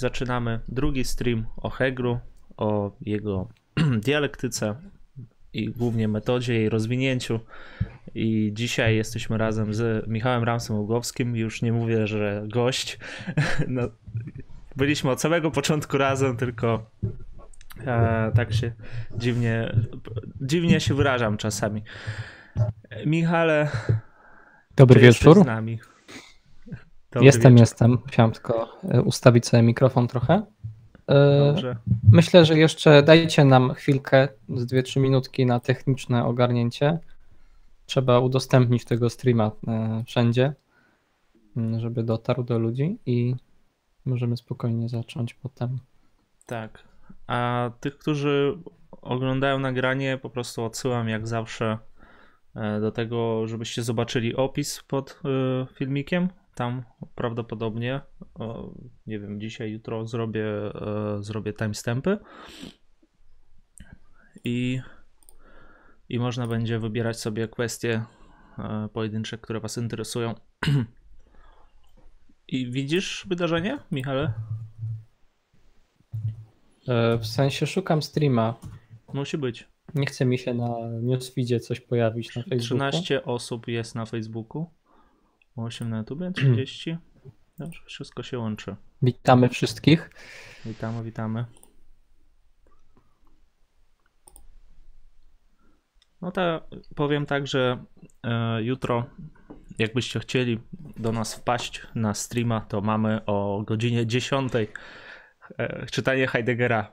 zaczynamy drugi stream o Hegru, o jego dialektyce i głównie metodzie jej rozwinięciu. I dzisiaj jesteśmy razem z Michałem Ramsem Ługowskim. Już nie mówię, że gość. No, byliśmy od samego początku razem, tylko e, tak się dziwnie, dziwnie się wyrażam czasami. Michale, Dobry wieczór. z nami. Dobry jestem, wieczór. jestem. Chciałem tylko e, ustawić sobie mikrofon trochę. E, Dobrze. Myślę, że jeszcze dajcie nam chwilkę, z 2-3 minutki na techniczne ogarnięcie. Trzeba udostępnić tego streama e, wszędzie, żeby dotarł do ludzi i możemy spokojnie zacząć potem. Tak. A tych, którzy oglądają nagranie, po prostu odsyłam jak zawsze do tego, żebyście zobaczyli opis pod filmikiem. Tam prawdopodobnie, nie wiem, dzisiaj, jutro zrobię, e, zrobię timestampy i, i można będzie wybierać sobie kwestie e, pojedyncze, które Was interesują. I widzisz wydarzenie, Michale? E, W sensie szukam streama. Musi być. Nie chce mi się na newsfeedzie coś pojawić na Facebooku. 13 osób jest na Facebooku, 8 na YouTubie, 30. Dobrze, wszystko się łączy. Witamy wszystkich. Witamy, witamy. No to powiem tak, że e, jutro, jakbyście chcieli do nas wpaść na streama, to mamy o godzinie 10 e, czytanie Heideggera.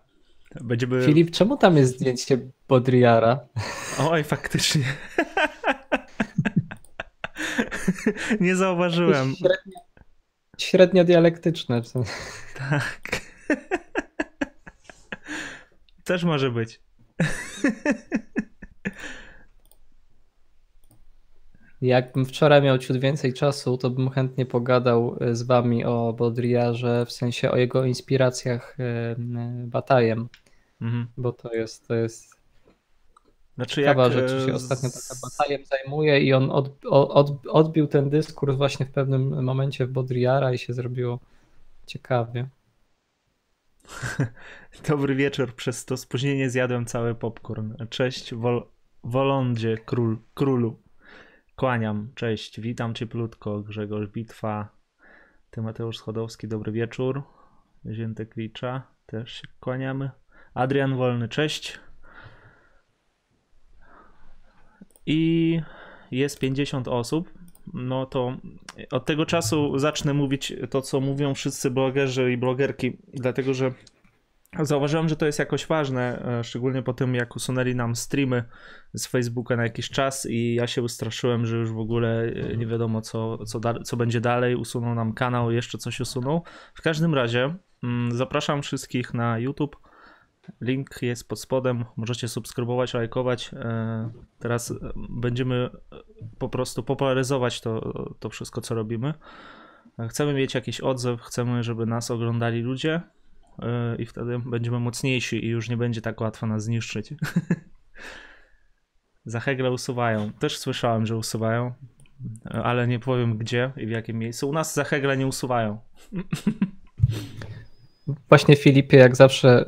Będziemy. Filip, czemu tam jest zdjęcie Bodriara? Oj, faktycznie. Nie zauważyłem. Średnio, średnio dialektyczne. Tak. Też może być. Jakbym wczoraj miał ciut więcej czasu, to bym chętnie pogadał e, z wami o Baudrillarze, w sensie o jego inspiracjach e, e, Batajem, Mhm. bo to jest, to jest Znaczy ciekawa jak rzecz, że się e, ostatnio taka Batajem zajmuje i on od, od, odbił ten dyskurs właśnie w pewnym momencie w Baudrillara i się zrobiło ciekawie. Dobry wieczór. Przez to spóźnienie zjadłem cały popcorn. Cześć, Wol Wolondzie, król, królu. Kłaniam, cześć, witam cieplutko. Grzegorz Bitwa, Tymateusz Schodowski, dobry wieczór. Zięte Klicza, też się kłaniamy. Adrian Wolny, cześć. I jest 50 osób. No to od tego czasu zacznę mówić to, co mówią wszyscy blogerzy i blogerki, dlatego że zauważyłem, że to jest jakoś ważne, e, szczególnie po tym, jak usunęli nam streamy z Facebooka na jakiś czas i ja się ustraszyłem, że już w ogóle e, nie wiadomo, co, co, co będzie dalej. Usunął nam kanał, jeszcze coś usunął. W każdym razie mm, zapraszam wszystkich na YouTube. Link jest pod spodem. Możecie subskrybować, lajkować. E, Teraz e, będziemy e, po prostu popularyzować to, to wszystko, co robimy. Chcemy mieć jakiś odzew, chcemy, żeby nas oglądali ludzie i wtedy będziemy mocniejsi i już nie będzie tak łatwo nas zniszczyć. Za Hegle usuwają. Też słyszałem, że usuwają, ale nie powiem gdzie i w jakim miejscu. U nas za Hegle nie usuwają. Właśnie Filipie, jak zawsze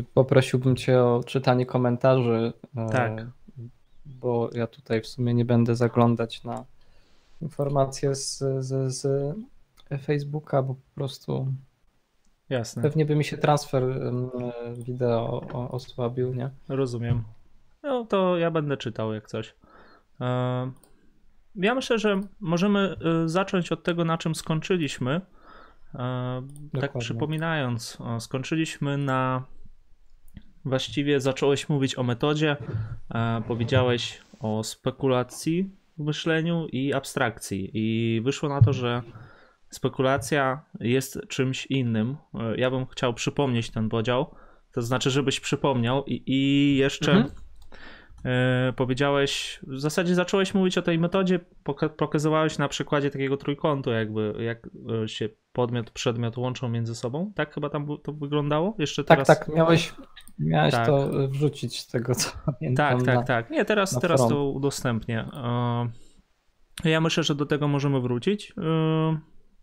y, poprosiłbym cię o czytanie komentarzy. y, Tak. Bo ja tutaj w sumie nie będę zaglądać na informacje z, z, z Facebooka, bo po prostu Jasne, pewnie by mi się transfer ym, wideo osłabił, nie? rozumiem. No to ja będę czytał jak coś. E, Ja myślę, że możemy zacząć od tego, na czym skończyliśmy. E, Tak Dokładnie. przypominając, o, skończyliśmy na. Właściwie zacząłeś mówić o metodzie, e, powiedziałeś o spekulacji w myśleniu i abstrakcji. I wyszło na to, że spekulacja jest czymś innym. E, Ja bym chciał przypomnieć ten podział. To znaczy, żebyś przypomniał i, i jeszcze Mhm. E, powiedziałeś, w zasadzie zacząłeś mówić o tej metodzie, poka- pokazywałeś na przykładzie takiego trójkątu, jakby jak e, się podmiot, przedmiot łączą między sobą. Tak chyba tam to wyglądało? Jeszcze Tak, teraz... tak, miałeś, miałeś Tak. to wrzucić z tego, co pamiętam. Tak, na- tak, tak. Nie, teraz, teraz to udostępnię. E, Ja myślę, że do tego możemy wrócić.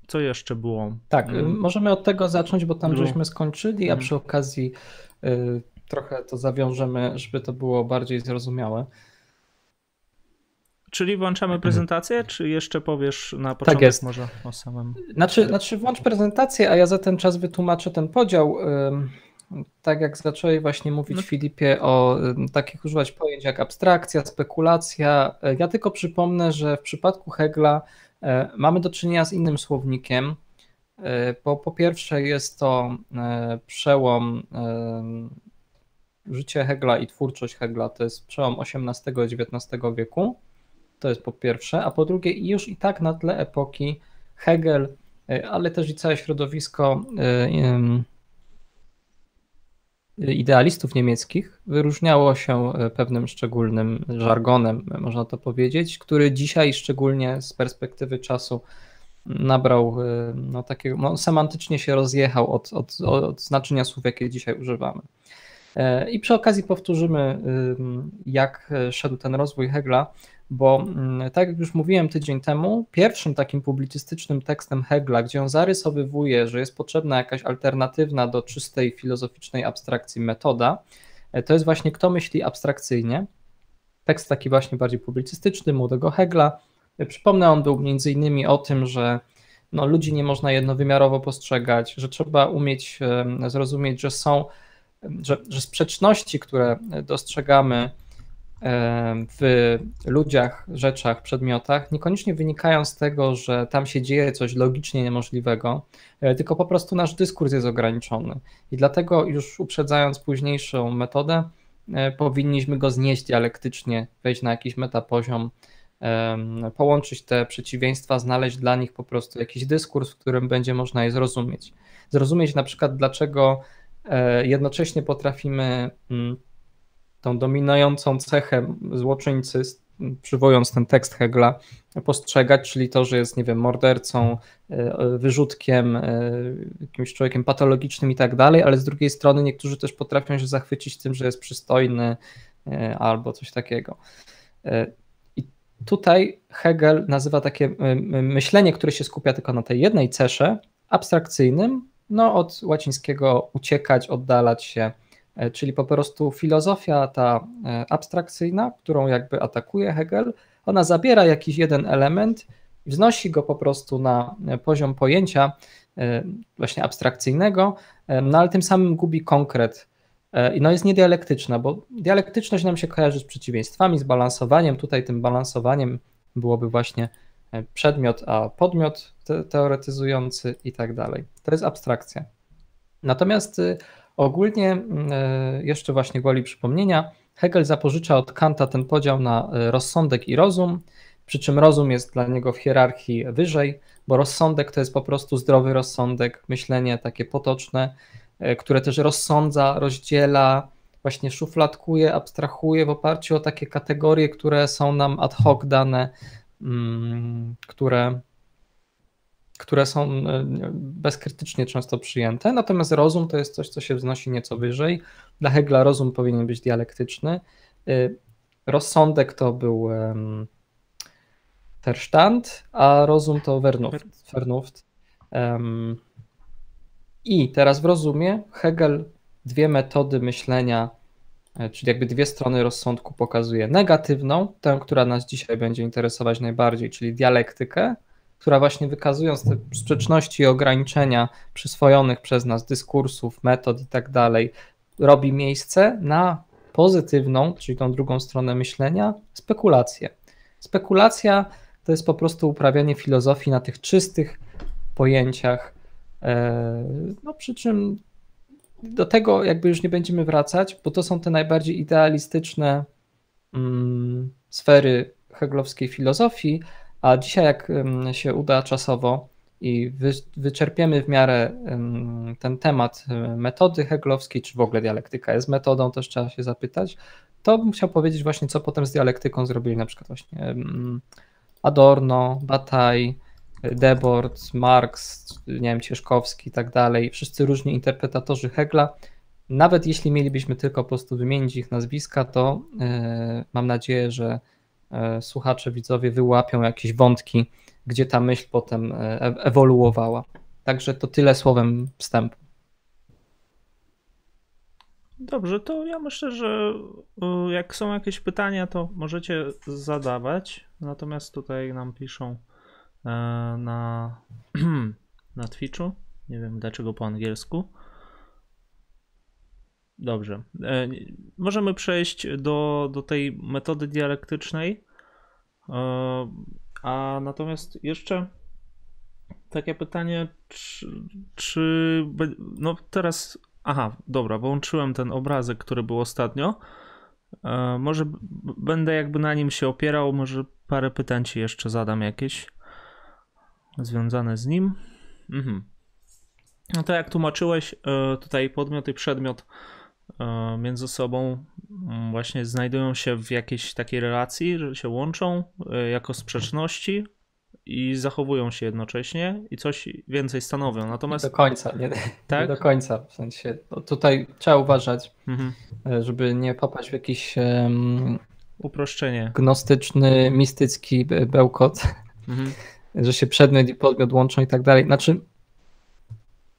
Co jeszcze było? Tak, hmm. możemy od tego zacząć, bo tam żeśmy skończyli, a hmm. przy okazji y, trochę to zawiążemy, żeby to było bardziej zrozumiałe. Czyli włączamy prezentację, czy jeszcze powiesz na tak początek tak jest. może o samym... Znaczy, znaczy włącz prezentację, a ja za ten czas wytłumaczę ten podział. Tak jak zacząłeś właśnie mówić no. Filipie o takich używać pojęć jak abstrakcja, spekulacja. E, ja tylko przypomnę, że w przypadku Hegla e, mamy do czynienia z innym słownikiem, e, bo po pierwsze jest to przełom życie Hegla i twórczość Hegla, to jest przełom XVIII i XIX wieku. To jest po pierwsze, a po drugie już i tak na tle epoki Hegel, e, ale też i całe środowisko e, idealistów niemieckich wyróżniało się pewnym szczególnym żargonem, można to powiedzieć, który dzisiaj szczególnie z perspektywy czasu nabrał, no takiego, no, semantycznie się rozjechał od, od, od znaczenia słów, jakie dzisiaj używamy. I przy okazji powtórzymy, jak szedł ten rozwój Hegla, bo mm, tak jak już mówiłem tydzień temu, pierwszym takim publicystycznym tekstem Hegla, gdzie on zarysowywuje, że jest potrzebna jakaś alternatywna do czystej filozoficznej abstrakcji metoda, e, to jest właśnie Kto myśli abstrakcyjnie. Tekst taki właśnie bardziej publicystyczny, młodego Hegla. E, przypomnę, on był między innymi o tym, że no, ludzi nie można jednowymiarowo postrzegać, że trzeba umieć zrozumieć, że są, że, że sprzeczności, które dostrzegamy, w ludziach, rzeczach, przedmiotach niekoniecznie wynikają z tego, że tam się dzieje coś logicznie niemożliwego, e, tylko po prostu nasz dyskurs jest ograniczony. I dlatego już uprzedzając późniejszą metodę, e, powinniśmy go znieść dialektycznie, wejść na jakiś metapoziom, połączyć te przeciwieństwa, znaleźć dla nich po prostu jakiś dyskurs, w którym będzie można je zrozumieć. Zrozumieć na przykład, dlaczego e, jednocześnie potrafimy mm, tą dominującą cechę złoczyńcy, przywołując ten tekst Hegla, postrzegać, czyli to, że jest, nie wiem, mordercą, e, wyrzutkiem, e, jakimś człowiekiem patologicznym i tak dalej, ale z drugiej strony niektórzy też potrafią się zachwycić tym, że jest przystojny e, albo coś takiego. I tutaj Hegel nazywa takie myślenie, które się skupia tylko na tej jednej cesze, abstrakcyjnym, no od łacińskiego uciekać, oddalać się, E, czyli po prostu filozofia ta e, abstrakcyjna, którą jakby atakuje Hegel, ona zabiera jakiś jeden element wznosi go po prostu na e, poziom pojęcia właśnie abstrakcyjnego, no ale tym samym gubi konkret. I no jest niedialektyczna, bo dialektyczność nam się kojarzy z przeciwieństwami, z balansowaniem. Tutaj tym balansowaniem byłoby właśnie przedmiot, a podmiot teoretyzujący i tak dalej. To jest abstrakcja. Natomiast y, Ogólnie mm, e, jeszcze właśnie gwoli przypomnienia, Hegel zapożycza od Kanta ten podział na e, rozsądek i rozum, przy czym rozum jest dla niego w hierarchii wyżej, bo rozsądek to jest po prostu zdrowy rozsądek, myślenie takie potoczne, e, które też rozsądza, rozdziela, właśnie szufladkuje, abstrahuje w oparciu o takie kategorie, które są nam ad hoc dane, które które są e, bezkrytycznie często przyjęte, natomiast rozum to jest coś, co się wznosi nieco wyżej. Dla Hegla rozum powinien być dialektyczny. E, rozsądek to był Verstand, a rozum to Vernuft. Vernuft. I teraz w rozumie Hegel dwie metody myślenia, czyli jakby dwie strony rozsądku pokazuje. Negatywną, tę, która nas dzisiaj będzie interesować najbardziej, czyli dialektykę, która właśnie wykazując te sprzeczności i ograniczenia przyswojonych przez nas dyskursów, metod i tak dalej, robi miejsce na pozytywną, czyli tą drugą stronę myślenia, spekulację. Spekulacja to jest po prostu uprawianie filozofii na tych czystych pojęciach, e, no przy czym do tego jakby już nie będziemy wracać, bo to są te najbardziej idealistyczne mm, sfery heglowskiej filozofii, a dzisiaj, jak się uda czasowo i wyczerpiemy w miarę ten temat metody heglowskiej, czy w ogóle dialektyka jest metodą, też trzeba się zapytać, to bym chciał powiedzieć właśnie, co potem z dialektyką zrobili na przykład właśnie Adorno, Bataille, Debord, Marx, nie wiem, Cieszkowski i tak dalej, wszyscy różni interpretatorzy Hegla. Nawet jeśli mielibyśmy tylko po prostu wymienić ich nazwiska, to yy, mam nadzieję, że E, słuchacze, widzowie wyłapią jakieś wątki gdzie ta myśl potem e, ewoluowała. Także to tyle słowem wstępu. Dobrze, to ja myślę, że e, jak są jakieś pytania, to możecie zadawać. Natomiast tutaj nam piszą na, na Twitchu. Nie wiem dlaczego po angielsku. Dobrze. E, możemy przejść do, do tej metody dialektycznej. E, a natomiast jeszcze takie pytanie, czy, czy no teraz, aha, dobra, włączyłem ten obrazek, który był ostatnio. E, może będę jakby na nim się opierał, może parę pytań ci jeszcze zadam jakieś związane z nim. Mhm. No to jak tłumaczyłeś, tutaj podmiot i przedmiot E, między sobą mm, właśnie znajdują się w jakiejś takiej relacji, że się łączą e, jako sprzeczności i zachowują się jednocześnie i coś więcej stanowią. Natomiast nie do końca, nie, tak? nie do końca. W sensie no tutaj trzeba uważać, mhm. E, żeby nie popaść w jakiś um, uproszczenie. Gnostyczny, mistycki bełkot, mhm. Że się przedmiot i podmiot łączą i tak dalej. Znaczy,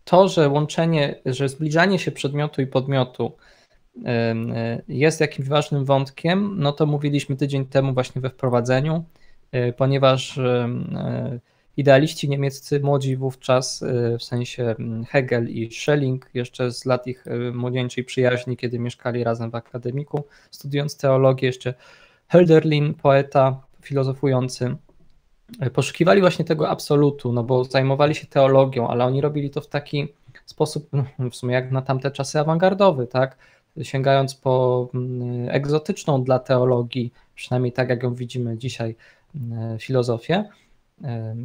to, że łączenie, że zbliżanie się przedmiotu i podmiotu jest jakimś ważnym wątkiem, no to mówiliśmy tydzień temu właśnie we wprowadzeniu, e, ponieważ e, idealiści niemieccy młodzi wówczas, e, w sensie Hegel i Schelling, jeszcze z lat ich młodzieńczej przyjaźni, kiedy mieszkali razem w akademiku, studiując teologię, jeszcze Hölderlin, poeta filozofujący, poszukiwali właśnie tego absolutu, no bo zajmowali się teologią, ale oni robili to w taki sposób, no, w sumie jak na tamte czasy awangardowy, tak? Sięgając po mm, egzotyczną dla teologii, przynajmniej tak jak ją widzimy dzisiaj, mm, filozofię,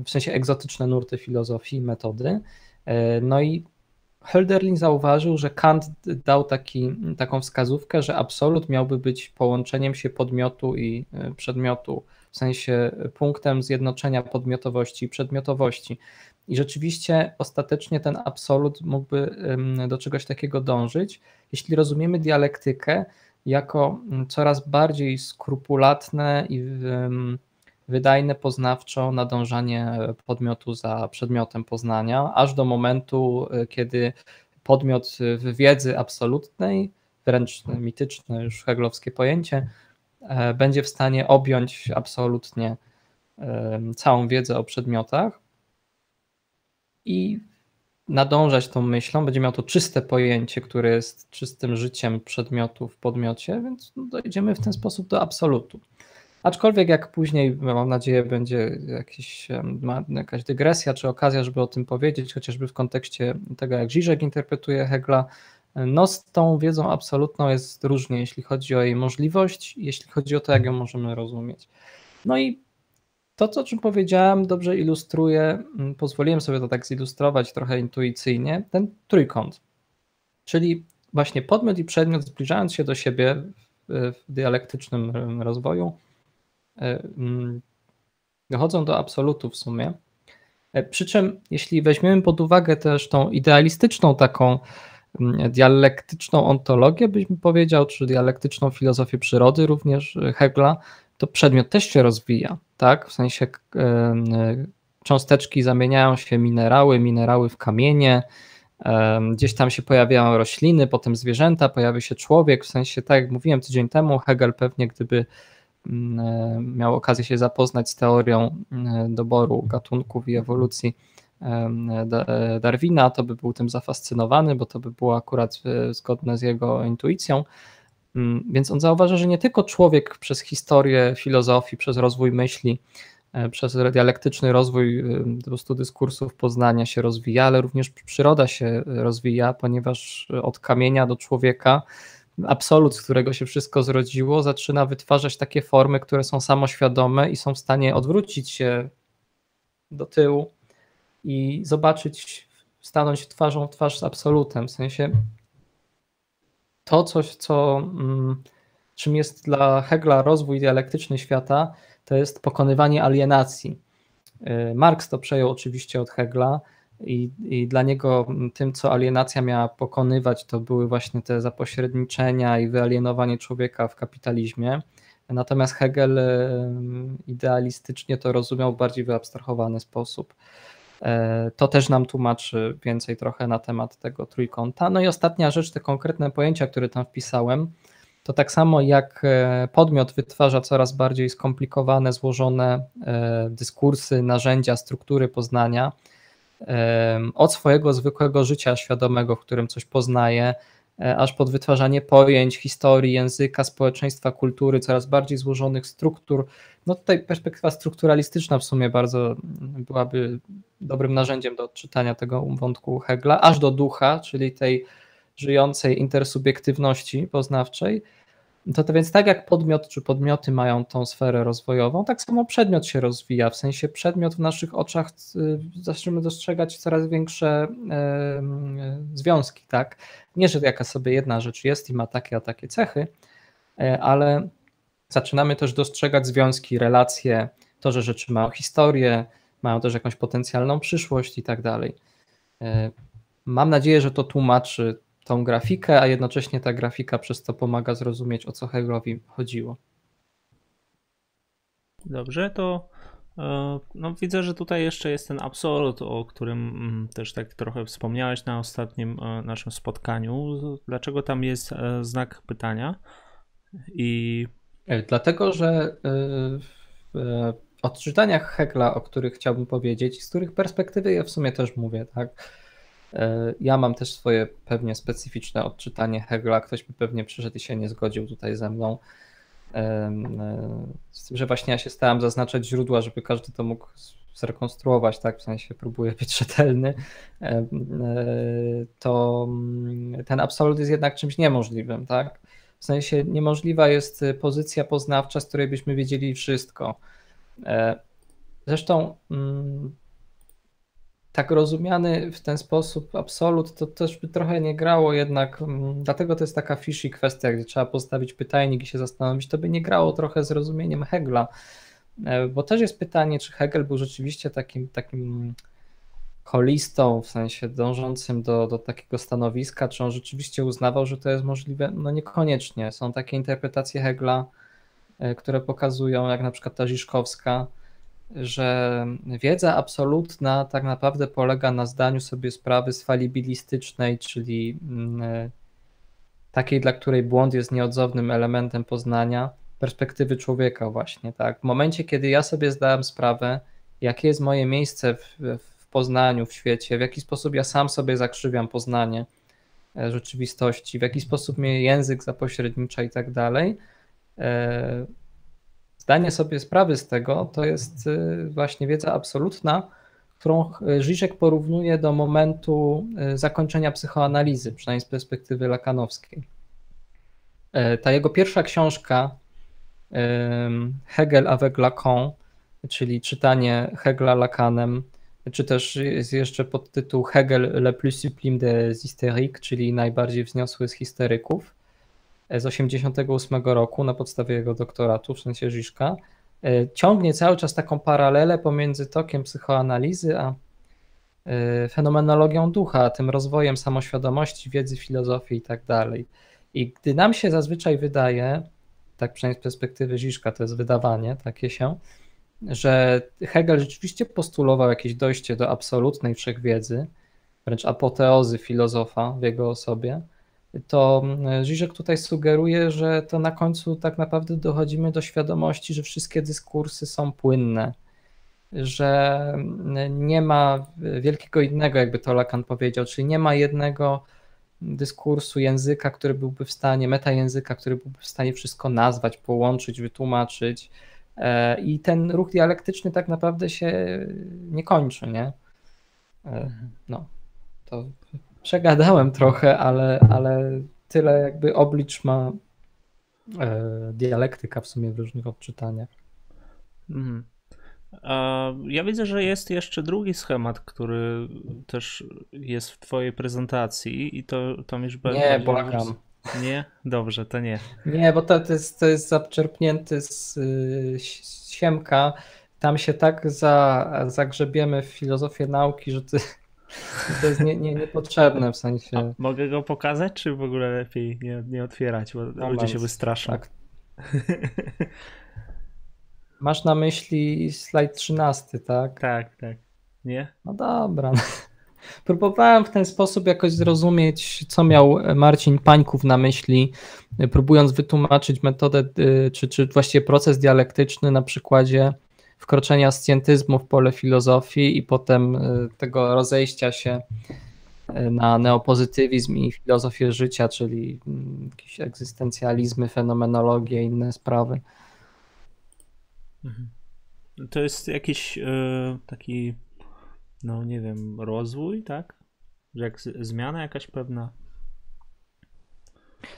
w sensie egzotyczne nurty filozofii, metody. E, no i Hölderlin zauważył, że Kant dał taki, taką wskazówkę, że absolut miałby być połączeniem się podmiotu i e, przedmiotu w sensie punktem zjednoczenia podmiotowości i przedmiotowości. I rzeczywiście ostatecznie ten absolut mógłby do czegoś takiego dążyć, jeśli rozumiemy dialektykę jako coraz bardziej skrupulatne i wydajne poznawczo nadążanie podmiotu za przedmiotem poznania, aż do momentu, e, kiedy podmiot w wiedzy absolutnej, wręcz mityczne już heglowskie pojęcie, będzie w stanie objąć absolutnie całą wiedzę o przedmiotach i nadążać tą myślą, będzie miał to czyste pojęcie, które jest czystym życiem przedmiotu w podmiocie, więc dojdziemy w ten sposób do absolutu. Aczkolwiek jak później, mam nadzieję, będzie jakiś, jakaś dygresja czy okazja, żeby o tym powiedzieć, chociażby w kontekście tego, jak Žižek interpretuje Hegla, no z tą wiedzą absolutną jest różnie, jeśli chodzi o jej możliwość, jeśli chodzi o to, jak ją możemy rozumieć. No i to, co czym powiedziałem, dobrze ilustruje, mm, pozwoliłem sobie to tak zilustrować trochę intuicyjnie, ten trójkąt. Czyli właśnie podmiot i przedmiot zbliżając się do siebie w dialektycznym rozwoju, e, mm, dochodzą do absolutu w sumie. E, przy czym, jeśli weźmiemy pod uwagę też tą idealistyczną taką dialektyczną ontologię, byśmy powiedział, czy dialektyczną filozofię przyrody, również Hegla, to przedmiot też się rozwija, tak? W sensie cząsteczki zamieniają się minerały, minerały w kamienie, gdzieś tam się pojawiają rośliny, potem zwierzęta, pojawia się człowiek, w sensie tak jak mówiłem tydzień temu, Hegel pewnie gdyby miał okazję się zapoznać z teorią doboru gatunków i ewolucji, Darwina, to by był tym zafascynowany, bo to by było akurat e, zgodne z jego intuicją. Mm, więc on zauważa, że nie tylko człowiek przez historię filozofii, przez rozwój myśli, e, przez dialektyczny rozwój e, po prostu dyskursów poznania się rozwija, ale również przyroda się rozwija, ponieważ od kamienia do człowieka absolut, z którego się wszystko zrodziło, zaczyna wytwarzać takie formy, które są samoświadome i są w stanie odwrócić się do tyłu i zobaczyć, stanąć twarzą w twarz z absolutem. W sensie to coś, co mm, czym jest dla Hegla rozwój dialektyczny świata, to jest pokonywanie alienacji. Y, Marx to przejął oczywiście od Hegla i, i dla niego tym, co alienacja miała pokonywać, to były właśnie te zapośredniczenia i wyalienowanie człowieka w kapitalizmie. Natomiast Hegel idealistycznie to rozumiał w bardziej wyabstrahowany sposób. E, to też nam tłumaczy więcej trochę na temat tego trójkąta. No i ostatnia rzecz, te konkretne pojęcia, które tam wpisałem, to tak samo jak e, podmiot wytwarza coraz bardziej skomplikowane, złożone e, dyskursy, narzędzia, struktury poznania, od swojego zwykłego życia świadomego, w którym coś poznaje, aż pod wytwarzanie pojęć, historii, języka, społeczeństwa, kultury, coraz bardziej złożonych struktur. No tutaj perspektywa strukturalistyczna w sumie bardzo byłaby dobrym narzędziem do odczytania tego wątku Hegla, aż do ducha, czyli tej żyjącej intersubiektywności poznawczej. To, to więc tak jak podmiot czy podmioty mają tą sferę rozwojową, tak samo przedmiot się rozwija. W sensie przedmiot w naszych oczach y, zaczniemy dostrzegać coraz większe związki, tak? Nie, że jaka sobie jedna rzecz jest i ma takie a takie cechy, e, ale zaczynamy też dostrzegać związki, relacje, to, że rzeczy mają historię, mają też jakąś potencjalną przyszłość i tak dalej. E, mam nadzieję, że to tłumaczy tą grafikę, a jednocześnie ta grafika przez to pomaga zrozumieć, o co Hegelowi chodziło. Dobrze, to e, no, widzę, że tutaj jeszcze jest ten absolut, o którym mm, też tak trochę wspomniałeś na ostatnim e, naszym spotkaniu. Dlaczego tam jest znak pytania? I Dlatego, że w odczytaniach Hegla, o których chciałbym powiedzieć, z których perspektywy ja w sumie też mówię, tak. E, ja mam też swoje pewnie specyficzne odczytanie Hegla. Ktoś by pewnie przyszedł i się nie zgodził tutaj ze mną. E, z tym, że właśnie ja się starałem zaznaczać źródła, żeby każdy to mógł zrekonstruować, tak, w sensie próbuję być rzetelny, e, to mm, ten absolut jest jednak czymś niemożliwym, tak. W sensie niemożliwa jest pozycja poznawcza, z której byśmy wiedzieli wszystko. Zresztą mm, tak rozumiany w ten sposób absolut, to też by trochę nie grało jednak, mm, dlatego to jest taka fishy kwestia, gdzie trzeba postawić pytajnik i się zastanowić, to by nie grało trochę z rozumieniem Hegla, e, bo też jest pytanie, czy Hegel był rzeczywiście takim, takim holistą, w sensie dążącym do, do takiego stanowiska, czy on rzeczywiście uznawał, że to jest możliwe? No niekoniecznie. Są takie interpretacje Hegla, E, które pokazują, jak na przykład ta Ziszkowska, że wiedza absolutna tak naprawdę polega na zdaniu sobie sprawy z falibilistycznej, czyli mm, e, takiej, dla której błąd jest nieodzownym elementem poznania, perspektywy człowieka właśnie, tak. W momencie, kiedy ja sobie zdałem sprawę, jakie jest moje miejsce w, w poznaniu, w świecie, w jaki sposób ja sam sobie zakrzywiam poznanie e, rzeczywistości, w jaki sposób mnie język zapośrednicza i tak dalej, E, zdanie sobie sprawy z tego to jest e, właśnie wiedza absolutna, którą Żyżek porównuje do momentu e, zakończenia psychoanalizy, przynajmniej z perspektywy lakanowskiej. Ta jego pierwsza książka, Hegel avec Lacan, czyli czytanie Hegla Lakanem, czy też jest jeszcze podtytuł Hegel le plus sublime des hystériques, czyli najbardziej wzniosły z histeryków z 88 roku na podstawie jego doktoratu, w sensie Żiszka, e, ciągnie cały czas taką paralelę pomiędzy tokiem psychoanalizy a e, fenomenologią ducha, tym rozwojem samoświadomości, wiedzy, filozofii i tak dalej. I gdy nam się zazwyczaj wydaje, tak przynajmniej z perspektywy Żiszka, to jest wydawanie takie się, że Hegel rzeczywiście postulował jakieś dojście do absolutnej wszechwiedzy, wręcz apoteozy filozofa w jego osobie, to Żyżek tutaj sugeruje, że to na końcu tak naprawdę dochodzimy do świadomości, że wszystkie dyskursy są płynne, że nie ma wielkiego innego, jakby to Lacan powiedział, czyli nie ma jednego dyskursu języka, który byłby w stanie, metajęzyka, który byłby w stanie wszystko nazwać, połączyć, wytłumaczyć. E, I ten ruch dialektyczny tak naprawdę się nie kończy, nie? E, mhm. No, to Przegadałem trochę, ale, ale tyle jakby oblicz ma e, dialektyka w sumie w różnych odczytaniach. Mhm. Ja widzę, że jest jeszcze drugi schemat, który też jest w Twojej prezentacji i to, to już będzie. Nie, błagam. Nie? Dobrze, to nie. Nie, bo to, to, jest, to jest zaczerpnięty z, z Siemka. Tam się tak za, zagrzebiemy w filozofię nauki, że ty to jest nie, nie, niepotrzebne w sensie. A mogę go pokazać, czy w ogóle lepiej nie, nie otwierać, bo Moment. ludzie się wystraszą? Tak. Masz na myśli slajd 13, tak? Tak, tak. Nie? No dobra. Próbowałem w ten sposób jakoś zrozumieć, co miał Marcin Pańków na myśli, próbując wytłumaczyć metodę, y, czy, czy właściwie proces dialektyczny na przykładzie wkroczenia scjentyzmu w pole filozofii i potem y, tego rozejścia się y, na neopozytywizm i filozofię życia, czyli mm, jakieś egzystencjalizmy, fenomenologię i inne sprawy. Mhm. To jest jakiś yy, taki, no nie wiem, rozwój, tak? Jak zmiana jakaś pewna.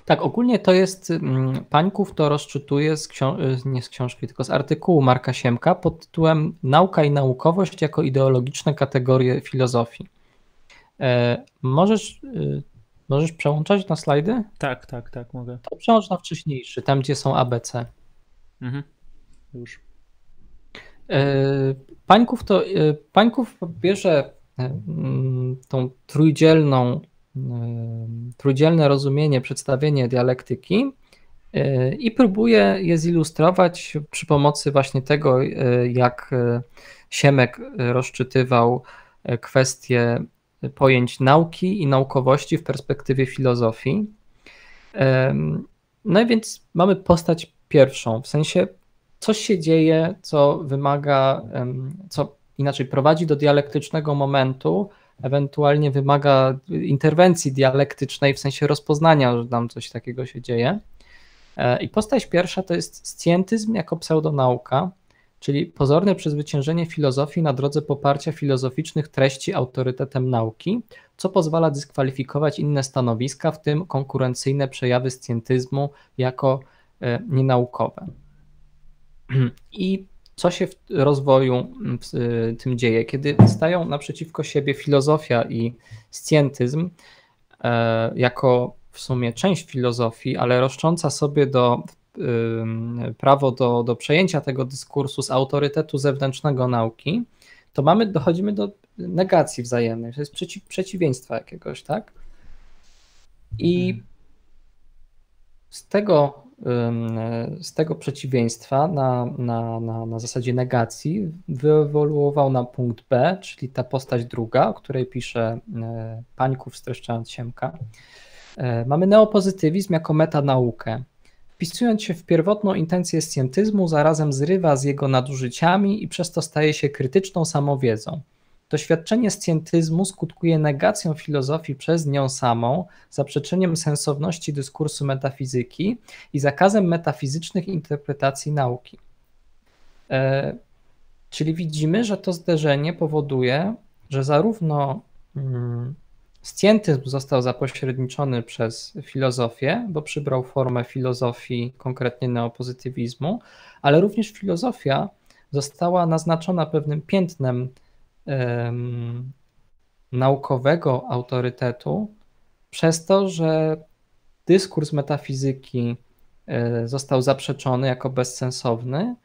Tak, ogólnie to jest, mm, Pańków to rozczytuje z książ- nie z książki, tylko z artykułu Marka Siemka pod tytułem Nauka i naukowość jako ideologiczne kategorie filozofii. E, możesz, y, możesz przełączać na slajdy? Tak, tak, tak, mogę. To przełącz na wcześniejszy, tam gdzie są ABC. Mhm. Już. E, Pańków to, e, Pańków bierze e, tą trójdzielną, trójdzielne rozumienie, przedstawienie dialektyki i próbuje je zilustrować przy pomocy właśnie tego, jak Siemek rozczytywał kwestie pojęć nauki i naukowości w perspektywie filozofii. No i więc mamy postać pierwszą, w sensie coś się dzieje, co wymaga, co inaczej prowadzi do dialektycznego momentu, ewentualnie wymaga interwencji dialektycznej, w sensie rozpoznania, że tam coś takiego się dzieje. E, I postać pierwsza to jest scjentyzm jako pseudonauka, czyli pozorne przezwyciężenie filozofii na drodze poparcia filozoficznych treści autorytetem nauki, co pozwala dyskwalifikować inne stanowiska, w tym konkurencyjne przejawy scjentyzmu jako e, nienaukowe. I co się w rozwoju w y, tym dzieje? Kiedy stają naprzeciwko siebie filozofia i scjentyzm e, jako w sumie część filozofii, ale roszcząca sobie do prawo do, do przejęcia tego dyskursu z autorytetu zewnętrznego nauki, to mamy, dochodzimy do negacji wzajemnej, to jest przeciw, przeciwieństwa jakiegoś, tak? I mhm. z tego z tego przeciwieństwa na, na, na, na zasadzie negacji wyewoluował na punkt B, czyli ta postać druga, o której pisze e, Pańków streszczając Siemka. E, mamy neopozytywizm jako metanaukę. Wpisując się w pierwotną intencję scjentyzmu, zarazem zrywa z jego nadużyciami i przez to staje się krytyczną samowiedzą. Doświadczenie scjentyzmu skutkuje negacją filozofii przez nią samą, zaprzeczeniem sensowności dyskursu metafizyki i zakazem metafizycznych interpretacji nauki. E, czyli widzimy, że to zderzenie powoduje, że zarówno mm, scjentyzm został zapośredniczony przez filozofię, bo przybrał formę filozofii, konkretnie neopozytywizmu, ale również filozofia została naznaczona pewnym piętnem naukowego autorytetu przez to, że dyskurs metafizyki e, został zaprzeczony jako bezsensowny.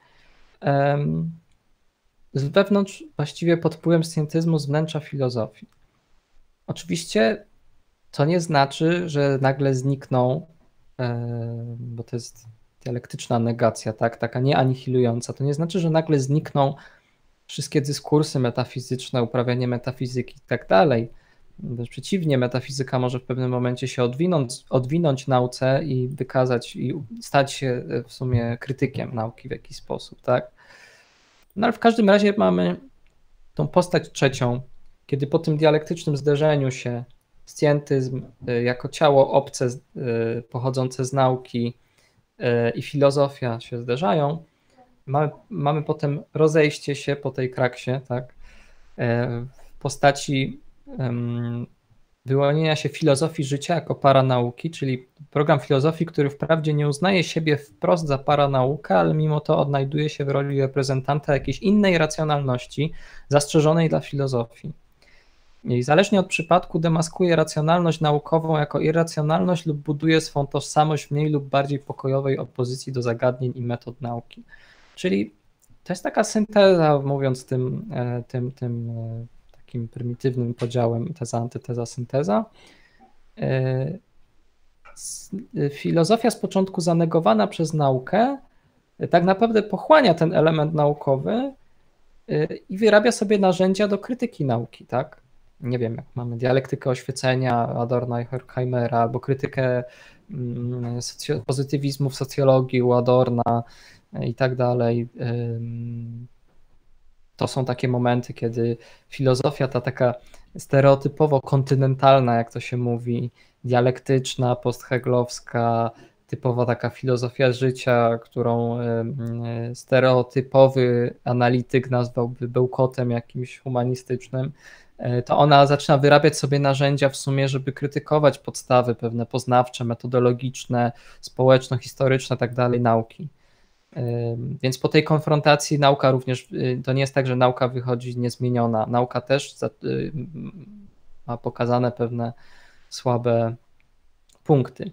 Z wewnątrz, właściwie pod wpływem scientyzmu z wnętrza filozofii. Oczywiście to nie znaczy, że nagle znikną, bo to jest dialektyczna negacja, tak, taka nieanihilująca. To nie znaczy, że nagle znikną wszystkie dyskursy metafizyczne, uprawianie metafizyki i tak dalej. Wręcz przeciwnie, metafizyka może w pewnym momencie się odwinąć, odwinąć nauce i wykazać i stać się w sumie krytykiem nauki w jakiś sposób, tak? No ale w każdym razie mamy tą postać trzecią, kiedy po tym dialektycznym zderzeniu się scjentyzm y, jako ciało obce y, pochodzące z nauki i filozofia się zderzają, Mamy, mamy potem rozejście się po tej kraksie, tak, e, w postaci wyłonienia się filozofii życia jako paranauki, czyli program filozofii, który wprawdzie nie uznaje siebie wprost za paranaukę, ale mimo to odnajduje się w roli reprezentanta jakiejś innej racjonalności zastrzeżonej dla filozofii. I zależnie od przypadku demaskuje racjonalność naukową jako irracjonalność lub buduje swą tożsamość w mniej lub bardziej pokojowej opozycji do zagadnień i metod nauki. Czyli to jest taka synteza, mówiąc tym, e, tym, tym e, takim prymitywnym podziałem teza, antyteza, synteza. E, filozofia z początku zanegowana przez naukę tak naprawdę pochłania ten element naukowy i wyrabia sobie narzędzia do krytyki nauki, tak? Nie wiem, jak mamy dialektykę oświecenia Adorna i Horkheimera, albo krytykę mm, pozytywizmu w socjologii u Adorna i tak dalej. To są takie momenty, kiedy filozofia ta taka stereotypowo kontynentalna, jak to się mówi, dialektyczna, postheglowska, typowa taka filozofia życia, którą stereotypowy analityk nazwałby bełkotem jakimś humanistycznym, e, to ona zaczyna wyrabiać sobie narzędzia w sumie, żeby krytykować podstawy pewne poznawcze, metodologiczne, społeczno-historyczne, tak dalej, nauki. Więc po tej konfrontacji nauka również, y, to nie jest tak, że nauka wychodzi niezmieniona. Nauka też y, ma pokazane pewne słabe punkty.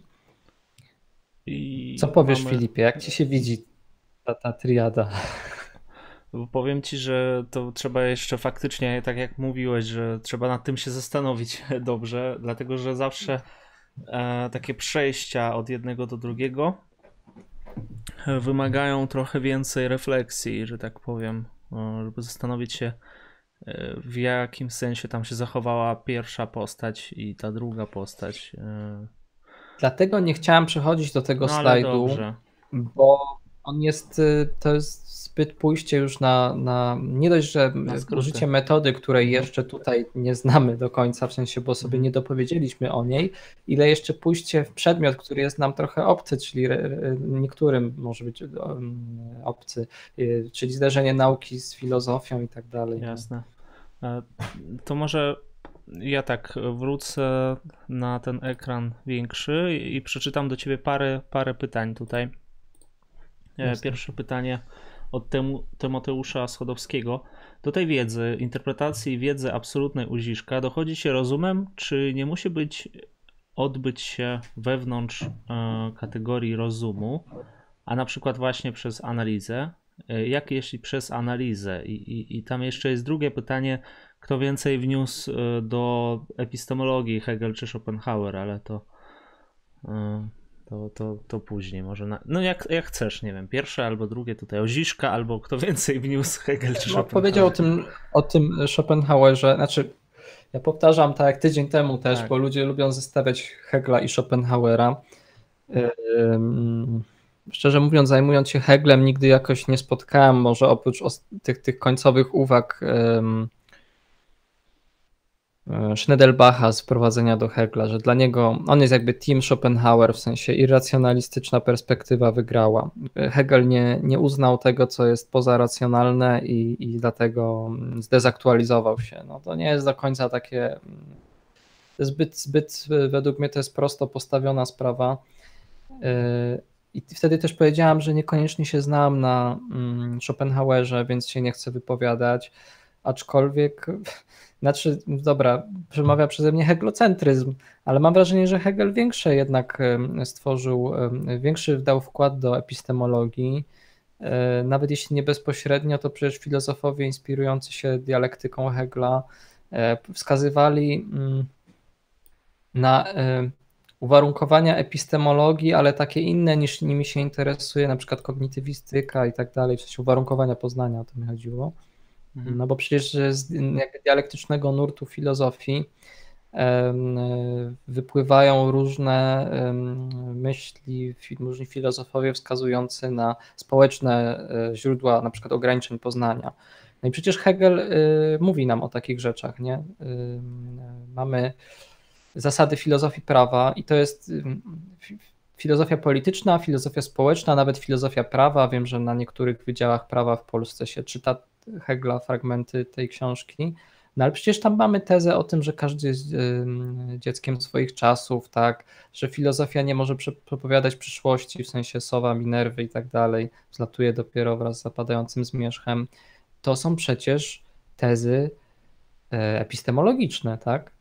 Co powiesz, mamy... Filipie? Jak ci się widzi ta, ta triada? Powiem ci, że to trzeba jeszcze faktycznie, tak jak mówiłeś, że trzeba nad tym się zastanowić dobrze, dlatego że zawsze e, takie przejścia od jednego do drugiego wymagają trochę więcej refleksji, że tak powiem, żeby zastanowić się, e, w jakim sensie tam się zachowała pierwsza postać i ta druga postać. E. Dlatego nie chciałem przechodzić do tego no, slajdu, bo on jest, y, to jest zbyt pójście już na, na nie dość, że użycie metody, której mhm. jeszcze tutaj nie znamy do końca, w sensie, bo sobie mhm. nie dopowiedzieliśmy o niej, ile jeszcze pójście w przedmiot, który jest nam trochę obcy, czyli niektórym może być obcy, y, czyli zderzenie nauki z filozofią i tak dalej. Jasne. E, to może ja tak wrócę na ten ekran większy i przeczytam do ciebie parę, parę pytań tutaj. E, Jasne. Pierwsze pytanie od Tymoteusza Schodowskiego. Do tej wiedzy, interpretacji wiedzy absolutnej Uziszka dochodzi się rozumem, czy nie musi być odbyć się wewnątrz e, kategorii rozumu, a na przykład właśnie przez analizę? E, jak jeśli przez analizę? I, i, I tam jeszcze jest drugie pytanie, kto więcej wniósł e, do epistemologii Hegel czy Schopenhauer, ale to to, to, to później może. Na... No jak, jak chcesz, nie wiem, pierwsze albo drugie tutaj Oziszka, albo kto więcej wniósł Hegel czy no, Schopenhauer. Powiedział o tym, o tym Schopenhauerze, znaczy ja powtarzam tak jak tydzień temu też, tak. bo ludzie lubią zestawiać Hegla i Schopenhauera. Szczerze mówiąc, zajmując się Heglem, nigdy jakoś nie spotkałem, może oprócz tych, tych końcowych uwag Schnedelbacha z prowadzenia do Hegla, że dla niego on jest jakby team Schopenhauer, w sensie irracjonalistyczna perspektywa wygrała. Hegel nie, nie uznał tego, co jest pozaracjonalne i, i dlatego zdezaktualizował się. No, to nie jest do końca takie zbyt, zbyt według mnie to jest prosto postawiona sprawa. E, I wtedy też powiedziałam, że niekoniecznie się znam na mm, Schopenhauerze, więc się nie chcę wypowiadać, aczkolwiek znaczy, dobra, przemawia przeze mnie heglocentryzm, ale mam wrażenie, że Hegel większe jednak stworzył, większy dał wkład do epistemologii. E, nawet jeśli nie bezpośrednio, to przecież filozofowie inspirujący się dialektyką Hegla e, wskazywali mm, na e, uwarunkowania epistemologii, ale takie inne niż nimi się interesuje, na przykład kognitywistyka i tak dalej, w sensie uwarunkowania poznania, o to mi chodziło. Mhm. No bo przecież z dialektycznego nurtu filozofii wypływają różne myśli, różni filozofowie wskazujący na społeczne e, źródła na przykład ograniczeń poznania. No i przecież Hegel e, mówi nam o takich rzeczach, nie? Mamy zasady filozofii prawa i to jest filozofia polityczna, filozofia społeczna, nawet filozofia prawa. Wiem, że na niektórych wydziałach prawa w Polsce się czyta Hegla fragmenty tej książki. No ale przecież tam mamy tezę o tym, że każdy jest dzieckiem swoich czasów, tak, że filozofia nie może przepowiadać przyszłości, w sensie sowa, Minerwy i tak dalej, zlatuje dopiero wraz z zapadającym zmierzchem. To są przecież tezy e, epistemologiczne, tak?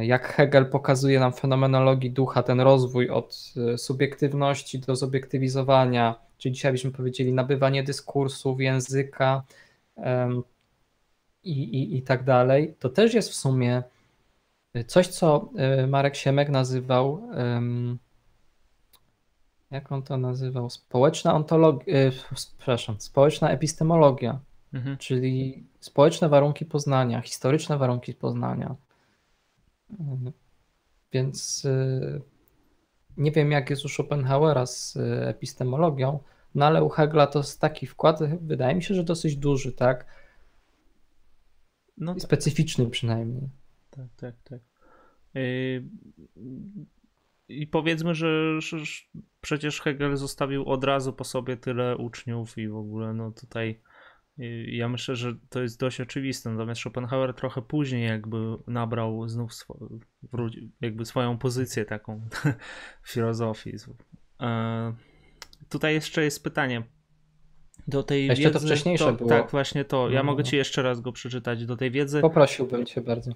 Jak Hegel pokazuje nam fenomenologii ducha, ten rozwój od e, subiektywności do zobiektywizowania, czyli dzisiaj byśmy powiedzieli nabywanie dyskursów, języka i, i, i tak dalej, to też jest w sumie Coś, co Marek Siemek nazywał, jak on to nazywał? Społeczna ontologia, przepraszam, społeczna epistemologia, mhm. czyli społeczne warunki poznania, historyczne warunki poznania. Więc nie wiem, jak jest u Schopenhauera z epistemologią, no ale u Hegla to jest taki wkład, wydaje mi się, że dosyć duży, tak? No tak. Specyficzny przynajmniej. Tak, tak, tak. Yy, I powiedzmy, że, że przecież Hegel zostawił od razu po sobie tyle uczniów i w ogóle no tutaj ja myślę, że to jest dość oczywiste. Natomiast Schopenhauer trochę później jakby nabrał znów swo, jakby swoją pozycję taką w filozofii. Yy, tutaj jeszcze jest pytanie. Do tej jeszcze wiedzy, to wcześniejsze to, było. Tak, właśnie to. Ja no. mogę ci jeszcze raz go przeczytać. Do tej wiedzy. Poprosiłbym cię bardzo.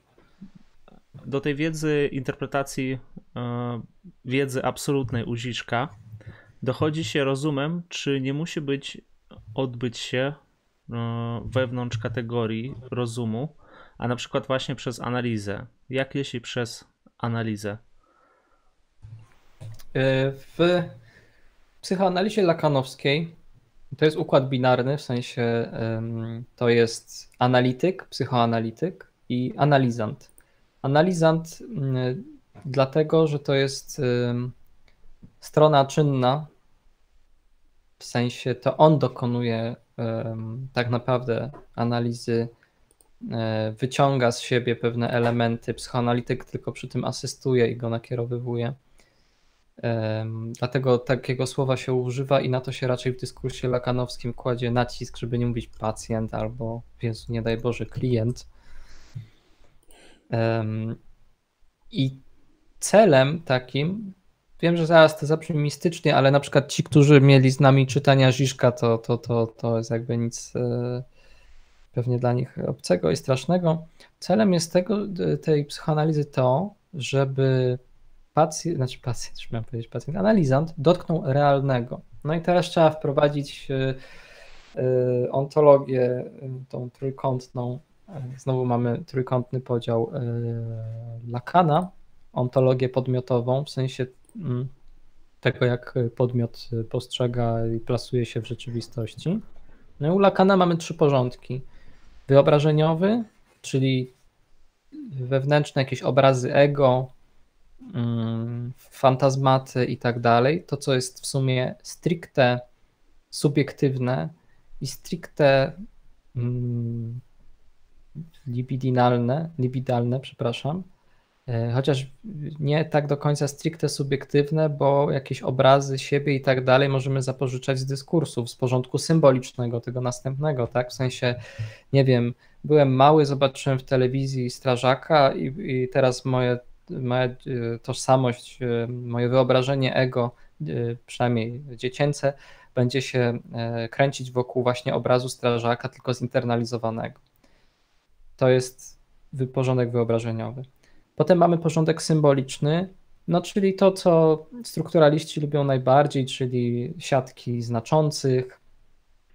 Do tej wiedzy interpretacji e, wiedzy absolutnej Uziszka dochodzi się rozumem, czy nie musi być odbyć się e, wewnątrz kategorii rozumu, a na przykład właśnie przez analizę. Jak jeśli przez analizę? E, w psychoanalizie lakanowskiej to jest układ binarny, w sensie to jest analityk, psychoanalityk i analizant. Analizant mm, dlatego, że to jest strona czynna, w sensie to on dokonuje tak naprawdę analizy, e, wyciąga z siebie pewne elementy, psychoanalityk tylko przy tym asystuje i go nakierowywuje. Dlatego takiego słowa się używa i na to się raczej w dyskursie lakanowskim kładzie nacisk, żeby nie mówić pacjent albo, więc nie daj Boże, klient. I celem takim, wiem, że zaraz to zabrzmi mistycznie, ale na przykład ci, którzy mieli z nami czytania Żiżka, to, to, to, to jest jakby nic e, pewnie dla nich obcego i strasznego. Celem jest tego, tej psychoanalizy to, żeby pacjent, znaczy pacjent, już miałem powiedzieć pacjent, analizant dotknął realnego. No i teraz trzeba wprowadzić e, e, ontologię, tą trójkątną. Znowu mamy trójkątny podział Lakana, ontologię podmiotową, w sensie tego, jak podmiot postrzega i plasuje się w rzeczywistości. No u Lakana mamy trzy porządki. Wyobrażeniowy, czyli wewnętrzne jakieś obrazy ego, Mm, fantazmaty i tak dalej, to co jest w sumie stricte subiektywne i stricte mm, libidinalne, libidalne, przepraszam, chociaż nie tak do końca stricte subiektywne, bo jakieś obrazy siebie i tak dalej możemy zapożyczać z dyskursów, z porządku symbolicznego, tego następnego, tak? W sensie, nie wiem, byłem mały, zobaczyłem w telewizji strażaka i, i teraz moje moja e, tożsamość, e, moje wyobrażenie ego, e, przynajmniej dziecięce, będzie się kręcić wokół właśnie obrazu strażaka, tylko zinternalizowanego. To jest porządek wyobrażeniowy. Potem mamy porządek symboliczny, no czyli to, co strukturaliści lubią najbardziej, czyli siatki znaczących,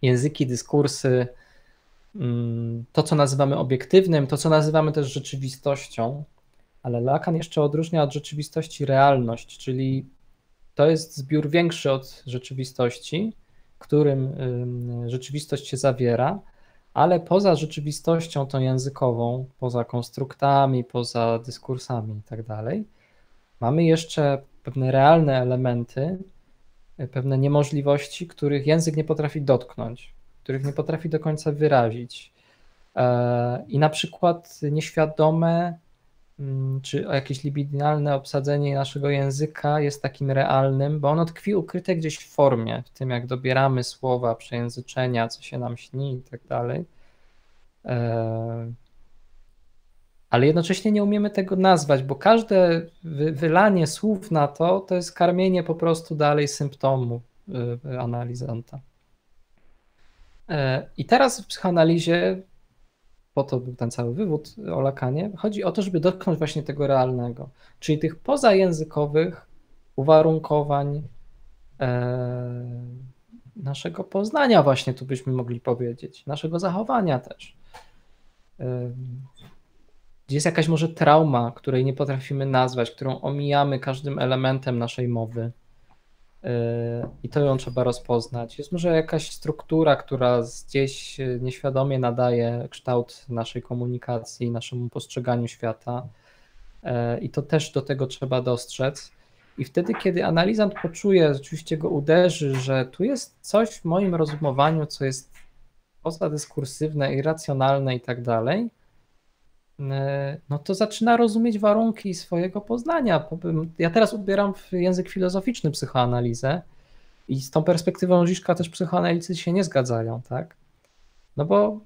języki, dyskursy, mm, to, co nazywamy obiektywnym, to, co nazywamy też rzeczywistością, ale Lacan jeszcze odróżnia od rzeczywistości realność, czyli to jest zbiór większy od rzeczywistości, którym rzeczywistość się zawiera, ale poza rzeczywistością tą językową, poza konstruktami, poza dyskursami i tak dalej, mamy jeszcze pewne realne elementy, pewne niemożliwości, których język nie potrafi dotknąć, których nie potrafi do końca wyrazić. E, I na przykład nieświadome czy jakieś libidinalne obsadzenie naszego języka jest takim realnym, bo ono tkwi ukryte gdzieś w formie, w tym jak dobieramy słowa, przejęzyczenia, co się nam śni i tak dalej. E, ale jednocześnie nie umiemy tego nazwać, bo każde wylanie słów na to, to jest karmienie po prostu dalej symptomu e, analizanta. E, I teraz w psychoanalizie po to był ten cały wywód o Lakanie, chodzi o to, żeby dotknąć właśnie tego realnego, czyli tych pozajęzykowych uwarunkowań e, naszego poznania właśnie, tu byśmy mogli powiedzieć, naszego zachowania też. E, jest jakaś może trauma, której nie potrafimy nazwać, którą omijamy każdym elementem naszej mowy. Yy, I to ją trzeba rozpoznać. Jest może jakaś struktura, która gdzieś nieświadomie nadaje kształt naszej komunikacji, naszemu postrzeganiu świata. Yy, I to też do tego trzeba dostrzec. I wtedy, kiedy analizant poczuje, rzeczywiście go uderzy, że tu jest coś w moim rozumowaniu, co jest pozadyskursywne, irracjonalne i tak dalej, no to zaczyna rozumieć warunki swojego poznania. Ja teraz ubieram w język filozoficzny psychoanalizę i z tą perspektywą Żiszka też psychoanalicy się nie zgadzają, tak? No bo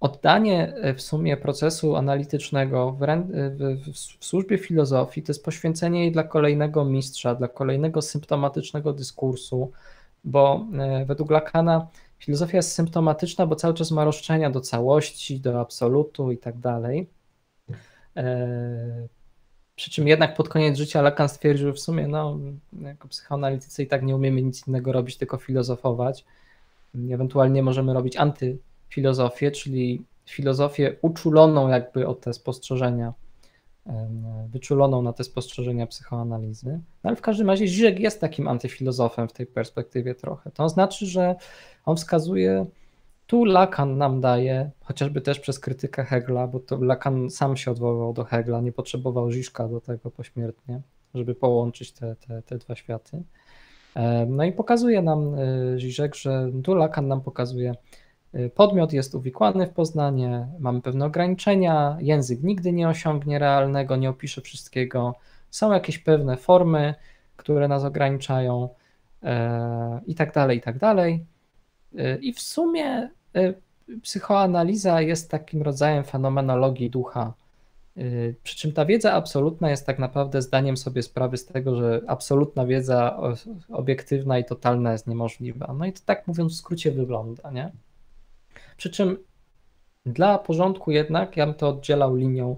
oddanie e, w sumie procesu analitycznego w, w, w, służbie filozofii to jest poświęcenie jej dla kolejnego mistrza, dla kolejnego symptomatycznego dyskursu, bo e, według Lacana filozofia jest symptomatyczna, bo cały czas ma roszczenia do całości, do absolutu i tak dalej. E, przy czym jednak pod koniec życia Lacan stwierdził, że w sumie no, jako psychoanalitycy i tak nie umiemy nic innego robić, tylko filozofować. Ewentualnie możemy robić antyfilozofię, czyli filozofię uczuloną jakby o te spostrzeżenia, wyczuloną na te spostrzeżenia psychoanalizy. No ale w każdym razie Żyżek jest takim antyfilozofem w tej perspektywie trochę. To znaczy, że on wskazuje, tu Lacan nam daje, chociażby też przez krytykę Hegla, bo to Lacan sam się odwoływał do Hegla, nie potrzebował Żiszka do tego pośmiertnie, żeby połączyć te, te, te dwa światy. No i pokazuje nam Żyżek, że tu Lacan nam pokazuje, podmiot jest uwikłany w poznanie, mamy pewne ograniczenia, język nigdy nie osiągnie realnego, nie opisze wszystkiego, są jakieś pewne formy, które nas ograniczają e, i tak dalej, i tak dalej. I w sumie y, psychoanaliza jest takim rodzajem fenomenologii ducha. Przy czym ta wiedza absolutna jest tak naprawdę zdaniem sobie sprawy z tego, że absolutna wiedza obiektywna i totalna jest niemożliwa. No i to tak mówiąc w skrócie wygląda, nie? Przy czym dla porządku jednak ja bym to oddzielał linią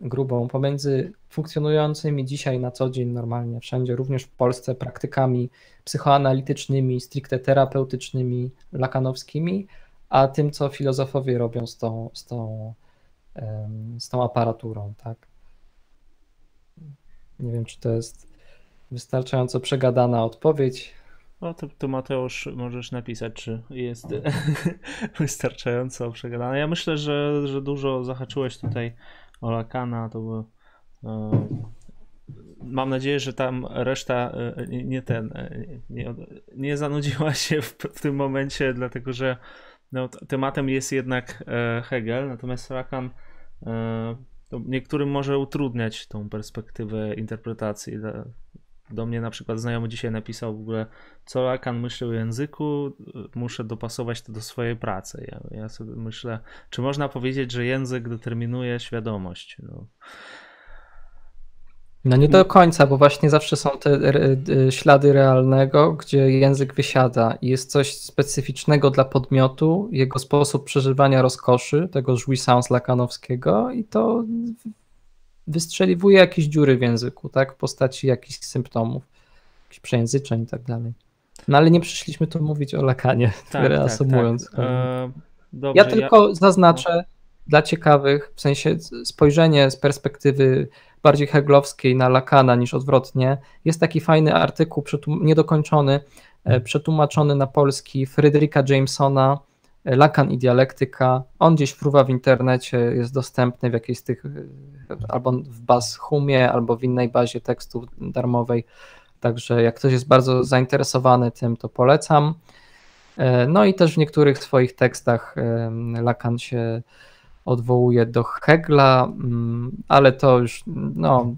grubą pomiędzy funkcjonującymi dzisiaj na co dzień normalnie wszędzie, również w Polsce, praktykami psychoanalitycznymi, stricte terapeutycznymi, lakanowskimi, a tym, co filozofowie robią z tą, z tą, z tą aparaturą, tak? Nie wiem, czy to jest wystarczająco przegadana odpowiedź. No to, to Mateusz możesz napisać, czy jest wystarczająco przegadana. Ja myślę, że, że dużo zahaczyłeś tutaj Olakana, to było. E, mam nadzieję, że tam reszta e, nie ten, e, nie, nie zanudziła się w, w tym momencie, dlatego że no, tematem jest jednak Hegel, natomiast Lacan niektórym może utrudniać tą perspektywę interpretacji. Do mnie na przykład znajomy dzisiaj napisał w ogóle, co Lacan myśli o języku, muszę dopasować to do swojej pracy. Ja, ja sobie myślę, czy można powiedzieć, że język determinuje świadomość? No. No nie do końca, bo właśnie zawsze są te ślady realnego, gdzie język wysiada i jest coś specyficznego dla podmiotu, jego sposób przeżywania rozkoszy, tego jouissance lakanowskiego i to wystrzeliwuje jakieś dziury w języku, tak, w postaci jakichś symptomów, jakichś przejęzyczeń i tak dalej. No ale nie przyszliśmy tu mówić o lakanie, tak, reasumując. Tak, tak. E, dobrze, ja tylko ja... zaznaczę no. dla ciekawych, w sensie spojrzenie z perspektywy bardziej heglowskiej na Lakana niż odwrotnie. Jest taki fajny artykuł niedokończony, e, przetłumaczony na polski Fryderyka Jamesona Lakan i dialektyka. On gdzieś fruwa w internecie, jest dostępny w jakiejś z tych, albo w Bashumie, albo w innej bazie tekstów darmowej. Także jak ktoś jest bardzo zainteresowany tym, to polecam. E, no i też w niektórych swoich tekstach Lakan się odwołuje do Hegla, mm, ale to już no,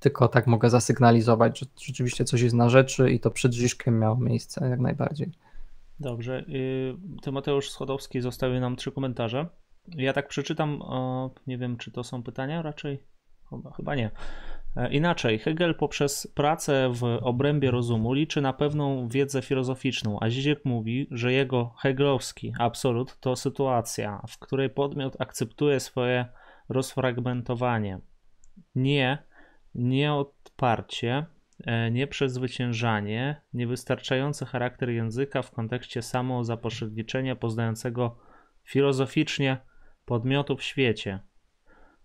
tylko tak mogę zasygnalizować, że rzeczywiście coś jest na rzeczy i to przed Żyżkiem miało miejsce jak najbardziej. Dobrze. Y, Tymoteusz Schodowski zostawił nam trzy komentarze. Ja tak przeczytam, nie wiem czy to są pytania raczej? Chyba nie. E, inaczej, Hegel poprzez pracę w obrębie rozumu liczy na pewną wiedzę filozoficzną, a Ziziek mówi, że jego hegelowski absolut to sytuacja, w której podmiot akceptuje swoje rozfragmentowanie. Nie, nieodparcie, E, nieprzezwyciężanie, niewystarczający charakter języka w kontekście samozapośredniczenia poznającego filozoficznie podmiotu w świecie.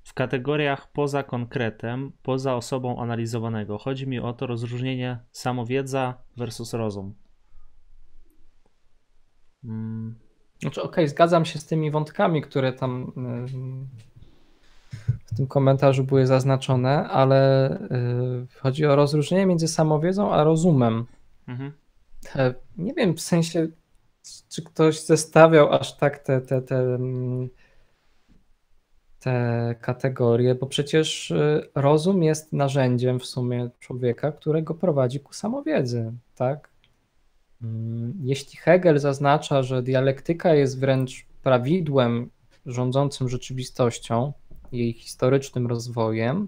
w kategoriach poza konkretem, poza osobą analizowanego. Chodzi mi o to rozróżnienie samowiedza versus rozum. Hmm. Znaczy, okej, okay, zgadzam się z tymi wątkami, które tam w tym komentarzu były zaznaczone, ale y, chodzi o rozróżnienie między samowiedzą a rozumem. Mhm. Nie wiem, w sensie, czy ktoś zestawiał aż tak te, te, te, mm, te kategorie, bo przecież y, rozum jest narzędziem w sumie człowieka, którego prowadzi ku samowiedzy, tak? Mm, jeśli Hegel zaznacza, że dialektyka jest wręcz prawidłem rządzącym rzeczywistością, jej historycznym rozwojem,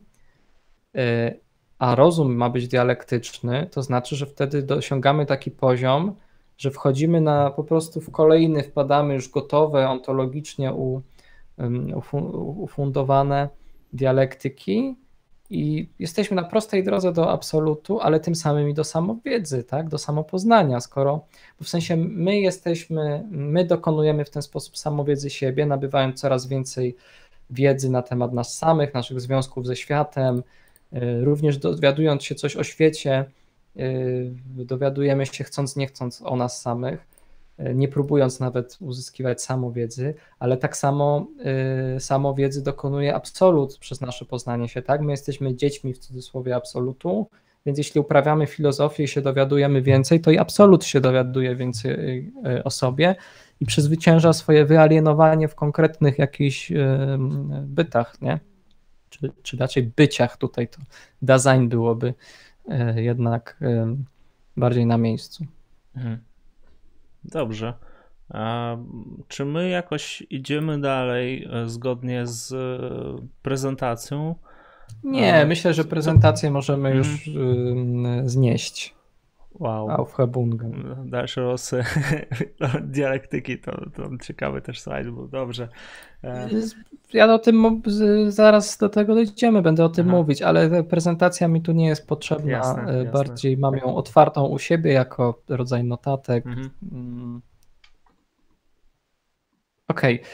y, a rozum ma być dialektyczny, to znaczy, że wtedy dosiągamy taki poziom, że wchodzimy na po prostu w kolejny, wpadamy już gotowe, ontologicznie ufundowane dialektyki i jesteśmy na prostej drodze do absolutu, ale tym samym i do samowiedzy, tak? do samopoznania, skoro w sensie my jesteśmy, my dokonujemy w ten sposób samowiedzy siebie, nabywając coraz więcej wiedzy na temat nas samych, naszych związków ze światem, y, również dowiadując się coś o świecie, y, dowiadujemy się chcąc, nie chcąc o nas samych, nie próbując nawet uzyskiwać samowiedzy, ale tak samo samowiedzy dokonuje absolut przez nasze poznanie się, tak? My jesteśmy dziećmi w cudzysłowie absolutu, więc jeśli uprawiamy filozofię i się dowiadujemy więcej, to i absolut się dowiaduje więcej o sobie i przezwycięża swoje wyalienowanie w konkretnych jakichś bytach, nie? Czy, czy raczej byciach tutaj to design byłoby e, jednak bardziej na miejscu. Mhm. Dobrze. A czy my jakoś idziemy dalej e, zgodnie z e, prezentacją? Nie, myślę, że prezentację możemy już mhm. znieść. Wow. Aufhebungen. Dalsze losy dialektyki to, to ciekawy też slajd był, dobrze. E, ja o tym zaraz do tego dojdziemy, będę o tym Aha. mówić, ale prezentacja mi tu nie jest potrzebna. Jasne, e, jasne. Bardziej mam ją otwartą u siebie jako rodzaj notatek. Mhm. Mm. Okej. Okay.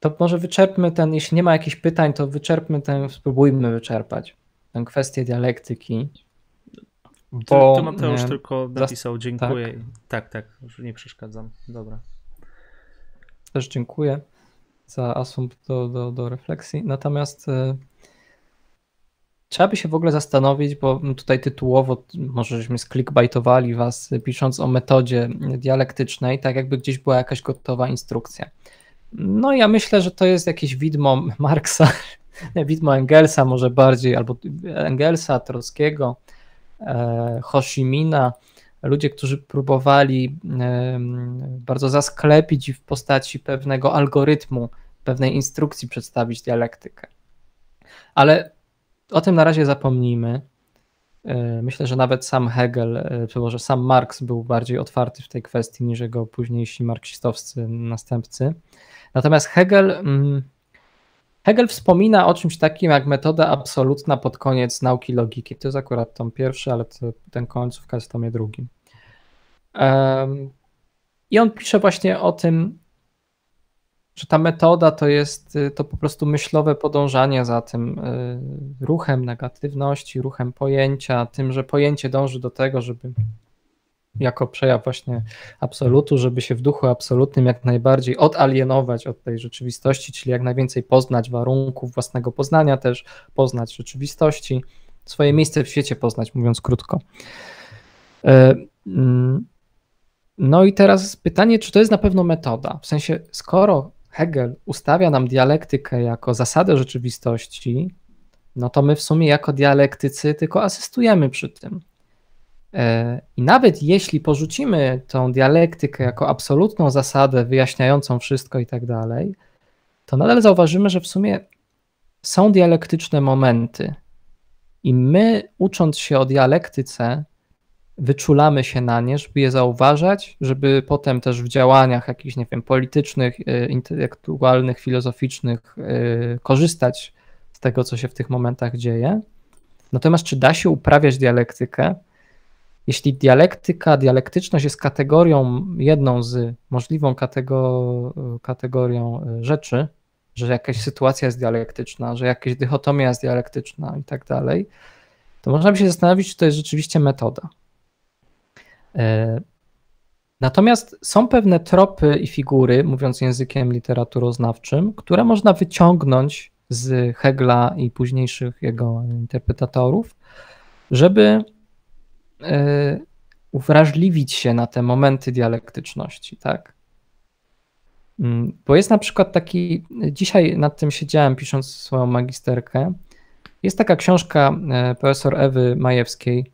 To może wyczerpmy ten, jeśli nie ma jakichś pytań, to wyczerpmy ten, spróbujmy wyczerpać tę kwestię dialektyki. Bo, ty, ty Mateusz nie, tylko napisał dziękuję. Tak, tak, tak już nie przeszkadzam. Dobra. Też dziękuję za asumpt do, do, do refleksji. Natomiast y, trzeba by się w ogóle zastanowić, bo tutaj tytułowo może żeśmy sklikbajtowali was pisząc o metodzie dialektycznej, tak jakby gdzieś była jakaś gotowa instrukcja. No ja myślę, że to jest jakieś widmo Marksa, widmo Engelsa może bardziej, albo Engelsa, Trockiego, E, Hoshimina, ludzie, którzy próbowali e, bardzo zasklepić i w postaci pewnego algorytmu, pewnej instrukcji przedstawić dialektykę. Ale o tym na razie zapomnijmy. E, myślę, że nawet sam Hegel, czy może sam Marx był bardziej otwarty w tej kwestii niż jego późniejsi marksistowscy następcy. Natomiast Hegel mm, Hegel wspomina o czymś takim jak metoda absolutna pod koniec nauki logiki. To jest akurat tom pierwszy, ale to, ten końcówka jest w tomie drugim. Um, I on pisze właśnie o tym, że ta metoda to jest to po prostu myślowe podążanie za tym y, ruchem negatywności, ruchem pojęcia, tym, że pojęcie dąży do tego, żeby jako przejaw właśnie absolutu, żeby się w duchu absolutnym jak najbardziej odalienować od tej rzeczywistości, czyli jak najwięcej poznać warunków własnego poznania, też poznać rzeczywistości, swoje miejsce w świecie poznać, mówiąc krótko. E, mm, no i teraz pytanie, czy to jest na pewno metoda? W sensie, skoro Hegel ustawia nam dialektykę jako zasadę rzeczywistości, no to my w sumie jako dialektycy tylko asystujemy przy tym. E, I nawet jeśli porzucimy tą dialektykę jako absolutną zasadę wyjaśniającą wszystko i tak dalej, to nadal zauważymy, że w sumie są dialektyczne momenty. I my, ucząc się o dialektyce, wyczulamy się na nie, żeby je zauważać, żeby potem też w działaniach jakichś, nie wiem, politycznych, e, intelektualnych, filozoficznych e, korzystać z tego, co się w tych momentach dzieje. Natomiast czy da się uprawiać dialektykę? Jeśli dialektyka, dialektyczność jest kategorią, jedną z możliwą kategor kategorią e, rzeczy, że jakaś sytuacja jest dialektyczna, że jakaś dychotomia jest dialektyczna i tak dalej, to można by się zastanowić, czy to jest rzeczywiście metoda. E, natomiast są pewne tropy i figury, mówiąc językiem literaturoznawczym, które można wyciągnąć z Hegla i późniejszych jego interpretatorów, żeby uwrażliwić się na te momenty dialektyczności, tak? Mm, bo jest na przykład taki, dzisiaj nad tym siedziałem pisząc swoją magisterkę, jest taka książka e, profesor Ewy Majewskiej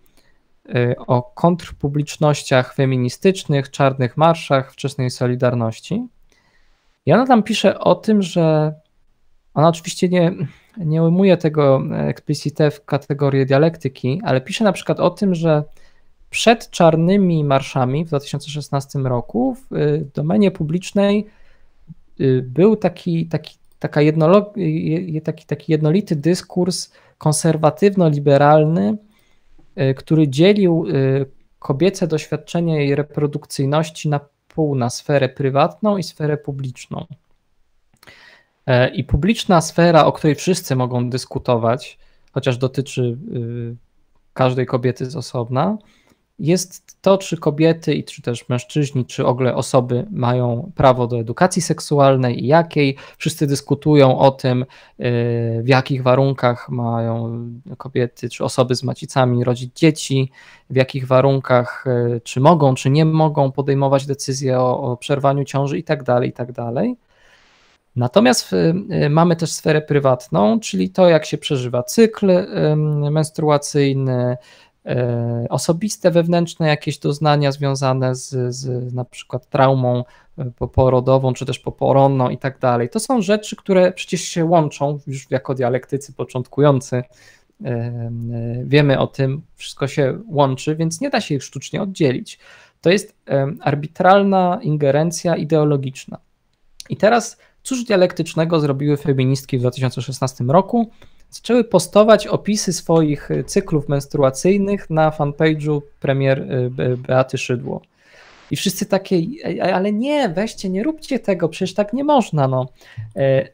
e, o kontrpublicznościach feministycznych, czarnych marszach wczesnej Solidarności. I ona tam pisze o tym, że ona oczywiście nie, nie ujmuje tego eksplicite w kategorię dialektyki, ale pisze na przykład o tym, że przed czarnymi marszami w 2016 roku w y, domenie publicznej y, był taki, taki, taka jednolo, y, taki, taki jednolity dyskurs konserwatywno-liberalny, który dzielił kobiece doświadczenie jej reprodukcyjności na pół, na sferę prywatną i sferę publiczną. E, I publiczna sfera, o której wszyscy mogą dyskutować, chociaż dotyczy każdej kobiety z osobna, jest to, czy kobiety i czy też mężczyźni, czy w ogóle osoby mają prawo do edukacji seksualnej i jakiej. Wszyscy dyskutują o tym, y, w jakich warunkach mają kobiety czy osoby z macicami rodzić dzieci, w jakich warunkach, y, czy mogą, czy nie mogą podejmować decyzje o, o przerwaniu ciąży i tak dalej, i tak dalej. Natomiast y, mamy też sferę prywatną, czyli to, jak się przeżywa cykl menstruacyjny, E, osobiste, wewnętrzne jakieś doznania związane z, z na przykład traumą poporodową, czy też poporonną i tak dalej. To są rzeczy, które przecież się łączą już jako dialektycy początkujący. Wiemy o tym, wszystko się łączy, więc nie da się ich sztucznie oddzielić. To jest arbitralna ingerencja ideologiczna. I teraz, cóż dialektycznego zrobiły feministki w 2016 roku? zaczęły postować opisy swoich cyklów menstruacyjnych na fanpage'u premier y, Beaty Szydło. I wszyscy takie, ale nie, weźcie, nie róbcie tego, przecież tak nie można. No. E,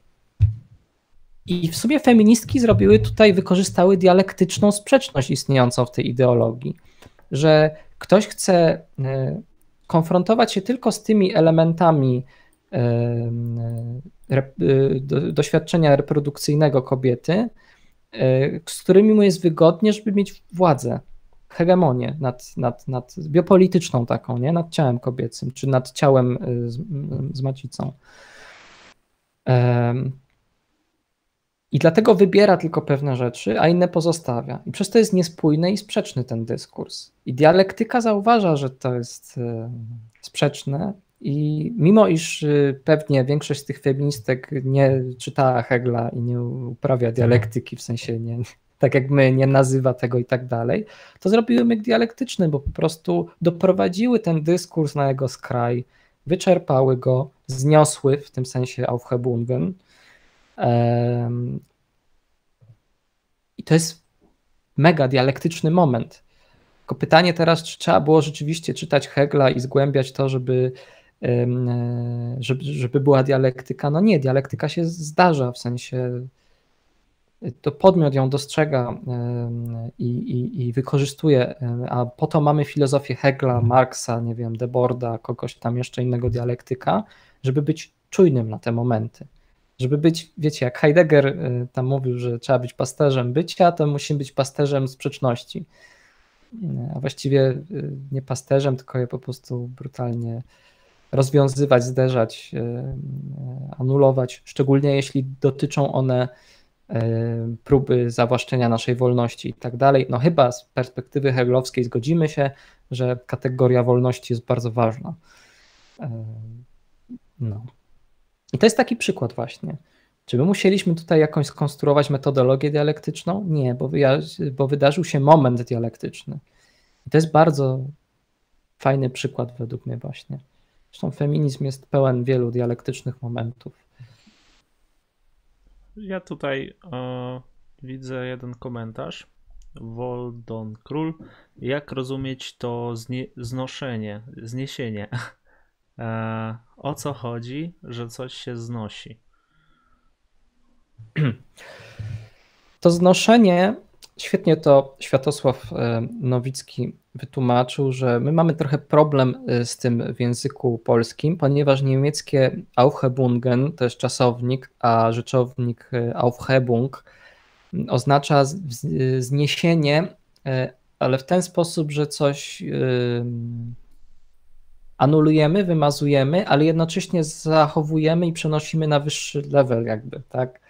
I w sumie feministki zrobiły tutaj, wykorzystały dialektyczną sprzeczność istniejącą w tej ideologii, że ktoś chce e, konfrontować się tylko z tymi elementami e, doświadczenia reprodukcyjnego kobiety, E, z którymi mu jest wygodnie, żeby mieć władzę, hegemonię nad, nad, nad biopolityczną taką, nie? nad ciałem kobiecym, czy nad ciałem e, z, z macicą. I dlatego wybiera tylko pewne rzeczy, a inne pozostawia. I przez to jest niespójny i sprzeczny ten dyskurs. I dialektyka zauważa, że to jest e, sprzeczne i mimo iż y, pewnie większość z tych feministek nie czytała Hegla i nie uprawia dialektyki, w sensie nie, tak jak my, nie nazywa tego i tak dalej, to zrobiły myk dialektyczny, bo po prostu doprowadziły ten dyskurs na jego skraj, wyczerpały go, zniosły w tym sensie Aufhebungen. I to jest mega dialektyczny moment. Tylko pytanie teraz, czy trzeba było rzeczywiście czytać Hegla i zgłębiać to, żeby żeby, żeby była dialektyka. No nie, dialektyka się zdarza, w sensie to podmiot ją dostrzega i, i, i wykorzystuje, a po to mamy filozofię Hegla, Marksa, nie wiem, Deborda, kogoś tam jeszcze innego dialektyka, żeby być czujnym na te momenty. Żeby być, wiecie, jak Heidegger e, tam mówił, że trzeba być pasterzem bycia, to musimy być pasterzem sprzeczności. A właściwie e, nie pasterzem, tylko je po prostu brutalnie rozwiązywać, zderzać, e, e, anulować, szczególnie jeśli dotyczą one e, próby zawłaszczenia naszej wolności i tak dalej. No chyba z perspektywy heglowskiej zgodzimy się, że kategoria wolności jest bardzo ważna. No. I to jest taki przykład właśnie. Czy my musieliśmy tutaj jakąś skonstruować metodologię dialektyczną? Nie, bo, bo wydarzył się moment dialektyczny. I to jest bardzo fajny przykład według mnie właśnie. Zresztą feminizm jest pełen wielu dialektycznych momentów. Ja tutaj e, widzę jeden komentarz. Woldon Król. Jak rozumieć to znie, znoszenie, zniesienie? E, o co chodzi, że coś się znosi? To znoszenie, świetnie to Światosław e, Nowicki wytłumaczył, że my mamy trochę problem e, z tym w języku polskim, ponieważ niemieckie Aufhebungen to jest czasownik, a rzeczownik e, Aufhebung oznacza zniesienie, ale w ten sposób, że coś anulujemy, wymazujemy, ale jednocześnie zachowujemy i przenosimy na wyższy level jakby, tak?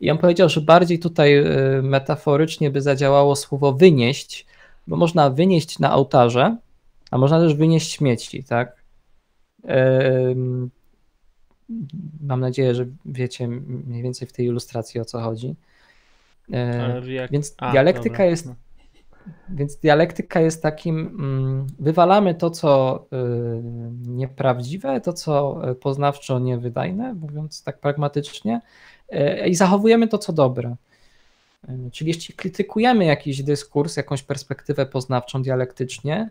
I on powiedział, że bardziej tutaj y, metaforycznie by zadziałało słowo wynieść, bo można wynieść na ołtarze, a można też wynieść śmieci, tak? Mam nadzieję, że wiecie mniej więcej w tej ilustracji o co chodzi. Jak... Więc a, dialektyka dobra. jest więc dialektyka jest takim, mm, wywalamy to, co y, nieprawdziwe, to, co poznawczo niewydajne, mówiąc tak pragmatycznie, E, i zachowujemy to, co dobre. Czyli jeśli krytykujemy jakiś dyskurs, jakąś perspektywę poznawczą dialektycznie,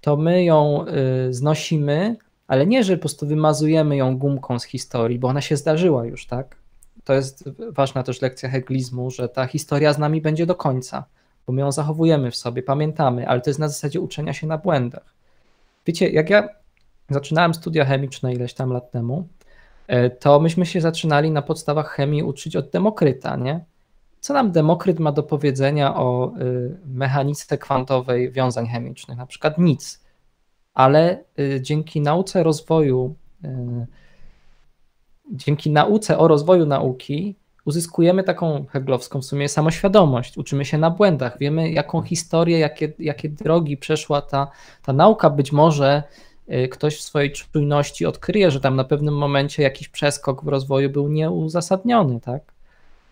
to my ją e, znosimy, ale nie, że po prostu wymazujemy ją gumką z historii, bo ona się zdarzyła już, tak? To jest ważna też lekcja heglizmu, że ta historia z nami będzie do końca, bo my ją zachowujemy w sobie, pamiętamy, ale to jest na zasadzie uczenia się na błędach. Wiecie, jak ja zaczynałem studia chemiczne ileś tam lat temu, E, to myśmy się zaczynali na podstawach chemii uczyć od Demokryta, nie? Co nam Demokryt ma do powiedzenia o y, mechanice kwantowej wiązań chemicznych? Na przykład nic. Ale y, dzięki nauce rozwoju, y, dzięki nauce o rozwoju nauki, uzyskujemy taką heglowską w sumie samoświadomość, uczymy się na błędach, wiemy jaką historię, jakie, jakie drogi przeszła ta, ta nauka, być może ktoś w swojej czujności odkryje, że tam na pewnym momencie jakiś przeskok w rozwoju był nieuzasadniony, tak?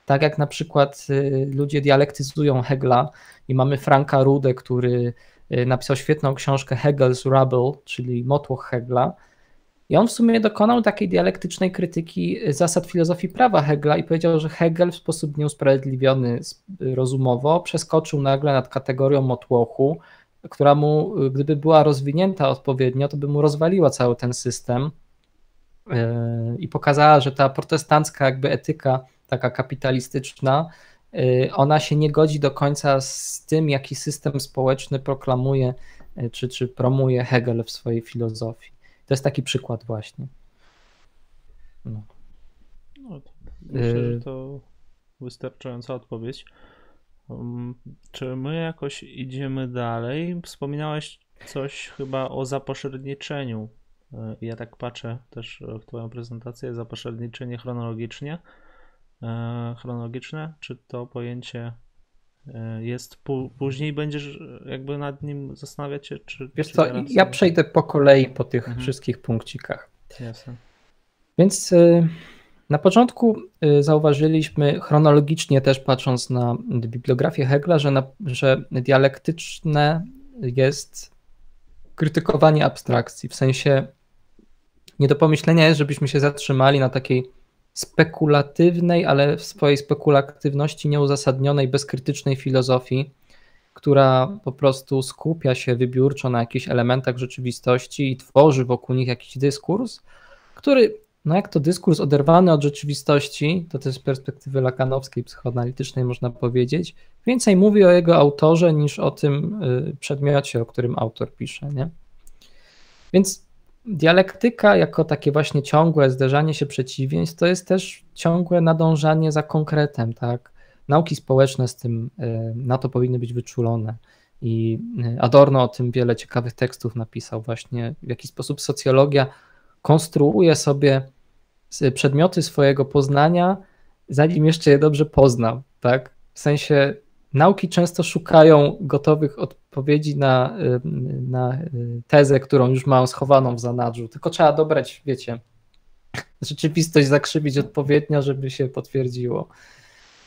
Tak jak na przykład y, ludzie dialektyzują Hegla i mamy Franka Rudę, który y, napisał świetną książkę Hegel's Rubble, czyli Motłoch Hegla. I on w sumie dokonał takiej dialektycznej krytyki zasad filozofii prawa Hegla i powiedział, że Hegel w sposób nieusprawiedliwiony rozumowo przeskoczył nagle nad kategorią motłochu, która mu, gdyby była rozwinięta odpowiednio, to by mu rozwaliła cały ten system i pokazała, że ta protestancka jakby etyka, taka kapitalistyczna, e, ona się nie godzi do końca z tym, jaki system społeczny proklamuje e, czy, czy promuje Hegel w swojej filozofii. To jest taki przykład właśnie. No. no myślę, że to wystarczająca odpowiedź. Um, czy my jakoś idziemy dalej? Wspominałeś coś chyba o zapośredniczeniu. Ja tak patrzę też w Twoją prezentację, zapośredniczenie chronologicznie. E, chronologiczne, czy to pojęcie e, jest później będziesz jakby nad nim zastanawiać się, czy. Wiesz czy co, ja przejdę po kolei po tych mhm. wszystkich punkcikach. Jasne. Więc y, na początku y, zauważyliśmy chronologicznie też patrząc na bibliografię Hegla, że, na, że dialektyczne jest krytykowanie abstrakcji, w sensie nie do pomyślenia jest, żebyśmy się zatrzymali na takiej spekulatywnej, ale w swojej spekulatywności nieuzasadnionej, bezkrytycznej filozofii, która po prostu skupia się wybiórczo na jakichś elementach rzeczywistości i tworzy wokół nich jakiś dyskurs, który no jak to dyskurs oderwany od rzeczywistości, to też z perspektywy lakanowskiej, psychoanalitycznej można powiedzieć, więcej mówi o jego autorze niż o tym y, przedmiocie, o którym autor pisze. Nie? Więc dialektyka jako takie właśnie ciągłe zderzanie się przeciwieństw, to jest też ciągłe nadążanie za konkretem, tak? Nauki społeczne z tym, y, na to powinny być wyczulone. I y, Adorno o tym wiele ciekawych tekstów napisał, właśnie w jaki sposób socjologia konstruuje sobie przedmioty swojego poznania, zanim jeszcze je dobrze poznam, tak? W sensie nauki często szukają gotowych odpowiedzi na, na tezę, którą już mają schowaną w zanadrzu, tylko trzeba dobrać, wiecie, rzeczywistość zakrzywić odpowiednio, żeby się potwierdziło.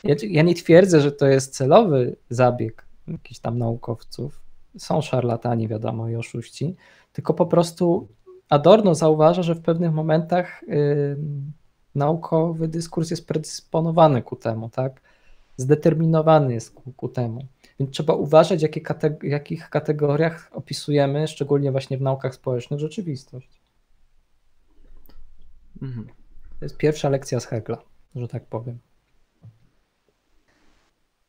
Ja, ja nie twierdzę, że to jest celowy zabieg jakichś tam naukowców. Są szarlatani, wiadomo, i oszuści, tylko po prostu Adorno zauważa, że w pewnych momentach y, naukowy dyskurs jest predysponowany ku temu, tak? Zdeterminowany jest ku, ku temu. Więc trzeba uważać, jakie jakich kategoriach opisujemy, szczególnie właśnie w naukach społecznych, rzeczywistość. Mhm. To jest pierwsza lekcja z Hegla, że tak powiem.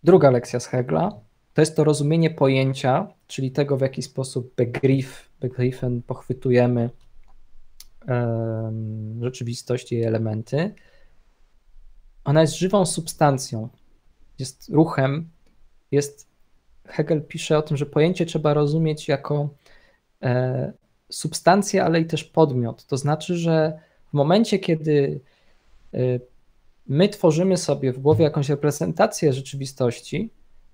Druga lekcja z Hegla to jest to rozumienie pojęcia, czyli tego, w jaki sposób Begriff, Begriffen pochwytujemy um, rzeczywistość i jej elementy. Ona jest żywą substancją, jest ruchem, jest. Hegel pisze o tym, że pojęcie trzeba rozumieć jako e, substancję, ale i też podmiot. To znaczy, że w momencie, kiedy e, my tworzymy sobie w głowie jakąś reprezentację rzeczywistości,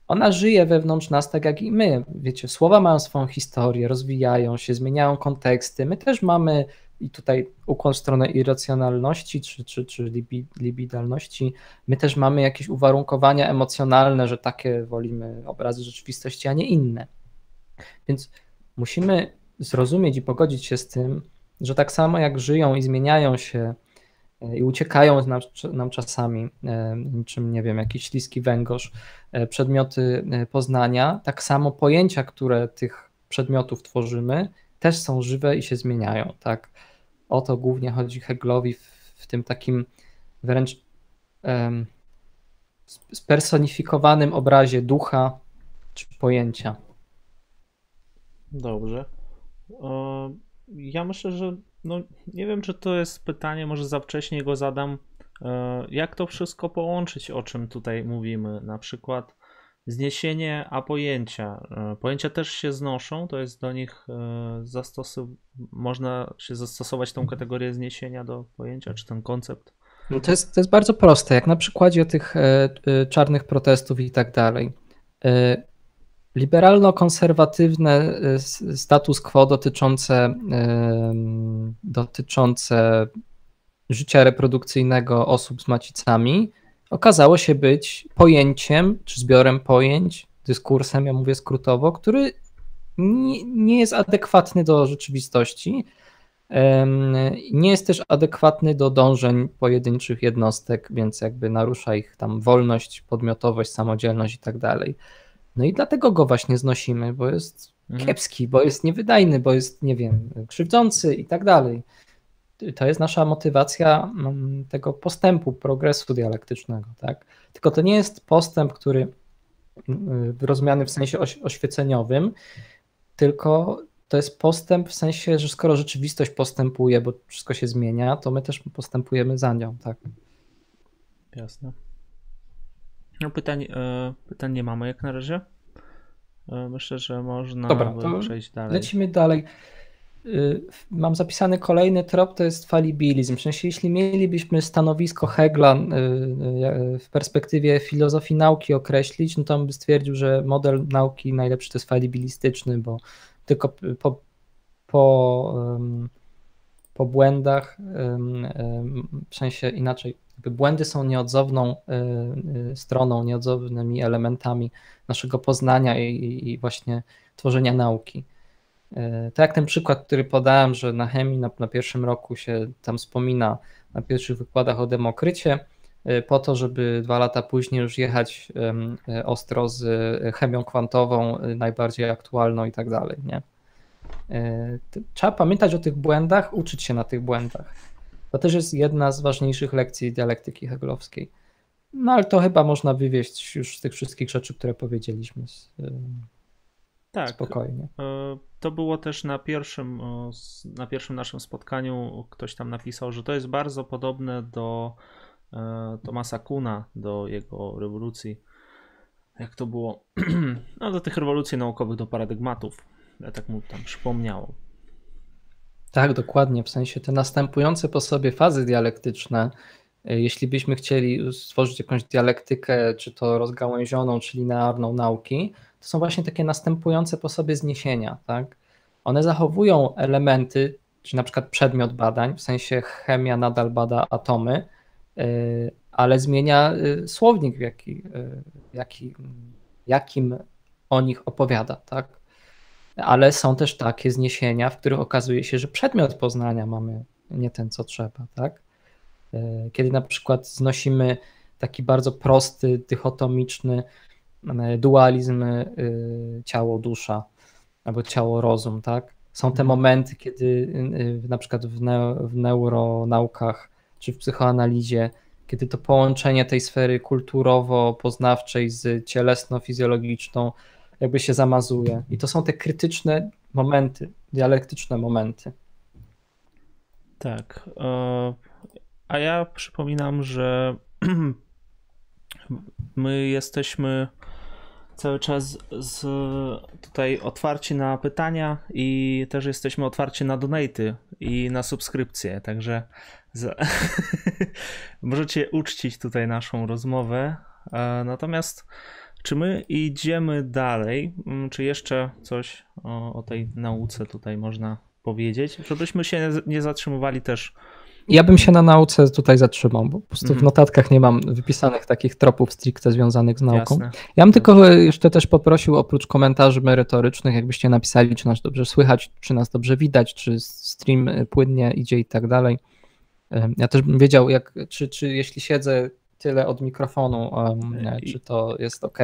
ona żyje wewnątrz nas tak jak i my. Wiecie, słowa mają swoją historię, rozwijają się, zmieniają konteksty. My też mamy i tutaj ukłon w stronę irracjonalności czy, czy, czy libidalności, my też mamy jakieś uwarunkowania emocjonalne, że takie wolimy obrazy rzeczywistości, a nie inne. Więc musimy zrozumieć i pogodzić się z tym, że tak samo jak żyją i zmieniają się i uciekają nam, nam czasami, e, niczym, nie wiem, jakiś śliski węgorz, e, przedmioty e, poznania, tak samo pojęcia, które tych przedmiotów tworzymy, też są żywe i się zmieniają. Tak? O to głównie chodzi Heglowi w, w tym takim wręcz um, spersonifikowanym obrazie ducha czy pojęcia. Dobrze. Ja myślę, że no, nie wiem, czy to jest pytanie, może za wcześnie go zadam. E, jak to wszystko połączyć, o czym tutaj mówimy? Na przykład zniesienie, a pojęcia. E, pojęcia też się znoszą, to jest do nich e, zastosow... można się zastosować tą kategorię zniesienia do pojęcia, czy ten koncept? No to, jest, to jest bardzo proste, jak na przykładzie tych czarnych protestów i tak dalej liberalno-konserwatywne status quo dotyczące, dotyczące życia reprodukcyjnego osób z macicami okazało się być pojęciem, czy zbiorem pojęć, dyskursem, ja mówię skrótowo, który nie, nie jest adekwatny do rzeczywistości. Nie jest też adekwatny do dążeń pojedynczych jednostek, więc jakby narusza ich tam wolność, podmiotowość, samodzielność i tak dalej. No i dlatego go właśnie znosimy, bo jest mhm. kiepski, bo jest niewydajny, bo jest, nie wiem, krzywdzący i tak dalej. To jest nasza motywacja mm, tego postępu, progresu dialektycznego, tak? Tylko to nie jest postęp, który mm, rozumiany w sensie oświeceniowym, tylko to jest postęp w sensie, że skoro rzeczywistość postępuje, bo wszystko się zmienia, to my też postępujemy za nią, tak? Jasne. No pytań, e, pytań nie mamy jak na razie. E, myślę, że można Dobra, przejść dalej. Lecimy dalej. Y, mam zapisany kolejny trop, to jest falibilizm. W sensie, jeśli mielibyśmy stanowisko Hegla y, y, w perspektywie filozofii nauki określić, no to on by stwierdził, że model nauki najlepszy to jest falibilistyczny, bo tylko po, po, po błędach, w sensie inaczej, błędy są nieodzowną stroną, nieodzownymi elementami naszego poznania i, i właśnie tworzenia nauki. Y, tak jak ten przykład, który podałem, że na chemii na, na pierwszym roku się tam wspomina na pierwszych wykładach o demokrycie, po to, żeby dwa lata później już jechać ostro z chemią kwantową, najbardziej aktualną i tak dalej. Nie? Trzeba pamiętać o tych błędach, uczyć się na tych błędach. To też jest jedna z ważniejszych lekcji dialektyki hegelowskiej. No ale to chyba można wywieźć już z tych wszystkich rzeczy, które powiedzieliśmy. Tak, spokojnie. E, to było też na pierwszym, na pierwszym naszym spotkaniu. Ktoś tam napisał, że to jest bardzo podobne do e, Tomasa Kuna, do jego rewolucji. Jak to było? No, do tych rewolucji naukowych, do paradygmatów. Ja tak mu tam przypomniało. Tak, dokładnie. W sensie te następujące po sobie fazy dialektyczne, jeśli byśmy chcieli stworzyć jakąś dialektykę, czy to rozgałęzioną, czy linearną nauki, to są właśnie takie następujące po sobie zniesienia. Tak? One zachowują elementy, czy na przykład przedmiot badań, w sensie chemia nadal bada atomy, e, ale zmienia e, słownik, jaki, jaki, jakim o nich opowiada. Tak? ale są też takie zniesienia, w których okazuje się, że przedmiot poznania mamy nie ten, co trzeba, tak? E, kiedy na przykład znosimy taki bardzo prosty, dychotomiczny e, dualizm e, ciało-dusza albo ciało-rozum, tak? Są te mhm. momenty, kiedy na przykład w, ne w neuronaukach czy w psychoanalizie kiedy to połączenie tej sfery kulturowo-poznawczej z cielesno-fizjologiczną jakby się zamazuje. I to są te krytyczne momenty, dialektyczne momenty. Tak. E, a ja przypominam, że my jesteśmy cały czas z, tutaj otwarci na pytania i też jesteśmy otwarci na donaty i na subskrypcje, także możecie uczcić tutaj naszą rozmowę. E, natomiast czy my idziemy dalej? Mm, czy jeszcze coś o, o tej nauce tutaj można powiedzieć? Żebyśmy się nie zatrzymywali też ja bym się na nauce tutaj zatrzymał, bo po prostu mm. w mhm. notatkach nie mam wypisanych takich tropów stricte związanych z nauką. Jasne. Ja bym tylko jeszcze też poprosił oprócz komentarzy merytorycznych, jakbyście napisali, czy nas dobrze słychać, czy nas dobrze widać, czy stream płynnie idzie i tak dalej. Ja też bym wiedział, jak, czy, czy jeśli siedzę tyle od mikrofonu, um, czy to jest ok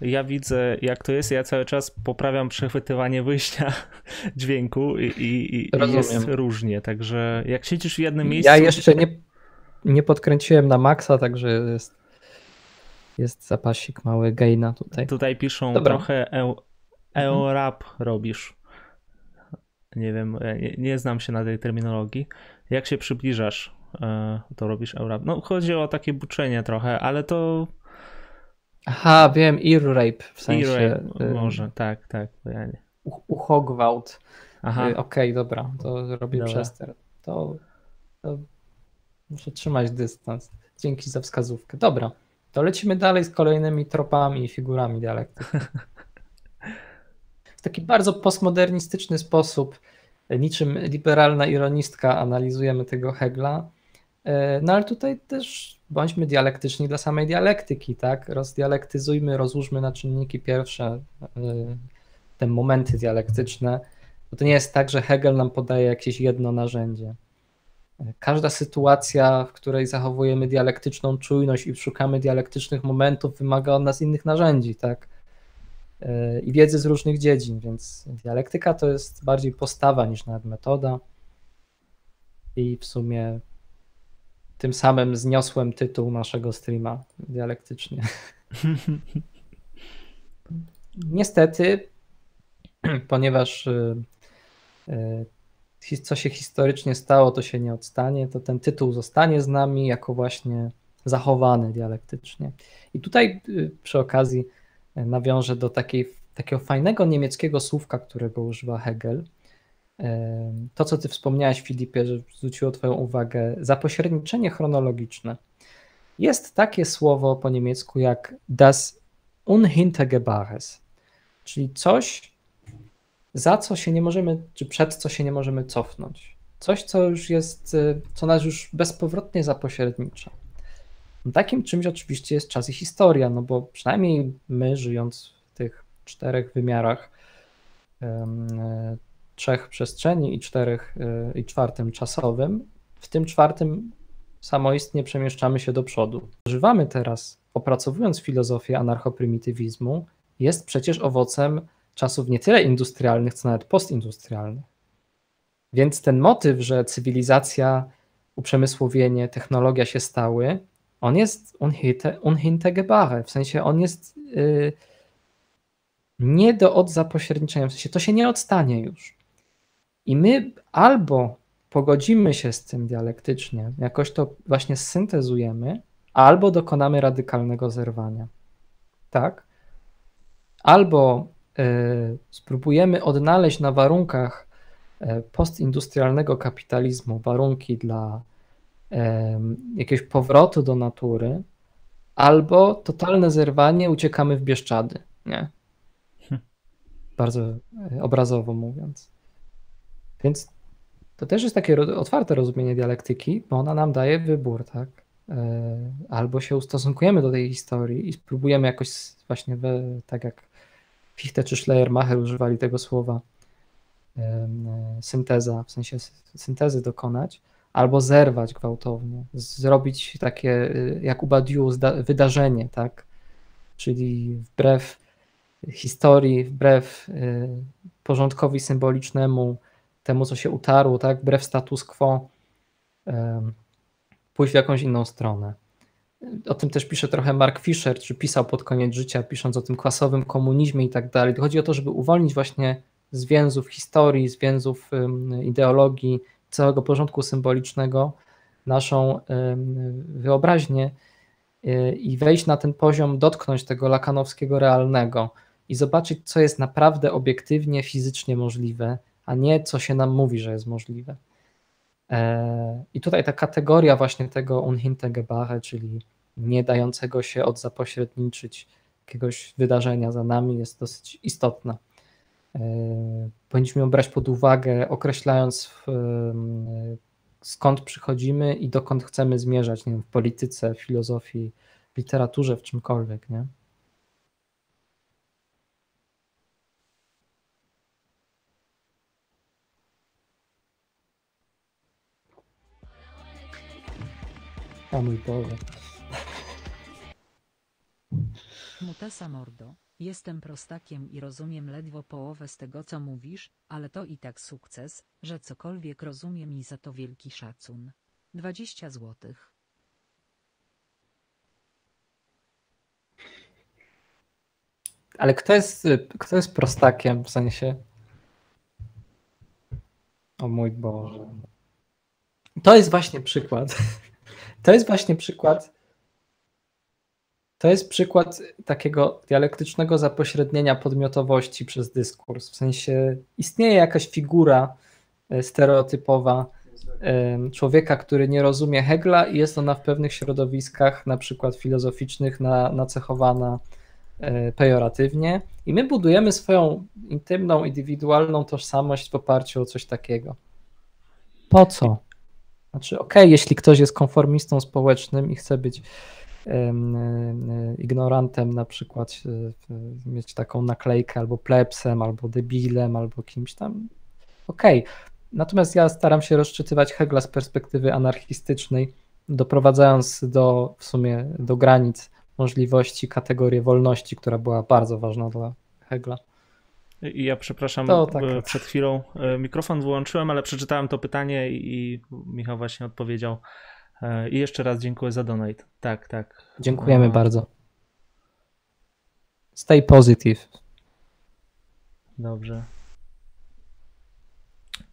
ja widzę, jak to jest. Ja cały czas poprawiam przechwytywanie wyjścia dźwięku i, i, i jest różnie. Także jak siedzisz w jednym miejscu. Ja jeszcze nie, nie podkręciłem na maksa, także jest, jest zapasik mały gaina tutaj. Tutaj piszą Dobra. trochę EORAP robisz. Nie wiem, nie, nie, znam się na tej terminologii. Jak się przybliżasz, e, to robisz EORAP. No chodzi o takie buczenie trochę, ale to Aha, wiem, ear rape w sensie. Ear rape, może, tak, tak. Ja nie. Uchogwałt. Aha. Y, okej, okay, dobra, to robię dobra. przester. To, to muszę trzymać dystans. Dzięki za wskazówkę. Dobra, to lecimy dalej z kolejnymi tropami i figurami dialektu. w taki bardzo postmodernistyczny sposób, niczym liberalna ironistka, analizujemy tego Hegla. E, no ale tutaj też bądźmy dialektyczni dla samej dialektyki, tak? Rozdialektyzujmy, rozłóżmy na czynniki pierwsze e, te momenty dialektyczne, bo to nie jest tak, że Hegel nam podaje jakieś jedno narzędzie. E, każda sytuacja, w której zachowujemy dialektyczną czujność i szukamy dialektycznych momentów, wymaga od nas innych narzędzi, tak? I wiedzy z różnych dziedzin, więc dialektyka to jest bardziej postawa niż nawet metoda. I w sumie tym samym zniosłem tytuł naszego streama dialektycznie. Niestety, ponieważ y, y, co się historycznie stało, to się nie odstanie, to ten tytuł zostanie z nami jako właśnie zachowany dialektycznie. I tutaj y, przy okazji nawiążę do takiej, takiego fajnego niemieckiego słówka, którego używa Hegel, to, co ty wspomniałeś, Filipie, że zwróciło Twoją uwagę, zapośredniczenie chronologiczne. Jest takie słowo po niemiecku jak das Unhintergebares, czyli coś, za co się nie możemy, czy przed co się nie możemy cofnąć. Coś, co już jest, y, co nas już bezpowrotnie zapośrednicza. Takim czymś oczywiście jest czas i historia, no bo przynajmniej my, żyjąc w tych czterech wymiarach, trzech przestrzeni i czterech y, i czwartym czasowym, w tym czwartym samoistnie przemieszczamy się do przodu. Używamy teraz, opracowując filozofię anarchoprymitywizmu, jest przecież owocem czasów nie tyle industrialnych, co nawet postindustrialnych. Więc ten motyw, że cywilizacja, uprzemysłowienie, technologia się stały, on jest unhintegebare, w sensie on jest yy, nie do odzapośredniczenia, w sensie to się nie odstanie już. I my albo pogodzimy się z tym dialektycznie, jakoś to właśnie syntezujemy, albo dokonamy radykalnego zerwania. Tak? Albo y, spróbujemy odnaleźć na warunkach y, postindustrialnego kapitalizmu warunki dla y, jakiegoś powrotu do natury, albo totalne zerwanie, uciekamy w Bieszczady. Nie? Hm. Bardzo obrazowo mówiąc. Więc to też jest takie otwarte rozumienie dialektyki, bo ona nam daje wybór, tak? E, albo się ustosunkujemy do tej historii i spróbujemy jakoś właśnie, we, tak jak Fichte czy Schleiermacher używali tego słowa, synteza, w sensie syntezy dokonać, albo zerwać gwałtownie, zrobić takie y, jak u Badiou wydarzenie, tak? Czyli wbrew historii, wbrew y, porządkowi symbolicznemu, temu, co się utarło, tak, wbrew status quo, pójść w jakąś inną stronę. O tym też pisze trochę Mark Fisher, czy pisał pod koniec życia, pisząc o tym klasowym komunizmie i tak dalej. Chodzi o to, żeby uwolnić właśnie z więzów historii, z więzów ideologii, całego porządku symbolicznego naszą wyobraźnię y, i wejść na ten poziom, dotknąć tego lakanowskiego realnego i zobaczyć, co jest naprawdę obiektywnie, fizycznie możliwe, a nie co się nam mówi, że jest możliwe. E, I tutaj ta kategoria właśnie tego unhintergebare, czyli nie dającego się odzapośredniczyć jakiegoś wydarzenia za nami jest dosyć istotna. E, powinniśmy ją brać pod uwagę, określając skąd przychodzimy i dokąd chcemy zmierzać, nie wiem, w polityce, w filozofii, w literaturze, w czymkolwiek, nie? O mój Boże. Mutesa mordo, jestem prostakiem i rozumiem ledwo połowę z tego co mówisz, ale to i tak sukces, że cokolwiek rozumiem i za to wielki szacun. 20 złotych. Ale kto jest, kto jest prostakiem w sensie? O mój Boże. To jest właśnie przykład. To jest właśnie przykład. To jest przykład takiego dialektycznego zapośrednienia podmiotowości przez dyskurs. W sensie istnieje jakaś figura e, stereotypowa e, człowieka, który nie rozumie Hegla i jest ona w pewnych środowiskach, na przykład filozoficznych, na, nacechowana e, pejoratywnie. I my budujemy swoją intymną, indywidualną tożsamość w oparciu o coś takiego. Po co? Znaczy, okej, okay, jeśli ktoś jest konformistą społecznym i chce być ignorantem, na przykład e, mieć taką naklejkę albo plepsem, albo debilem, albo kimś tam, okej. Okay. Natomiast ja staram się rozczytywać Hegla z perspektywy anarchistycznej, doprowadzając do w sumie do granic możliwości kategorię wolności, która była bardzo ważna dla Hegla. I ja przepraszam, tak. przed chwilą e, mikrofon wyłączyłem, ale przeczytałem to pytanie i Michał właśnie odpowiedział. E, I jeszcze raz dziękuję za donate. Tak, tak. Dziękujemy bardzo. Stay positive. Dobrze.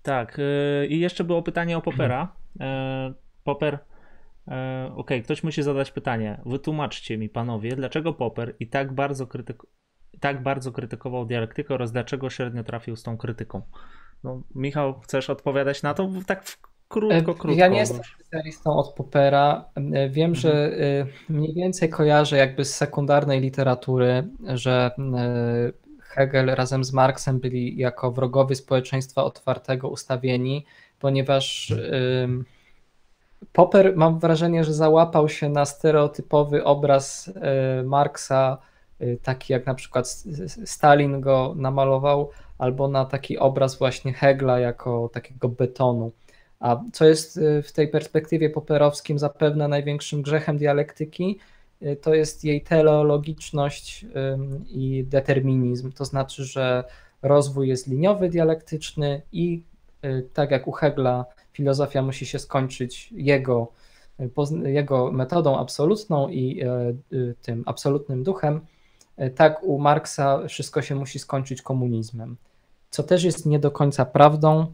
Tak. E, I jeszcze było pytanie o Popera. Popper. Ok, ktoś musi zadać pytanie. Wytłumaczcie mi, panowie, dlaczego Popper i tak bardzo krytyk tak bardzo krytykował dialektykę oraz dlaczego średnio trafił z tą krytyką. No, Michał, chcesz odpowiadać na to? Tak krótko, e, krótko. Ja nie jestem specjalistą od Popera. E, wiem, mhm. że e, mniej więcej kojarzę jakby z sekundarnej literatury, że Hegel razem z Marksem byli jako wrogowie społeczeństwa otwartego ustawieni, ponieważ Popper mam wrażenie, że załapał się na stereotypowy obraz Marksa taki jak na przykład Stalin go namalował, albo na taki obraz właśnie Hegla jako takiego betonu. A co jest y, w tej perspektywie poperowskim zapewne największym grzechem dialektyki, y, to jest jej teleologiczność i determinizm. To znaczy, że rozwój jest liniowy, dialektyczny i tak jak u Hegla, filozofia musi się skończyć jego, jego metodą absolutną i tym absolutnym duchem, tak u Marksa wszystko się musi skończyć komunizmem. Co też jest nie do końca prawdą.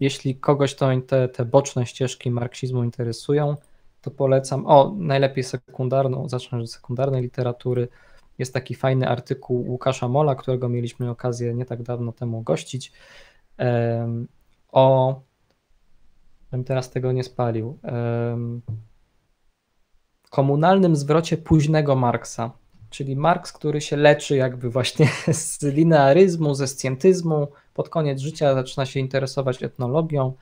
Jeśli kogoś to te, te boczne ścieżki marksizmu interesują, to polecam. O, najlepiej sekundarną, zacznę od sekundarnej literatury. Jest taki fajny artykuł Łukasza Mola, którego mieliśmy okazję nie tak dawno temu gościć. Um, o. Bym teraz tego nie spalił. Um, komunalnym zwrocie późnego Marksa czyli Marx, który się leczy jakby właśnie z linearyzmu, ze scjentyzmu, pod koniec życia zaczyna się interesować etnologią,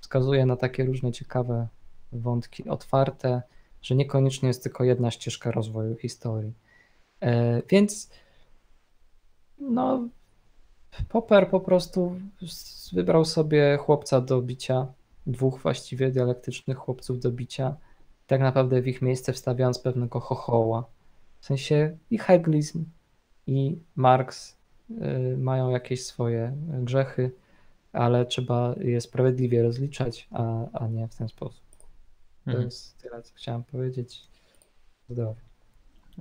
wskazuje na takie różne ciekawe wątki otwarte, że niekoniecznie jest tylko jedna ścieżka rozwoju historii. E, więc no, Popper po prostu wybrał sobie chłopca do bicia, dwóch właściwie dialektycznych chłopców do bicia, tak naprawdę w ich miejsce wstawiając pewnego chochoła. W sensie i heglizm, i Marx y, mają jakieś swoje grzechy, ale trzeba je sprawiedliwie rozliczać, a, a nie w ten sposób. To Mhm. jest tyle, co chciałem powiedzieć. Zdrowo.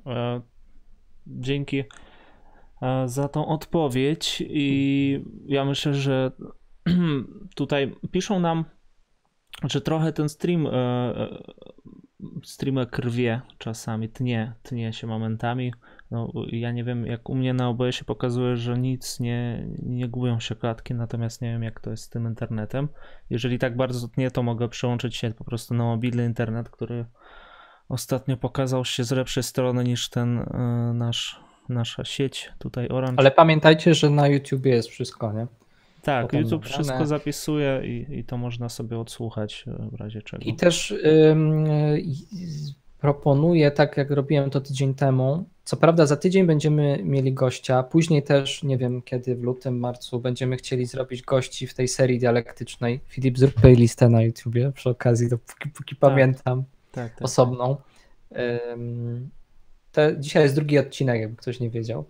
E, Dzięki e, za tą odpowiedź i ja myślę, że tutaj piszą nam, że trochę ten stream e, e, streamek rwie czasami, tnie, tnie się momentami. No, ja nie wiem, jak u mnie na oboje się pokazuje, że nic nie, nie gubią się klatki, natomiast nie wiem, jak to jest z tym internetem. Jeżeli tak bardzo tnie, to mogę przełączyć się po prostu na mobilny internet, który ostatnio pokazał się z lepszej strony niż ten e, nasz, nasza sieć tutaj Orange. Ale pamiętajcie, że na YouTubie jest wszystko, nie? Tak, potem YouTube wszystko zapisuje i, i to można sobie odsłuchać e, w razie czego. I też ym, proponuję, tak jak robiłem to tydzień temu. Co prawda, za tydzień będziemy mieli gościa. Później też, nie wiem kiedy, w lutym, marcu, będziemy chcieli zrobić gości w tej serii dialektycznej. Filip, zrób playlistę na YouTubie przy okazji, dopóki póki pamiętam, tak, tak. osobną. Ym, To dzisiaj jest drugi odcinek, jakby ktoś nie wiedział.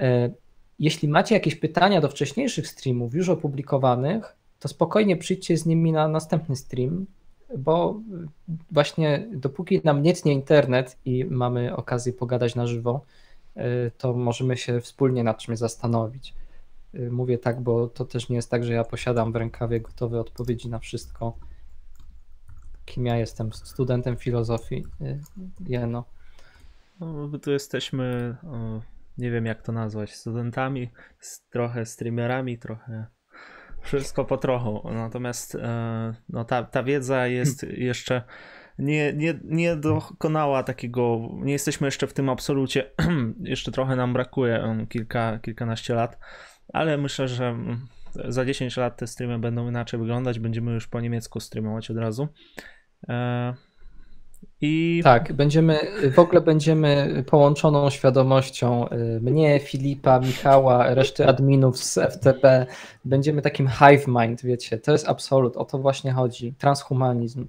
E, Jeśli macie jakieś pytania do wcześniejszych streamów już opublikowanych, to spokojnie przyjdźcie z nimi na następny stream, bo właśnie dopóki nam nie tnie internet i mamy okazję pogadać na żywo, e, to możemy się wspólnie nad czymś zastanowić. E, Mówię tak, bo to też nie jest tak, że ja posiadam w rękawie gotowe odpowiedzi na wszystko. Kim ja jestem? Studentem filozofii. e, Jeno. No, my tu jesteśmy, nie wiem jak to nazwać, studentami, trochę streamerami, trochę wszystko po trochu. Natomiast e, no, ta, ta wiedza jest jeszcze nie, nie, nie dokonała takiego, nie jesteśmy jeszcze w tym absolucie, jeszcze trochę nam brakuje, em, kilka, kilkanaście lat, ale myślę, że mm, za 10 lat te streamy będą inaczej wyglądać, będziemy już po niemiecku streamować od razu. I Tak, będziemy, w ogóle będziemy połączoną świadomością y, mnie, Filipa, Michała, reszty adminów z FTP. Będziemy takim hive mind, wiecie, to jest absolut, o to właśnie chodzi, transhumanizm.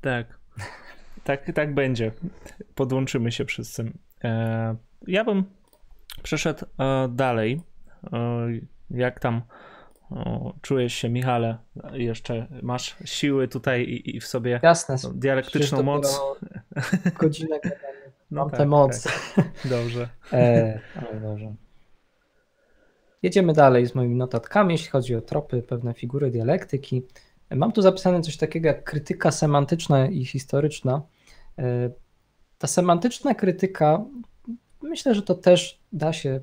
Tak. Tak, tak będzie. Podłączymy się wszyscy. E, ja bym przeszedł e, dalej. E, jak tam o, czujesz się, Michale? Jeszcze masz siły tutaj i, i w sobie Jasne, no, dialektyczną moc. Godzinę gadamy. No Mam tak, tę moc. tak. Dobrze. E, ale dobrze. Jedziemy dalej z moimi notatkami, jeśli chodzi o tropy, pewne figury dialektyki. Mam tu zapisane coś takiego jak krytyka semantyczna i historyczna. E, Ta semantyczna krytyka, myślę, że to też da się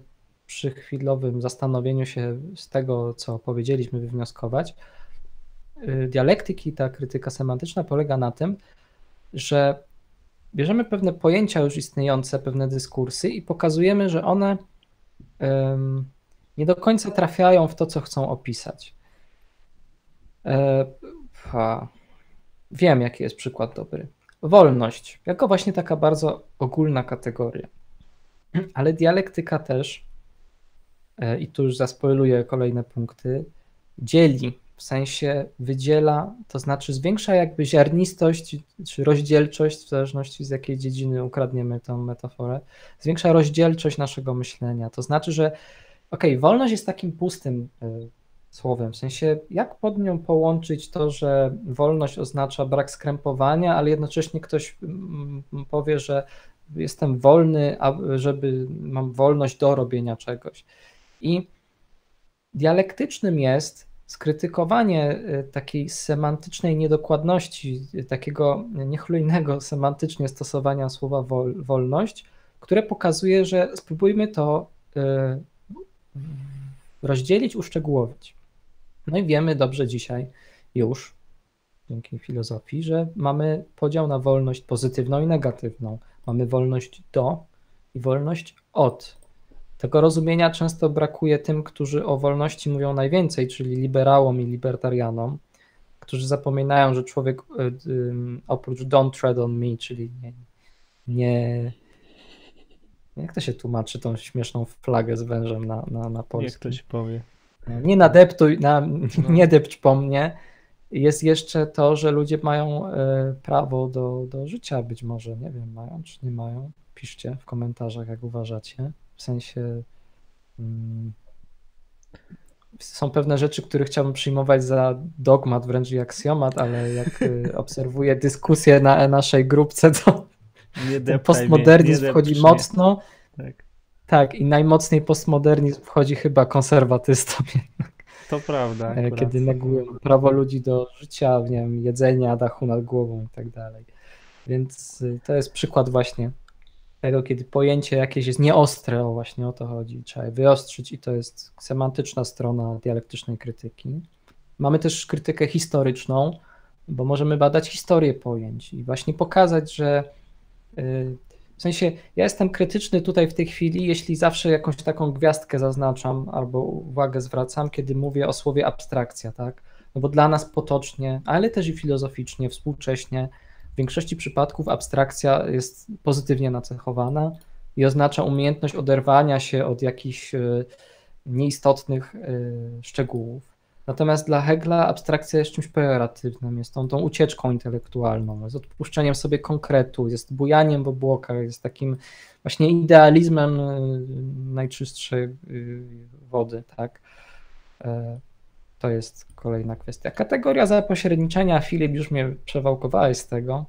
przy chwilowym zastanowieniu się z tego, co powiedzieliśmy, wywnioskować. E, Dialektyki, ta krytyka semantyczna polega na tym, że bierzemy pewne pojęcia już istniejące, pewne dyskursy i pokazujemy, że one em, nie do końca trafiają w to, co chcą opisać. E. Wiem, jaki jest przykład dobry. Wolność, jako właśnie taka bardzo ogólna kategoria. Ale dialektyka też, i tu już zaspoiluję kolejne punkty, dzieli, w sensie wydziela, to znaczy zwiększa jakby ziarnistość czy rozdzielczość, w zależności z jakiej dziedziny ukradniemy tą metaforę, zwiększa rozdzielczość naszego myślenia. To znaczy, że okej, wolność jest takim pustym y, słowem, w sensie jak pod nią połączyć to, że wolność oznacza brak skrępowania, ale jednocześnie ktoś mm, powie, że jestem wolny, a żeby mam wolność do robienia czegoś. I dialektycznym jest skrytykowanie y, takiej semantycznej niedokładności, y, takiego niechlujnego semantycznie stosowania słowa wol, wolność, które pokazuje, że spróbujmy to y, rozdzielić, uszczegółowić. No i wiemy dobrze dzisiaj już, dzięki filozofii, że mamy podział na wolność pozytywną i negatywną. Mamy wolność do i wolność od. Tego rozumienia często brakuje tym, którzy o wolności mówią najwięcej, czyli liberałom i libertarianom, którzy zapominają, że człowiek y, oprócz don't tread on me, czyli nie, nie jak to się tłumaczy tą śmieszną flagę z wężem na, na, na Jak polski? to się powie? Nie nadeptuj, na, nie depcz po mnie. Jest jeszcze to, że ludzie mają e, prawo do, do życia, być może, nie wiem, mają czy nie mają. Piszcie w komentarzach, jak uważacie. W sensie, mm, są pewne rzeczy, które chciałbym przyjmować za dogmat, wręcz i aksjomat, ale jak y, obserwuję dyskusję na naszej grupce, to postmodernizm wchodzi mocno. Tak. tak, i najmocniej postmodernizm wchodzi chyba konserwatystom. To prawda. E, akurat. Kiedy negują prawo ludzi do życia, nie wiem, jedzenia, dachu nad głową i tak dalej. Więc y, to jest przykład właśnie tego, kiedy pojęcie jakieś jest nieostre, o właśnie o to chodzi, trzeba je wyostrzyć i to jest semantyczna strona dialektycznej krytyki. Mamy też krytykę historyczną, bo możemy badać historię pojęć i właśnie pokazać, że y, w sensie ja jestem krytyczny tutaj w tej chwili, jeśli zawsze jakąś taką gwiazdkę zaznaczam albo uwagę zwracam, kiedy mówię o słowie abstrakcja, tak? No bo dla nas potocznie, ale też i filozoficznie, współcześnie w większości przypadków abstrakcja jest pozytywnie nacechowana i oznacza umiejętność oderwania się od jakichś e, nieistotnych e, szczegółów. Natomiast dla Hegla abstrakcja jest czymś pejoratywnym, jest tą, tą ucieczką intelektualną, jest odpuszczeniem sobie konkretu, jest bujaniem w obłokach, jest takim właśnie idealizmem e, najczystszej wody, tak. To jest kolejna kwestia. Kategoria zapośredniczenia, Filip już mnie przewałkowałeś z tego,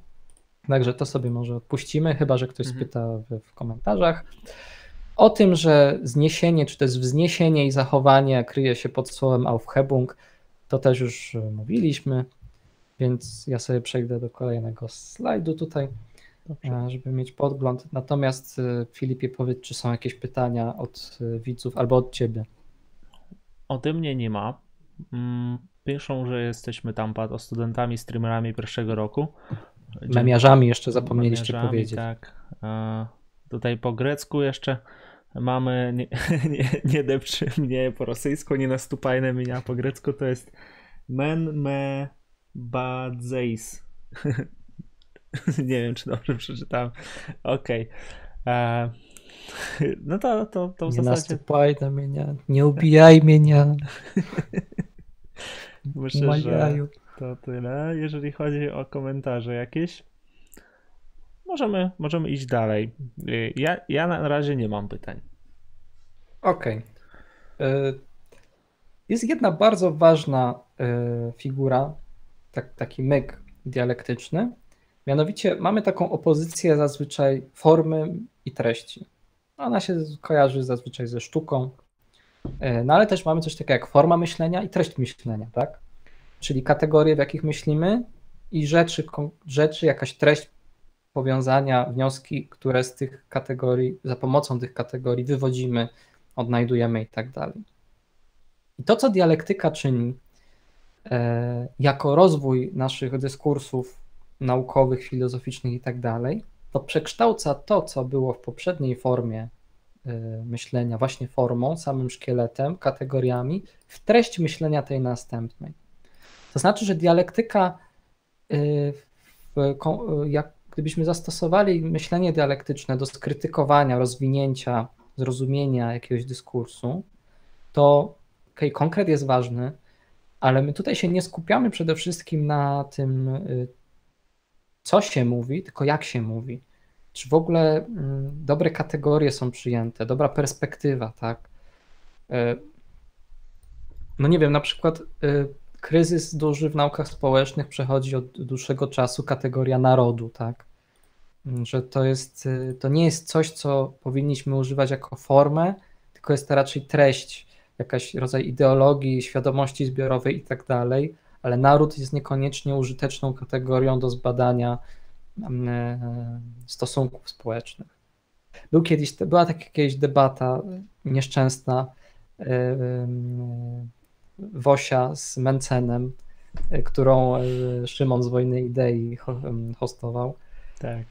także to sobie może odpuścimy, chyba że ktoś mhm. spyta w, w komentarzach. O tym, że zniesienie, czy to jest wzniesienie i zachowanie kryje się pod słowem Aufhebung, to też już mówiliśmy, więc ja sobie przejdę do kolejnego slajdu tutaj, Dobrze. żeby mieć podgląd. Natomiast e, Filipie, powiedz, czy są jakieś pytania od e, widzów albo od ciebie? Ode mnie nie ma. Mm, piszą, że jesteśmy tam o studentami, streamerami pierwszego roku. Memiarzami jeszcze zapomnieliście Memiarzami, powiedzieć. Tak. Tutaj po grecku jeszcze mamy nie, nie, nie depczy mnie po rosyjsku, nie nastupajne mnie, a po grecku to jest men me badzeis. nie wiem, czy dobrze przeczytałem. Okej. Okay. No to, to, to w nie zasadzie... nastupaj na mnie, nie ubijaj mnie. Myślę, że to tyle. Jeżeli chodzi o komentarze jakieś, możemy, możemy iść dalej. Ja, ja na razie nie mam pytań. Okej. Okay. Jest jedna bardzo ważna y, figura, tak, taki myk dialektyczny. Mianowicie mamy taką opozycję zazwyczaj formy i treści. Ona się kojarzy zazwyczaj ze sztuką, e, no ale też mamy coś takiego jak forma myślenia i treść myślenia, tak? Czyli kategorie, w jakich myślimy i rzeczy, rzeczy jakaś treść powiązania, wnioski, które z tych kategorii, za pomocą tych kategorii wywodzimy, odnajdujemy i tak dalej. I to, co dialektyka czyni e, jako rozwój naszych dyskursów naukowych, filozoficznych i tak dalej, to przekształca to, co było w poprzedniej formie myślenia, właśnie formą, samym szkieletem, kategoriami, w treść myślenia tej następnej. To znaczy, że dialektyka, y, jak gdybyśmy zastosowali myślenie dialektyczne do skrytykowania, rozwinięcia, zrozumienia jakiegoś dyskursu, to okay, konkret jest ważny, ale my tutaj się nie skupiamy przede wszystkim na tym, y, co się mówi, tylko jak się mówi. Czy w ogóle mm, dobre kategorie są przyjęte, dobra perspektywa, tak? E, no nie wiem, na przykład e, kryzys duży w naukach społecznych przechodzi od dłuższego czasu kategoria narodu, tak? Mm, że to jest, e, to nie jest coś, co powinniśmy używać jako formę, tylko jest to raczej treść, jakaś rodzaj ideologii, świadomości zbiorowej i tak dalej, ale naród jest niekoniecznie użyteczną kategorią do zbadania stosunków społecznych. Był kiedyś, była taka jakaś debata nieszczęsna e, e, Wosia z Mencenem, którą Szymon z Wojny Idei hostował. Tak.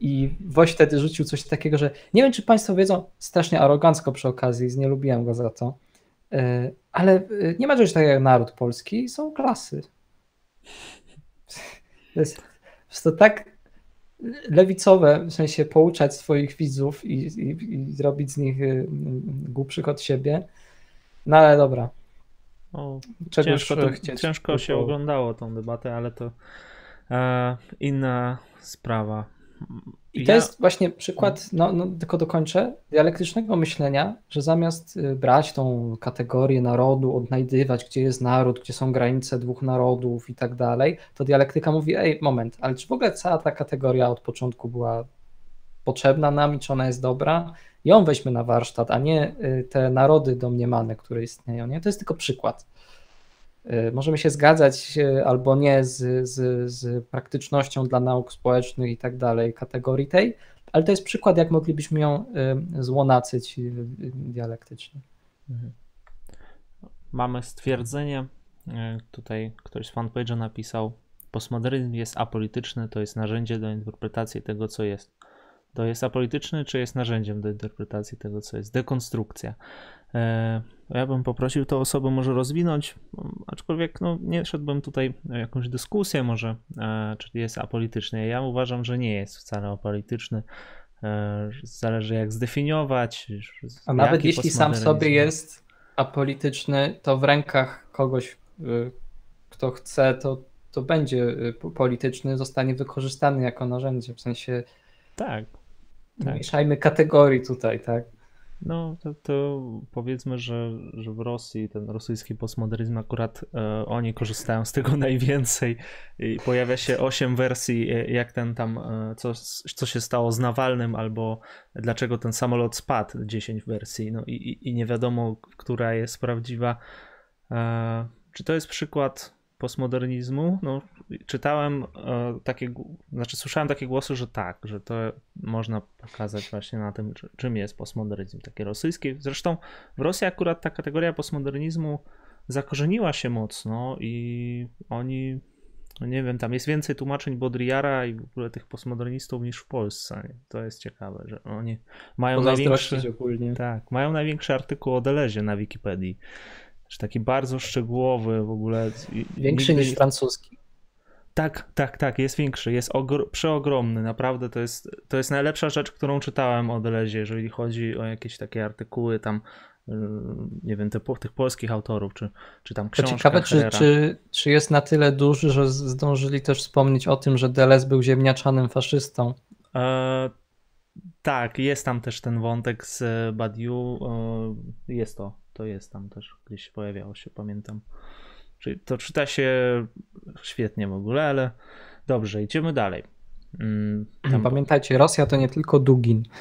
I Woś wtedy rzucił coś takiego, że nie wiem, czy Państwo wiedzą, strasznie arogancko przy okazji, nie lubiłem go za to, E, ale e, nie ma czegoś takiego jak naród polski, są klasy. To jest, to tak lewicowe, w sensie pouczać swoich widzów i, i, i zrobić z nich y, głupszych od siebie. No ale dobra. O, ciężko to, ciężko się oglądało tą debatę, ale to e, inna sprawa. I to ja... jest właśnie przykład, no, no, tylko dokończę, dialektycznego myślenia, że zamiast y, brać tą kategorię narodu, odnajdywać, gdzie jest naród, gdzie są granice dwóch narodów i tak dalej, to dialektyka mówi, ej, moment, ale czy w ogóle cała ta kategoria od początku była potrzebna nam i czy ona jest dobra? Ją weźmy na warsztat, a nie y, te narody domniemane, które istnieją. Nie? To jest tylko przykład. Y, możemy się zgadzać albo nie z, z, z praktycznością dla nauk społecznych i tak dalej, kategorii tej, ale to jest przykład, jak moglibyśmy ją y, złonacyć dialektycznie. Mhm. Mamy stwierdzenie, tutaj ktoś z fanpage'a napisał, postmodernizm jest apolityczny, to jest narzędzie do interpretacji tego, co jest. To jest apolityczny, czy jest narzędziem do interpretacji tego, co jest? Dekonstrukcja. E, ja bym poprosił tę osobę może rozwinąć, aczkolwiek no, nie szedłbym tutaj o jakąś dyskusję może, e, czy jest apolityczny. Ja uważam, że nie jest wcale apolityczny. E, zależy jak zdefiniować. A nawet jeśli sam sobie jest apolityczny, to w rękach kogoś, y, kto chce, to, to będzie y, polityczny, zostanie wykorzystany jako narzędzie. W sensie. Tak. tak. Mieszajmy kategorii tutaj, tak? No, to, to, powiedzmy, że, że w Rosji ten rosyjski postmodernizm akurat e, oni korzystają z tego najwięcej. I pojawia się osiem wersji, e, jak ten tam, e, co, co się stało z Nawalnym, albo dlaczego ten samolot spadł, 10 wersji, no i, i nie wiadomo, która jest prawdziwa. E, czy to jest przykład postmodernizmu, no, czytałem e, takie, znaczy słyszałem takie głosy, że tak, że to można pokazać właśnie na tym, czym jest postmodernizm, taki rosyjski. Zresztą w Rosji akurat ta kategoria postmodernizmu zakorzeniła się mocno i oni, no nie wiem, tam jest więcej tłumaczeń Bodriara i w ogóle tych postmodernistów niż w Polsce. To jest ciekawe, że oni mają największy, tak, mają największy artykuł o Delezie na Wikipedii taki bardzo szczegółowy w ogóle. Większy niż francuski. Tak, tak, tak, jest większy, jest przeogromny, naprawdę to jest, to jest najlepsza rzecz, którą czytałem o Delezie, jeżeli chodzi o jakieś takie artykuły tam, y, nie wiem, te, tych polskich autorów, czy, czy tam książki. Ciekawe, czy, czy, czy jest na tyle duży, że zdążyli też wspomnieć o tym, że Deleuze był ziemniaczanym faszystą. E, tak, jest tam też ten wątek z Badiou, e, jest to, to jest tam też gdzieś pojawiało się, pamiętam. Czyli to czyta się świetnie w ogóle, ale dobrze, idziemy dalej. Mm, tam... Pamiętajcie, Rosja to nie tylko Dugin.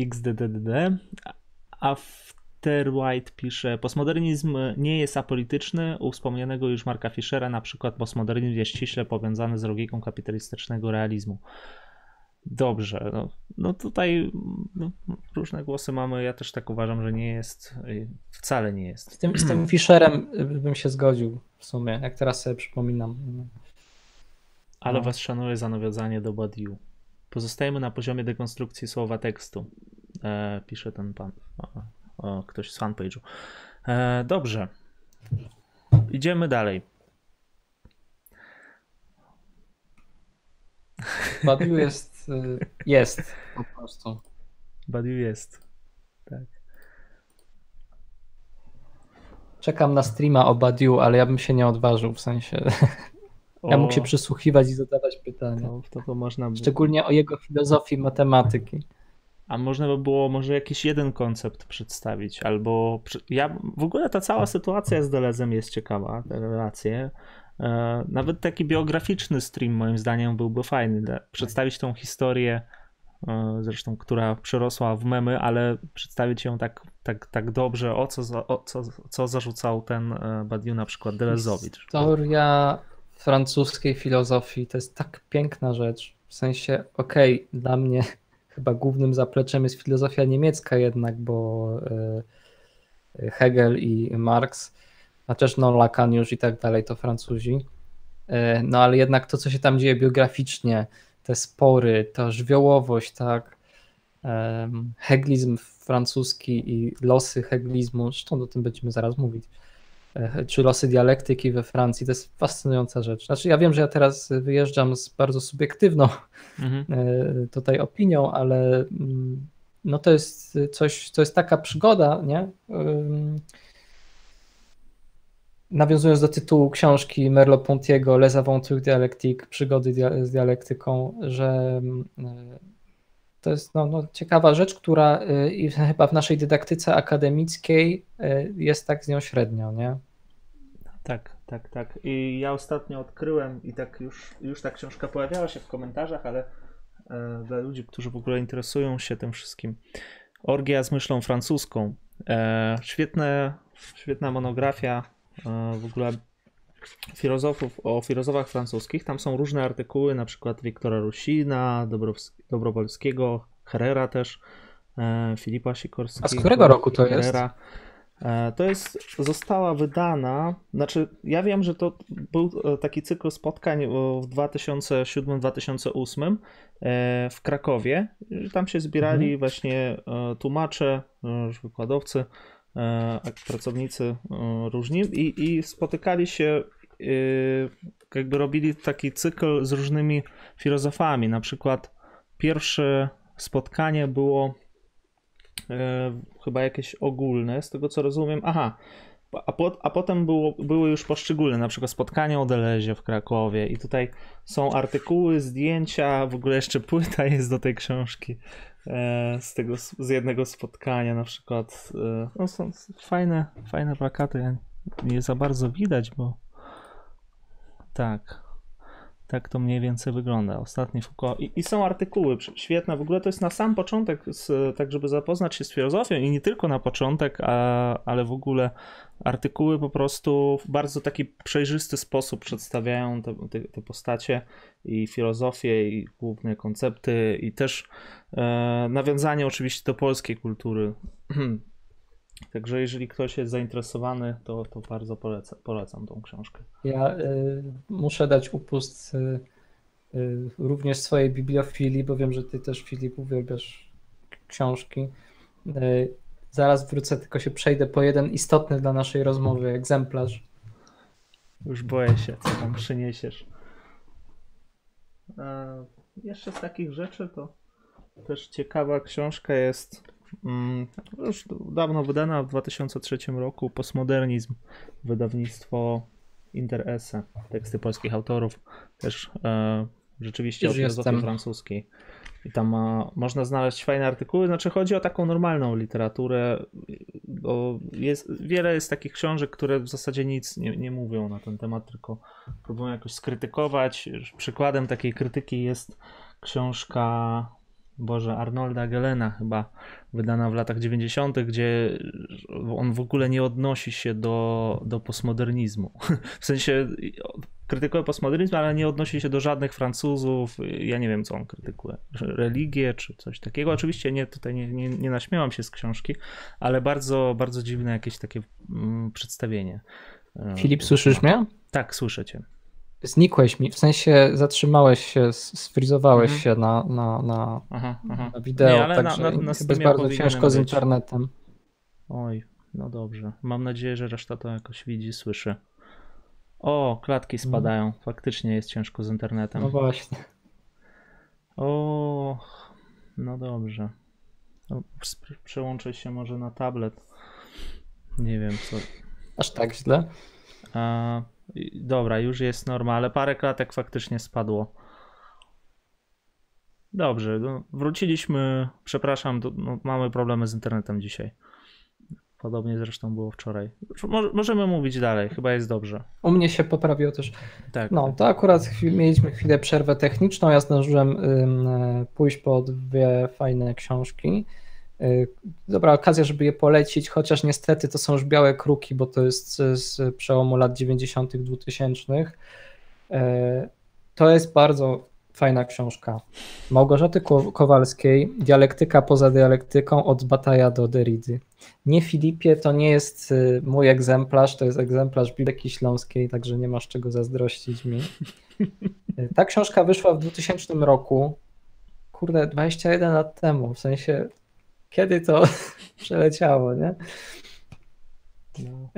XDDD. After White pisze: Postmodernizm nie jest apolityczny. U wspomnianego już Marka Fischera, na przykład, postmodernizm jest ściśle powiązany z logiką kapitalistycznego realizmu. Dobrze, no, no tutaj no, różne głosy mamy. Ja też tak uważam, że nie jest, wcale nie jest. Z tym, z tym Fischerem bym się zgodził w sumie, jak teraz sobie przypominam. Ale no. was szanuję za nawiązanie do Badiou. Pozostajemy na poziomie dekonstrukcji słowa tekstu. E, pisze ten pan, o, o, ktoś z fanpage'u. E, dobrze. Idziemy dalej. Badiou jest Y, jest po prostu. Badiu jest. Tak. Czekam na streama o Badiu, ale ja bym się nie odważył, w sensie. O, ja mógł się przysłuchiwać i zadawać pytania. To, to, to można by... Szczególnie o jego filozofii matematyki. A można by było może jakiś jeden koncept przedstawić, albo ja w ogóle ta cała sytuacja z Delezem jest ciekawa, te relacje. E, nawet taki biograficzny stream moim zdaniem byłby fajny. Przedstawić tą historię, e, zresztą, która przerosła w memy, ale przedstawić ją tak, tak, tak dobrze, o co, o co, co zarzucał ten e, Badiou na przykład Delezowi. Historia francuskiej filozofii to jest tak piękna rzecz. W sensie, okej, okay, dla mnie chyba głównym zapleczem jest filozofia niemiecka jednak, bo Hegel i Marx też no Lacan już i tak dalej, to Francuzi. E, no ale jednak to, co się tam dzieje biograficznie, te spory, ta żywiołowość, tak, heglizm francuski i losy heglizmu, zresztą o tym będziemy zaraz mówić, e, czy losy dialektyki we Francji, to jest fascynująca rzecz. Znaczy ja wiem, że ja teraz wyjeżdżam z bardzo subiektywną mhm. E, tutaj opinią, ale mm, no to jest coś, to jest taka przygoda, nie? Nawiązując do tytułu książki Merleau-Pontiego Les Aventures Dialectiques, Przygody dia z dialektyką, że mm, to jest no, no, ciekawa rzecz, która y, chyba w naszej dydaktyce akademickiej y, jest tak z nią średnio, nie? Tak, tak, tak. I ja ostatnio odkryłem i tak już, już ta książka pojawiała się w komentarzach, ale e, dla ludzi, którzy w ogóle interesują się tym wszystkim. Orgia z myślą francuską. E, świetne, świetna monografia e, w ogóle filozofów, o filozofach francuskich. Tam są różne artykuły, na przykład Wiktora Rusina, Dobrowolskiego, Herrera też, e, Filipa Sikorskiego. A z którego roku to Herrera. jest? E, to jest, została wydana, znaczy ja wiem, że to był e, taki cykl spotkań w 2007-2008 w Krakowie. Tam się zbierali mhm. właśnie tłumacze, wykładowcy, pracownicy różni i, i spotykali się jakby robili taki cykl z różnymi filozofami. Na przykład pierwsze spotkanie było e, chyba jakieś ogólne, z tego co rozumiem. Aha, a, po, a potem było, były już poszczególne, na przykład spotkanie o Delezie w Krakowie i tutaj są artykuły, zdjęcia, w ogóle jeszcze płyta jest do tej książki e, z tego, z jednego spotkania na przykład. E, no są fajne, fajne plakaty, nie za bardzo widać, bo tak. Tak to mniej więcej wygląda. Ostatni Foucault. I, I, są artykuły świetne. W ogóle to jest na sam początek, z, tak żeby zapoznać się z filozofią i nie tylko na początek, a, ale w ogóle artykuły po prostu w bardzo taki przejrzysty sposób przedstawiają te, te, te postacie i filozofię i główne koncepty i też e, nawiązanie oczywiście do polskiej kultury. Także jeżeli ktoś jest zainteresowany, to, to bardzo polecam, polecam tą książkę. Ja y, muszę dać upust y, y, również swojej bibliofilii, bo wiem, że ty też, Filip, uwielbiasz książki. Zaraz wrócę, tylko się przejdę po jeden istotny dla naszej rozmowy egzemplarz. Już boję się, co tam przyniesiesz. E, jeszcze z takich rzeczy to też ciekawa książka jest już dawno wydana w 2003 roku, Postmodernizm, wydawnictwo Interesse, teksty polskich autorów, też e, rzeczywiście już o filozofii francuskiej. I tam ma, można znaleźć fajne artykuły, znaczy chodzi o taką normalną literaturę, bo jest, wiele jest takich książek, które w zasadzie nic nie, nie mówią na ten temat, tylko próbują jakoś skrytykować. Przykładem takiej krytyki jest książka Boże, Arnolda Gelena chyba wydana w latach 90., gdzie on w ogóle nie odnosi się do, do postmodernizmu. W sensie krytykuje postmodernizm, ale nie odnosi się do żadnych Francuzów. Ja nie wiem, co on krytykuje. Religię czy coś takiego. Oczywiście nie, tutaj nie, nie, nie naśmiałam się z książki, ale bardzo, bardzo dziwne jakieś takie mm, przedstawienie. Filip, słyszysz mnie? Tak, słyszę cię. Znikłeś mi, w sensie zatrzymałeś się, sfrizowałeś mhm. się na, na, na, aha, aha. na wideo, Nie, ale także na, na, na jest bardzo ciężko z internetem. Oj, no dobrze. Mam nadzieję, że reszta to jakoś widzi, słyszy. O, klatki mhm. spadają. Mhm. Faktycznie jest ciężko z internetem. No właśnie. O, no dobrze. No, przełączę się może na tablet. Nie wiem co. Aż tak źle? A, Dobra, już jest norma, ale parę klatek faktycznie spadło. Dobrze, no, wróciliśmy. Przepraszam, no, mamy problemy z internetem dzisiaj. Podobnie zresztą było wczoraj. możemy mówić dalej, chyba jest dobrze. U mnie się poprawiło też. Tak. No, to akurat chwil, mieliśmy chwilę przerwę techniczną. Ja zdążyłem y, pójść po dwie fajne książki. Y, dobra okazja, żeby je polecić, chociaż niestety to są już białe kruki, bo to jest z przełomu lat 90., 2000. Y, to jest bardzo fajna książka. Małgorzaty Kowalskiej, Dialektyka poza dialektyką od Bataja do Deridy. Nie Filipie, to nie jest y, mój egzemplarz, to jest egzemplarz Biblioteki Śląskiej, także nie masz czego zazdrościć mi. Ta książka wyszła w 2000 roku, kurde, 21 lat temu, w sensie kiedy to przeleciało, nie? No.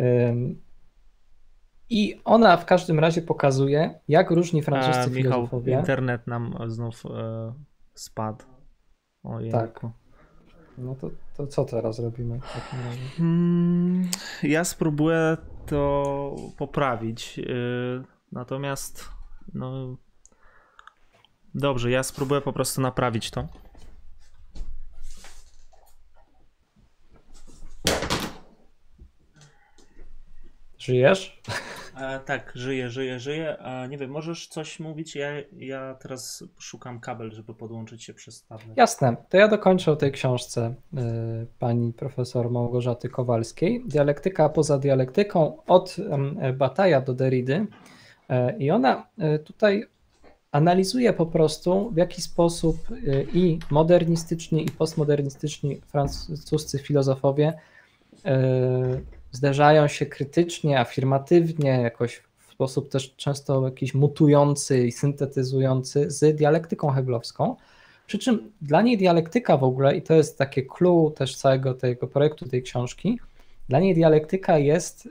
I ona w każdym razie pokazuje, jak różni francuscy A, Michał, filozofowie. internet nam znów e, spadł. Ojejku. Tak. No to, to co teraz robimy w takim razie? Hmm, ja spróbuję to poprawić. Yy, natomiast, no. Dobrze, ja spróbuję po prostu naprawić to. Żyjesz? E, tak, żyję, żyję, żyję. A nie wiem, możesz coś mówić? Ja, ja teraz szukam kabel, żeby podłączyć się przez tablet. Jasne, to ja dokończę o tej książce y, pani profesor Małgorzaty Kowalskiej. Dialektyka poza dialektyką od y, Bataja do Derrida. Y, I ona y, tutaj analizuje po prostu, w jaki sposób y, i modernistyczni, i postmodernistyczni francuscy filozofowie zderzają się krytycznie, afirmatywnie, jakoś w sposób też często jakiś mutujący i syntetyzujący z dialektyką heglowską. Przy czym dla niej dialektyka w ogóle, i to jest takie clue też całego tego projektu, tej książki, dla niej dialektyka jest y,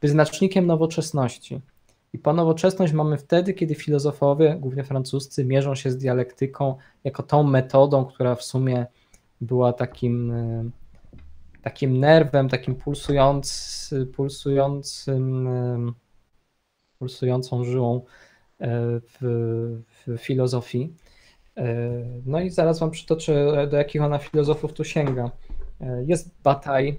wyznacznikiem nowoczesności. I po nowoczesność mamy wtedy, kiedy filozofowie, głównie francuscy, mierzą się z dialektyką jako tą metodą, która w sumie była takim y, takim nerwem, takim pulsujący, pulsującym, pulsującą żyłą e, w, w filozofii. E, no i zaraz Wam przytoczę, do jakich ona filozofów tu sięga. E, jest Bataille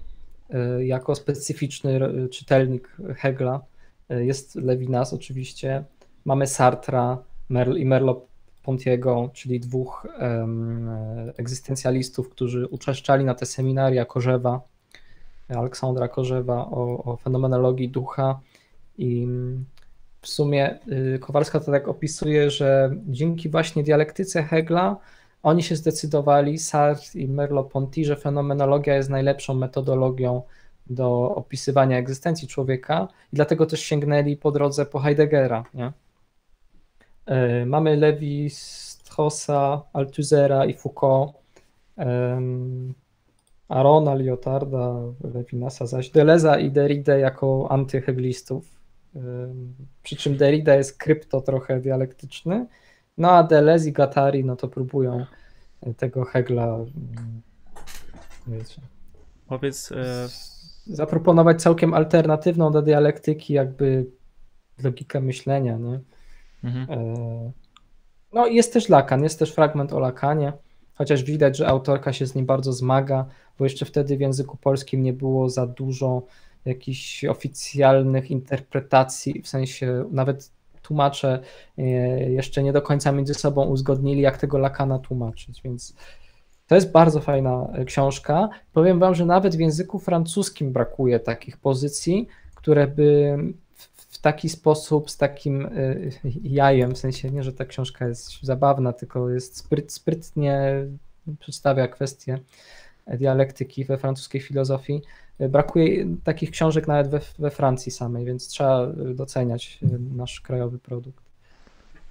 jako specyficzny czytelnik Hegla, jest Levinas oczywiście, mamy Sartra Merl i Merleau Pontiego, czyli dwóch um, egzystencjalistów, którzy uczęszczali na te seminaria Korzewa, Aleksandra Korzewa o, o fenomenologii ducha i w sumie y, Kowalska to tak opisuje, że dzięki właśnie dialektyce Hegla oni się zdecydowali, Sartre i Merleau-Ponty, że fenomenologia jest najlepszą metodologią do opisywania egzystencji człowieka i dlatego też sięgnęli po drodze po Heideggera. Nie? E, mamy Levi, Straussa, Althusera i Foucault, Arona, Lyotarda, Levinasa, zaś Deleza i Derrida jako antyheglistów. Przy czym Derrida jest krypto trochę dialektyczny, no a Deleuze i Gattari no to próbują tego Hegla wiecie, Powiedz, e... zaproponować całkiem alternatywną do dialektyki jakby logikę myślenia, nie? Mhm. E, no jest też Lakan, jest też fragment o Lakanie, chociaż widać, że autorka się z nim bardzo zmaga, bo jeszcze wtedy w języku polskim nie było za dużo jakichś oficjalnych interpretacji, w sensie nawet tłumacze e, jeszcze nie do końca między sobą uzgodnili, jak tego Lakana tłumaczyć, więc to jest bardzo fajna e, książka. Powiem wam, że nawet w języku francuskim brakuje takich pozycji, które by taki sposób, z takim y, jajem, w sensie nie, że ta książka jest zabawna, tylko jest spryt, sprytnie przedstawia kwestie dialektyki we francuskiej filozofii. Brakuje takich książek nawet we, we Francji samej, więc trzeba doceniać nasz krajowy produkt.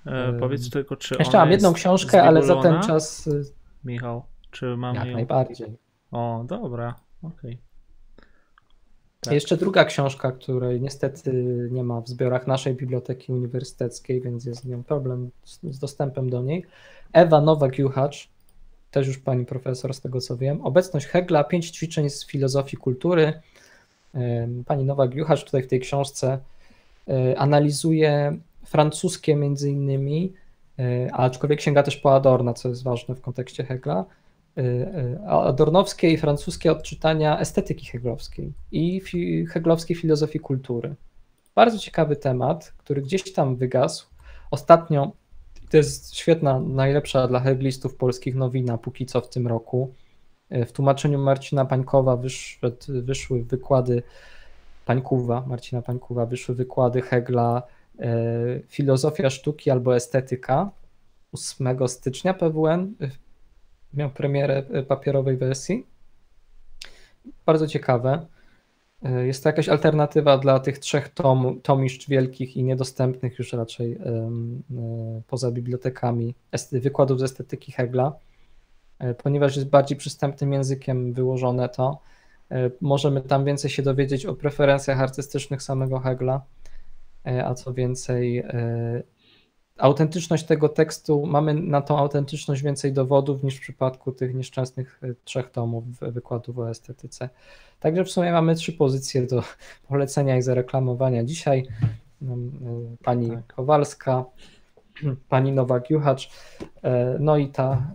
E, powiedz tylko, czy. Jeszcze mam jedną książkę, ale za ten czas. Y, Michał, czy mam Jak ją? najbardziej. O, dobra, okej. Okay. Tak. Jeszcze druga książka, której niestety nie ma w zbiorach naszej biblioteki uniwersyteckiej, więc jest z nią problem z, z dostępem do niej. Ewa Nowak-Juchacz, też już pani profesor, z tego co wiem. Obecność Hegla, pięć ćwiczeń z filozofii kultury. Pani Nowak-Juchacz tutaj w tej książce e, analizuje francuskie między innymi, e, aczkolwiek sięga też po Adorna, co jest ważne w kontekście Hegla, adornowskie i francuskie odczytania estetyki heglowskiej i fi heglowskiej filozofii kultury. Bardzo ciekawy temat, który gdzieś tam wygasł. Ostatnio, to jest świetna, najlepsza dla heglistów polskich nowina póki co w tym roku. Y, w tłumaczeniu Marcina Pańkowa wyszły, wyszły wykłady Pańkuwa, Marcina Pańkuwa, wyszły wykłady Hegla Filozofia sztuki albo estetyka 8 stycznia PWN miał premierę e, papierowej wersji. Bardzo ciekawe. E, jest to jakaś alternatywa dla tych trzech tom, tomiszcz wielkich i niedostępnych już raczej e, poza bibliotekami wykładów z estetyki Hegla, ponieważ jest bardziej przystępnym językiem wyłożone to. Możemy tam więcej się dowiedzieć o preferencjach artystycznych samego Hegla, a co więcej, autentyczność tego tekstu, mamy na tą autentyczność więcej dowodów niż w przypadku tych nieszczęsnych e, trzech tomów wykładów o estetyce. Także w sumie mamy trzy pozycje do polecenia i zareklamowania. Dzisiaj no, pani tak. Kowalska, pani Nowak-Juchacz, no i ta,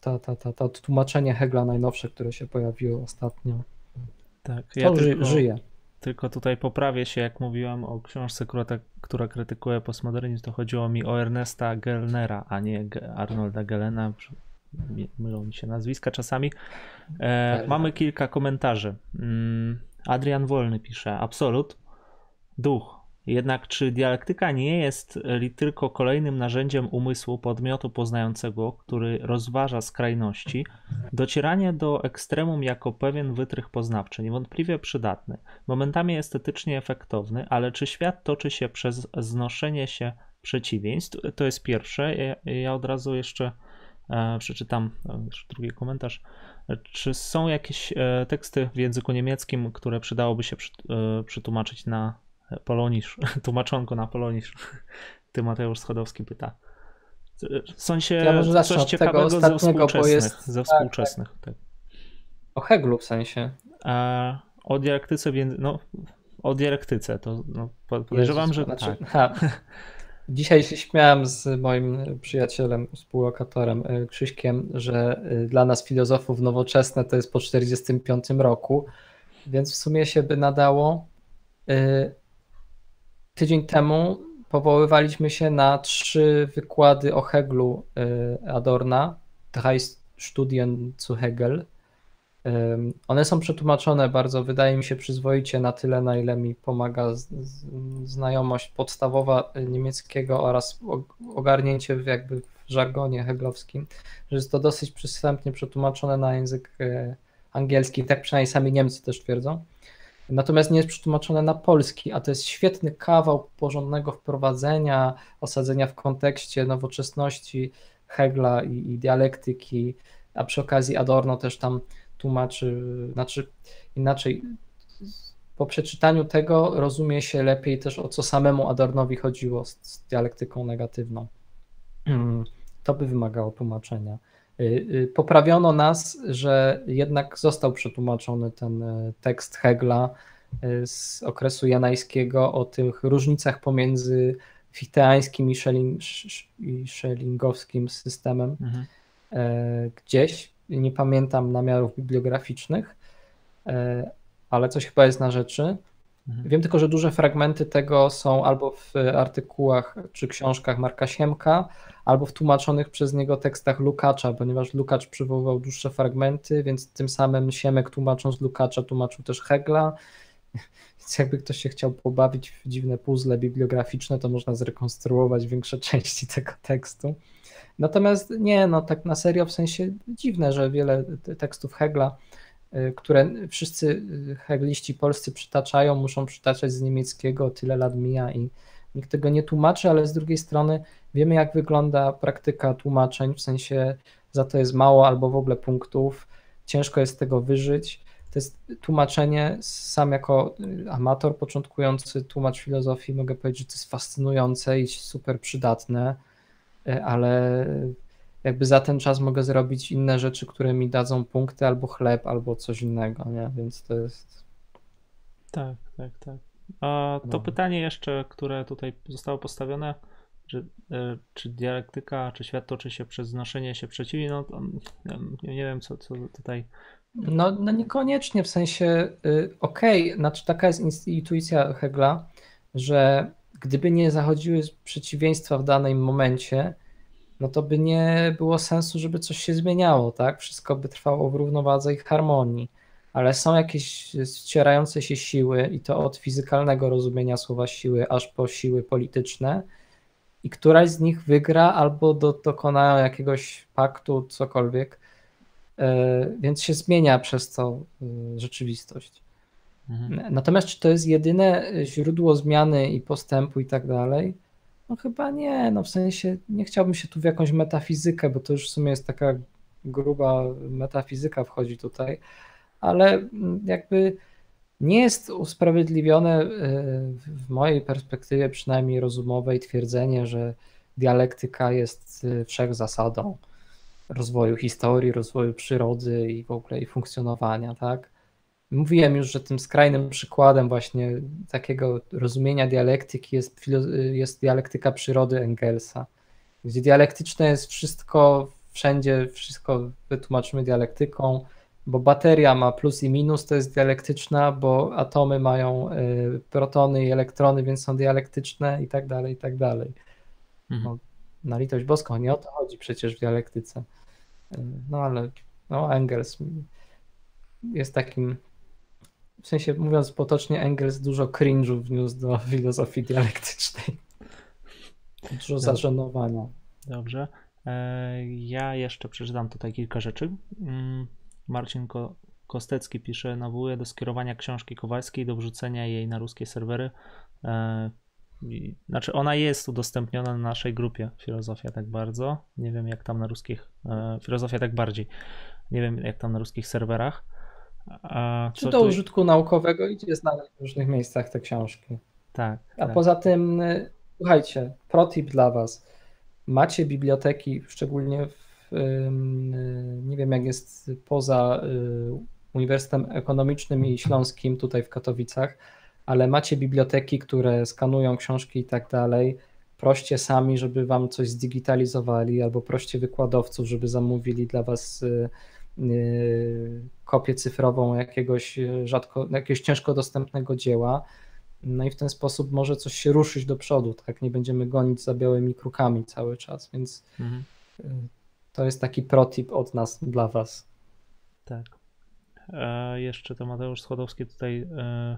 ta, ta, ta, ta tłumaczenie Hegla najnowsze, które się pojawiło ostatnio. Tak, ja to tylko... żyje. Tylko tutaj poprawię się, jak mówiłem o książce, która, która krytykuje postmodernizm, to chodziło mi o Ernesta Gellnera, a nie Arnolda Gellena. Mylą mi się nazwiska czasami. E, mamy kilka komentarzy. Mm, Adrian Wolny pisze: Absolut, duch, jednak czy dialektyka nie jest tylko kolejnym narzędziem umysłu podmiotu poznającego, który rozważa skrajności? Docieranie do ekstremum jako pewien wytrych poznawczy, niewątpliwie przydatny, momentami estetycznie efektowny, ale czy świat toczy się przez znoszenie się przeciwieństw? To jest pierwsze. Ja, od razu jeszcze e, przeczytam e, drugi komentarz. Czy są jakieś e, teksty w języku niemieckim, które przydałoby się przetłumaczyć na Polonisz, tłumaczonko na Polonisz. Ty Mateusz Schodowski pyta. W sensie ja może coś ciekawego ze współczesnych. Jest... Ze tak, współczesnych tak, tak. O Heglu w sensie. A, o dialektyce, no, o dialektyce, to no, podejrzewam, Jezus, że znaczy, tak. Ha. Dzisiaj się śmiałem z moim przyjacielem, współlokatorem y, Krzyśkiem, że y, dla nas filozofów nowoczesne to jest po 45 roku, więc w sumie się by nadało y, tydzień temu powoływaliśmy się na trzy wykłady o Heglu y, Adorna, Drei Studien zu Hegel. One są przetłumaczone bardzo, wydaje mi się, przyzwoicie na tyle, na ile mi pomaga znajomość podstawowa niemieckiego oraz ogarnięcie w jakby w żargonie heglowskim, że jest to dosyć przystępnie przetłumaczone na język y, angielski, tak przynajmniej sami Niemcy też twierdzą. Natomiast nie jest przetłumaczone na polski, a to jest świetny kawał porządnego wprowadzenia, osadzenia w kontekście nowoczesności Hegla i, i dialektyki, a przy okazji Adorno też tam tłumaczy, znaczy inaczej, po przeczytaniu tego rozumie się lepiej też o co samemu Adornowi chodziło z, z dialektyką negatywną. To by wymagało tłumaczenia. Y, y, poprawiono nas, że jednak został przetłumaczony ten y, tekst Hegla z okresu janajskiego o tych różnicach pomiędzy fichteańskim i szellingowskim systemem mhm. E, gdzieś. Nie pamiętam namiarów bibliograficznych, e, ale coś chyba jest na rzeczy. Mhm. Wiem tylko, że duże fragmenty tego są albo w artykułach czy książkach Marka Siemka, albo w tłumaczonych przez niego tekstach Lukacza, ponieważ Lukacz przywoływał dłuższe fragmenty, więc tym samym Siemek tłumacząc Lukacza tłumaczył też Hegla. Więc jakby ktoś się chciał pobawić w dziwne puzzle bibliograficzne, to można zrekonstruować większe części tego tekstu. Natomiast nie, no tak na serio, w sensie dziwne, że wiele tekstów Hegla, y, które wszyscy y, hegliści polscy przytaczają, muszą przytaczać z niemieckiego, tyle lat mija i nikt tego nie tłumaczy, ale z drugiej strony wiemy, jak wygląda praktyka tłumaczeń, w sensie za to jest mało albo w ogóle punktów, ciężko jest z tego wyżyć. To jest tłumaczenie, sam jako amator początkujący tłumacz filozofii, mogę powiedzieć, że to jest fascynujące i super przydatne, ale jakby za ten czas mogę zrobić inne rzeczy, które mi dadzą punkty albo chleb, albo coś innego, nie? Więc to jest. Tak, tak, tak. A to no. pytanie jeszcze, które tutaj zostało postawione, czy, e, czy dialektyka, czy świat toczy się przez znoszenie się przeciwni, no nie wiem, co, co tutaj... No, no niekoniecznie, w sensie y, okej, okay, znaczy taka jest intuicja Hegla, że gdyby nie zachodziły przeciwieństwa w danym momencie, no to by nie było sensu, żeby coś się zmieniało, tak? Wszystko by trwało w równowadze i harmonii ale są jakieś ścierające się siły i to od fizykalnego rozumienia słowa siły aż po siły polityczne i któraś z nich wygra albo do, dokonają jakiegoś paktu, cokolwiek, e, więc się zmienia przez to e, rzeczywistość. Mhm. Natomiast czy to jest jedyne źródło zmiany i postępu i tak dalej? No chyba nie, no w sensie nie chciałbym się tu w jakąś metafizykę, bo to już w sumie jest taka gruba metafizyka wchodzi tutaj, ale jakby Nie jest usprawiedliwione w mojej perspektywie, przynajmniej rozumowej, twierdzenie, że dialektyka jest wszechzasadą rozwoju historii, rozwoju przyrody i w ogóle i funkcjonowania, tak? Mówiłem już, że tym skrajnym przykładem właśnie takiego rozumienia dialektyki jest, jest dialektyka przyrody Engelsa, gdzie dialektyczne jest wszystko, wszędzie wszystko wytłumaczymy dialektyką, bo bateria ma plus i minus, to jest dialektyczna, bo atomy mają y, protony i elektrony, więc są dialektyczne i tak dalej, i tak dalej. Mhm. No, na litość boską, nie o to chodzi przecież w dialektyce. Y, no ale no, Engels jest takim w sensie mówiąc potocznie, Engels dużo cringe'u wniósł do filozofii dialektycznej. Dużo Dobrze. zażenowania. Dobrze. E, ja jeszcze przeczytam tutaj kilka rzeczy. Marcin Kostecki pisze, nawołuje do skierowania książki Kowalskiej, do wrzucenia jej na ruskie serwery. E, znaczy, ona jest udostępniona na naszej grupie Filozofia tak bardzo. Nie wiem, jak tam na ruskich. E, filozofia tak bardziej. Nie wiem, jak tam na ruskich serwerach. Czy do tu... użytku naukowego idzie znaleźć w różnych miejscach te książki. Tak. A tak. poza tym, y, słuchajcie, protip dla Was. Macie biblioteki, szczególnie w, y, nie wiem jak jest poza y, Uniwersytetem Ekonomicznym i Śląskim tutaj w Katowicach, ale macie biblioteki, które skanują książki i tak dalej. Proście sami, żeby Wam coś zdigitalizowali, albo proście wykładowców, żeby zamówili dla Was Y, kopię cyfrową jakiegoś rzadko, jakiegoś ciężko dostępnego dzieła. No i w ten sposób może coś się ruszyć do przodu, tak nie będziemy gonić za białymi krukami cały czas, więc mhm. To jest taki protip od nas dla was. Tak. E, jeszcze to Mateusz Schodowski tutaj e,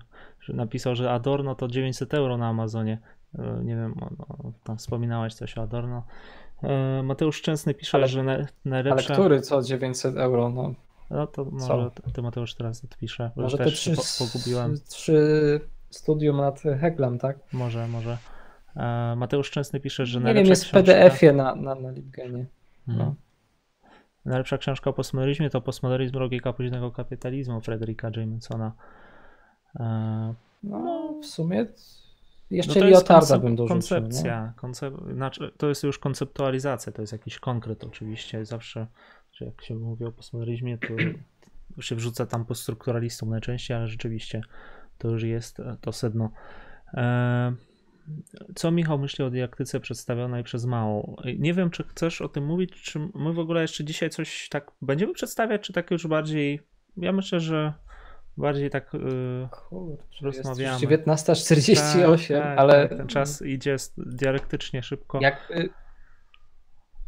napisał, że Adorno to 900 euro na Amazonie. E, nie wiem, no, tam wspominałeś coś o Adorno. E, Mateusz Szczęsny pisze, ale, że najlepsza... Ale który co 900 euro? No, no to może ty Mateusz teraz odpisze. Może te trzy, pogubiłem. trzy studium nad Heglem, tak? Może, może. E, Mateusz Szczęsny pisze, że Nie najlepsza wiem, jest w PDF-ie na, na, na Libgenie. Mhm. No. Najlepsza książka o postmodernizmie to Postmodernyzm logika późnego kapitalizmu Frederika Jamesona. E, no, w sumie jeszcze no Liotarda bym dorzucił. Koncepcja, koncep... znaczy, to jest już konceptualizacja, to jest jakiś konkret oczywiście. Zawsze, że jak się mówi o postmodernyzmie, to się wrzuca tam poststrukturalistą najczęściej, ale rzeczywiście to już jest to sedno. E, co Michał myśli o diaktyce przedstawionej przez Małą? Nie wiem, czy chcesz o tym mówić, czy my w ogóle jeszcze dzisiaj coś tak będziemy przedstawiać, czy tak już bardziej. Ja myślę, że bardziej tak yy, Kurczę, rozmawiamy. 19.48, tak, tak, ale. Tak, ten czas idzie dialektycznie szybko. Jak, y,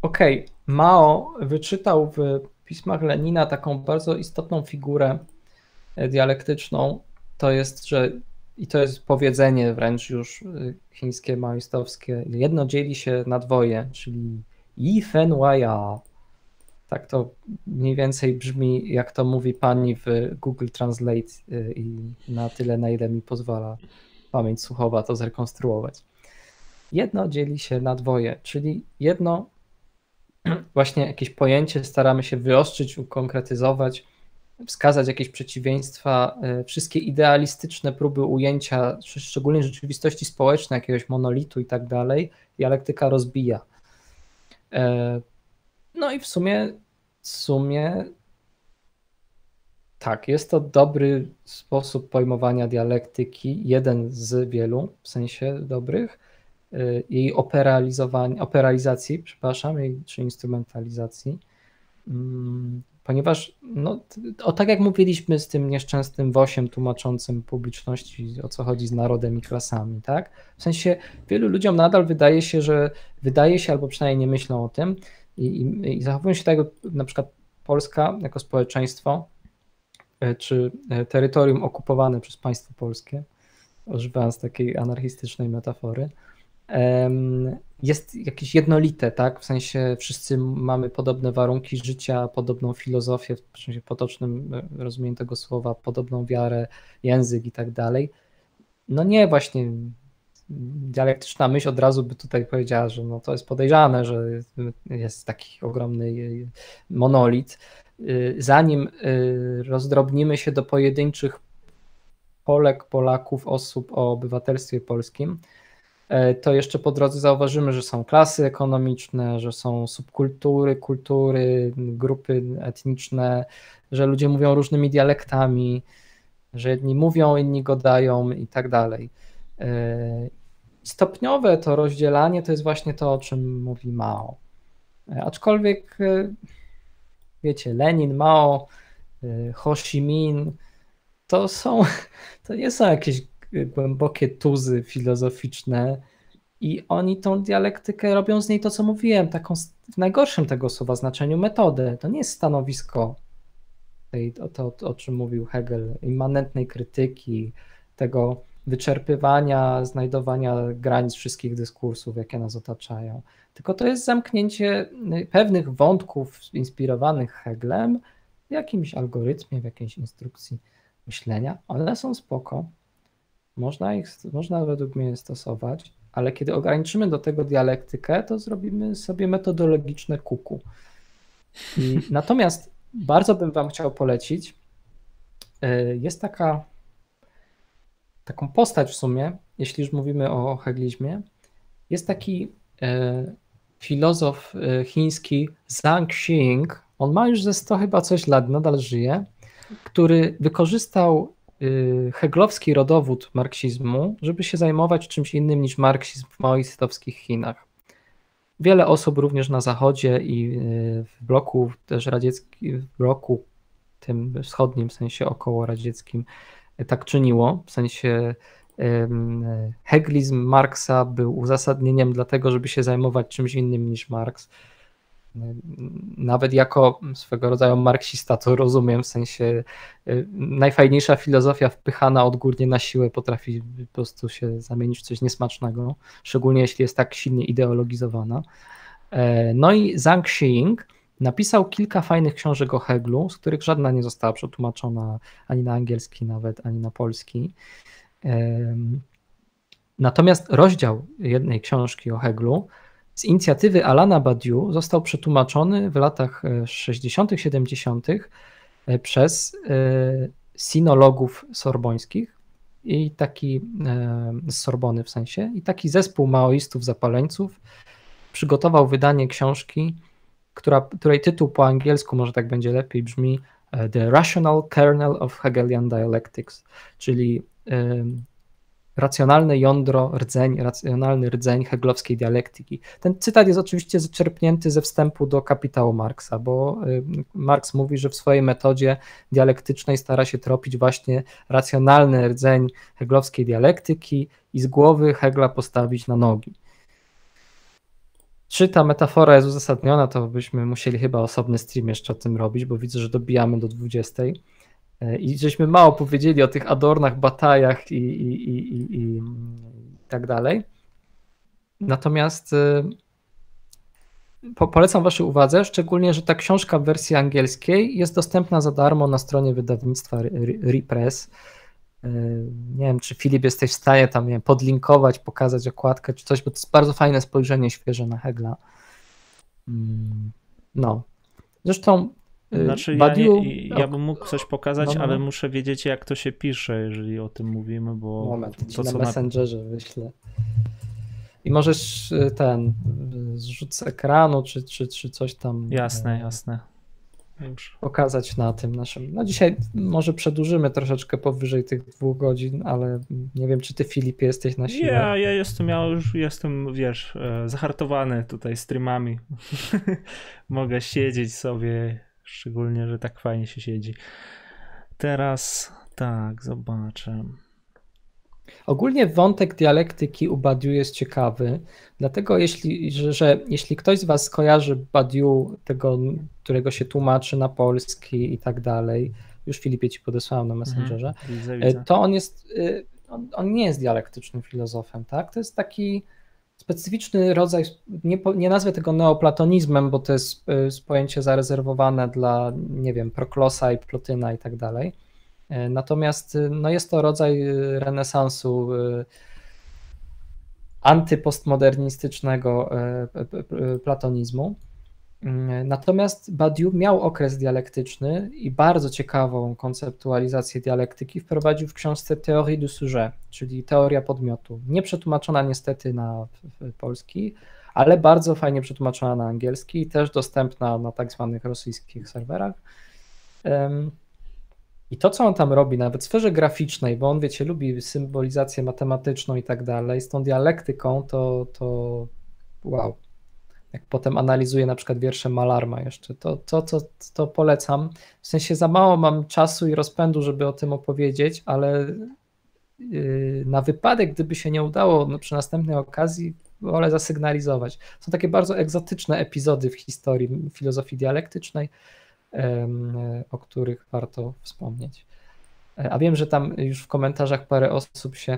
Okej, okay. Mao wyczytał w pismach Lenina taką bardzo istotną figurę e, dialektyczną. To jest, że i to jest powiedzenie wręcz już y, chińskie, maoistowskie. Jedno dzieli się na dwoje, czyli Yi Fen Waya tak to mniej więcej brzmi, jak to mówi pani w Google Translate y, i na tyle, na ile mi pozwala pamięć słuchowa to zrekonstruować. Jedno dzieli się na dwoje, czyli jedno właśnie jakieś pojęcie staramy się wyostrzyć, ukonkretyzować, wskazać jakieś przeciwieństwa, y, wszystkie idealistyczne próby ujęcia, szczególnie rzeczywistości społecznej, jakiegoś monolitu i tak dalej, dialektyka rozbija. E, no i w sumie, w sumie tak, jest to dobry sposób pojmowania dialektyki, jeden z wielu, w sensie dobrych, y, jej operalizowania, operalizacji, przepraszam, jej, czy instrumentalizacji, mm, ponieważ no, o tak jak mówiliśmy z tym nieszczęsnym wosiem tłumaczącym publiczności, o co chodzi z narodem i klasami, tak? W sensie wielu ludziom nadal wydaje się, że wydaje się, albo przynajmniej nie myślą o tym, i, i, i zachowują się tak, na przykład Polska jako społeczeństwo, e, czy e, terytorium okupowane przez państwo polskie, używając takiej anarchistycznej metafory, jest jakieś jednolite, tak? W sensie wszyscy mamy podobne warunki życia, podobną filozofię, w sensie potocznym e, rozumieniu tego słowa, podobną wiarę, język i tak dalej. No nie, właśnie dialektyczna myśl od razu by tutaj powiedziała, że no to jest podejrzane, że jest taki ogromny monolit. Y, zanim rozdrobnimy się do pojedynczych Polek, Polaków, osób o obywatelstwie polskim, e, to jeszcze po drodze zauważymy, że są klasy ekonomiczne, że są subkultury, kultury, grupy etniczne, że ludzie mówią różnymi dialektami, że jedni mówią, inni gadają i tak dalej. E, stopniowe to rozdzielanie to jest właśnie to, o czym mówi Mao. E, aczkolwiek, wiecie, Lenin, Mao, Ho Chi Minh, to są, to nie są jakieś głębokie tuzy filozoficzne i oni tą dialektykę robią z niej to, co mówiłem, taką w najgorszym tego słowa znaczeniu metodę. To nie jest stanowisko tej, to, to, o czym mówił Hegel, immanentnej krytyki, tego wyczerpywania, znajdowania granic wszystkich dyskursów, jakie nas otaczają. Tylko to jest zamknięcie pewnych wątków inspirowanych Heglem w jakimś algorytmie, w jakiejś instrukcji myślenia. One są spoko. Można ich, można według mnie stosować, ale kiedy ograniczymy do tego dialektykę, to zrobimy sobie metodologiczne kuku. I natomiast bardzo bym Wam chciał polecić. E, jest taka taką postać w sumie, jeśli już mówimy o heglizmie. Jest taki e, filozof e, chiński Zhang Xing. On ma już ze 100 chyba coś lat, nadal żyje który wykorzystał heglowski rodowód marksizmu, żeby się zajmować czymś innym niż marksizm w maoistowskich Chinach. Wiele osób również na zachodzie i y, w bloku też radzieckim, w bloku tym wschodnim, w sensie około radzieckim, y, tak czyniło, w sensie heglizm Marksa był uzasadnieniem dlatego, żeby się zajmować czymś innym niż Marks nawet jako swego rodzaju marksista to rozumiem, w sensie y, najfajniejsza filozofia wpychana odgórnie na siłę potrafi po prostu się zamienić w coś niesmacznego, szczególnie jeśli jest tak silnie ideologizowana. E, no i Zhang Xing napisał kilka fajnych książek o Heglu, z których żadna nie została przetłumaczona ani na angielski nawet, ani na polski. Natomiast rozdział jednej książki o Heglu z inicjatywy Alana Badiou został przetłumaczony w latach 60., e, 70. E, przez e, sinologów sorbońskich i taki z Sorbony w sensie, i taki zespół maoistów zapaleńców przygotował wydanie książki, która, której tytuł po angielsku może tak będzie lepiej brzmi The Rational Kernel of Hegelian Dialectics, czyli racjonalne jądro, rdzeń, racjonalny rdzeń heglowskiej dialektyki. Ten cytat jest oczywiście zaczerpnięty ze wstępu do kapitału Marksa, bo y, Marx mówi, że w swojej metodzie dialektycznej stara się tropić właśnie racjonalny rdzeń heglowskiej dialektyki i z głowy Hegla postawić na nogi. Czy ta metafora jest uzasadniona, to byśmy musieli chyba osobny stream jeszcze o tym robić, bo widzę, że dobijamy do 20. E, I żeśmy mało powiedzieli o tych Adornach, batajach i, i, i, i, tak dalej. Natomiast e, po, polecam Waszej uwadze, szczególnie, że ta książka w wersji angielskiej jest dostępna za darmo na stronie wydawnictwa Repress. E, nie wiem, czy Filip jesteś w stanie tam nie podlinkować, pokazać okładkę czy coś, bo to jest bardzo fajne spojrzenie świeże na Hegla. Mm, no. Zresztą znaczy, Badiu... ja, nie, ja bym mógł coś pokazać, no, no. ale muszę wiedzieć, jak to się pisze, jeżeli o tym mówimy, bo. Moment, to, na co Messengerze na... wyślę. I możesz y, ten y, zrzut z ekranu, czy, czy, czy coś tam. Jasne, jasne. Już. Pokazać na tym naszym. No dzisiaj może przedłużymy troszeczkę powyżej tych dwóch godzin, ale nie wiem, czy ty Filip jesteś na siłę. Ja, ja jestem, ja już jestem, wiesz, e, zahartowany tutaj streamami. Mogę siedzieć sobie Szczególnie, że tak fajnie się siedzi. Teraz tak, zobaczę. Ogólnie wątek dialektyki u Badiou jest ciekawy, dlatego jeśli, że, że, jeśli ktoś z Was kojarzy Badiou, tego, którego się tłumaczy na polski i tak dalej, już Filipie Ci podesłałem na mhm, Messengerze, mhm, to on jest, y, on, on, nie jest dialektycznym filozofem, tak? To jest taki specyficzny rodzaj, nie, nie nazwę tego neoplatonizmem, bo to jest, y, pojęcie zarezerwowane dla, nie wiem, Proklosa i Plotyna i tak dalej. E, natomiast y, no jest to rodzaj y, renesansu antypostmodernistycznego platonizmu. Mm, natomiast Badiou miał okres dialektyczny i bardzo ciekawą konceptualizację dialektyki wprowadził w książce Théorie du sujet, czyli teoria podmiotu. Nie przetłumaczona niestety na polski, ale bardzo fajnie przetłumaczona na angielski i też dostępna na tak zwanych rosyjskich serwerach. I to, co on tam robi, nawet w sferze graficznej, bo on, wiecie, lubi symbolizację matematyczną i tak dalej, z tą dialektyką, to, to wow. Jak potem analizuję na przykład wiersze Malarma jeszcze, to, to, to, to polecam. W sensie za mało mam czasu i rozpędu, żeby o tym opowiedzieć, ale yy, na wypadek, gdyby się nie udało no, przy następnej okazji, wolę zasygnalizować. Są takie bardzo egzotyczne epizody w historii filozofii dialektycznej, o których warto wspomnieć. E, a wiem, że tam już w komentarzach parę osób się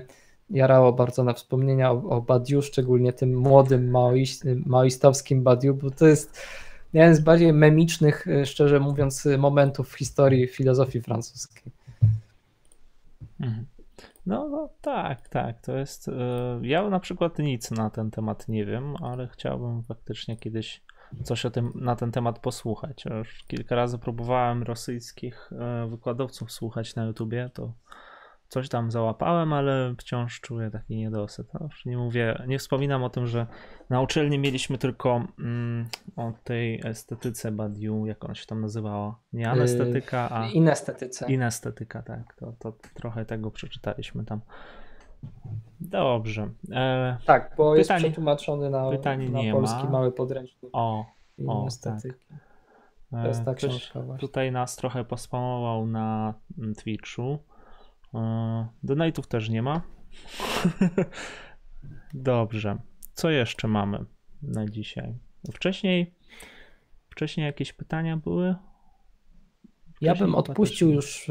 jarało bardzo na wspomnienia o, o Badiu, szczególnie tym młodym maoistowskim Badiu, bo to jest jeden z bardziej memicznych, e, szczerze mówiąc, momentów w historii filozofii francuskiej. Mhm. No, no, tak, tak, to jest. E, ja na przykład nic na ten temat nie wiem, ale chciałbym faktycznie kiedyś coś o tym, na ten temat posłuchać. Już kilka razy próbowałem rosyjskich e, wykładowców słuchać na YouTubie, to coś tam załapałem, ale wciąż czuję taki niedosyt. No, już nie mówię, nie wspominam o tym, że na uczelni mieliśmy tylko mm, o tej estetyce Badiu, jak ona się tam nazywała. Nie yy, anestetyka, a. Inestetyce. Inestetyka, tak. To, to trochę tego przeczytaliśmy tam. Dobrze. E, tak, bo pytanie, jest przetłumaczony na, pytanie na polski ma. mały podręcznik. O, o tak. To jest ta książka właśnie. Tutaj nas trochę pospamował na Twitchu. Donate'ów też nie ma. Dobrze. Co jeszcze mamy na dzisiaj? Wcześniej, wcześniej jakieś pytania były? Wcześniej ja bym odpuścił już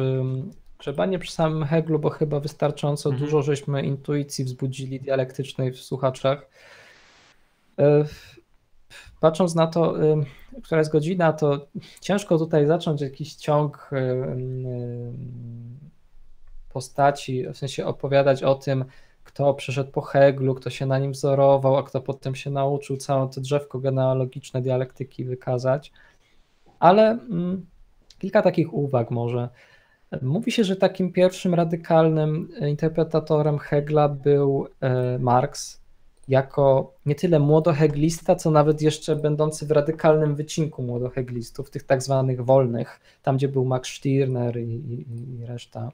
Grzebanie przy samym Heglu, bo chyba wystarczająco mhm. dużo żeśmy intuicji wzbudzili dialektycznej w słuchaczach. E, patrząc na to, która jest godzina, to ciężko tutaj zacząć jakiś ciąg postaci, w sensie opowiadać o tym, kto przyszedł po Heglu, kto się na nim wzorował, a kto potem się nauczył całe to drzewko genealogiczne dialektyki wykazać. Ale mm, kilka takich uwag może. Mówi się, że takim pierwszym radykalnym interpretatorem Hegla był e, Marx, jako nie tyle młodoheglista, co nawet jeszcze będący w radykalnym wycinku młodoheglistów, tych tak zwanych wolnych, tam gdzie był Max Stirner i, i, i reszta.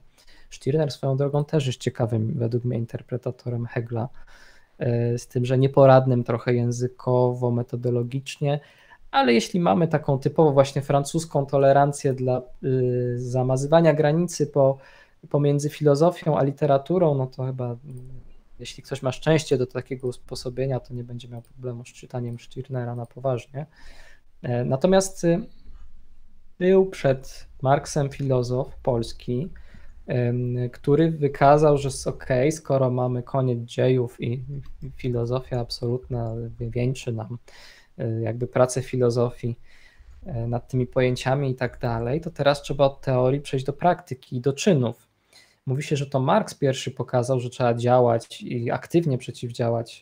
Stirner swoją drogą też jest ciekawym według mnie interpretatorem Hegla, e, z tym, że nieporadnym trochę językowo, metodologicznie, ale jeśli mamy taką typowo właśnie francuską tolerancję dla y, zamazywania granicy po, pomiędzy filozofią a literaturą, no to chyba jeśli ktoś ma szczęście do takiego usposobienia, to nie będzie miał problemu z czytaniem Stirnera na poważnie. E, natomiast y, był przed Marksem filozof polski, który wykazał, że ok, skoro mamy koniec dziejów i filozofia absolutna wieńczy nam E, jakby pracę filozofii e, nad tymi pojęciami i tak dalej, to teraz trzeba od teorii przejść do praktyki i do czynów. Mówi się, że to Marx pierwszy pokazał, że trzeba działać i aktywnie przeciwdziałać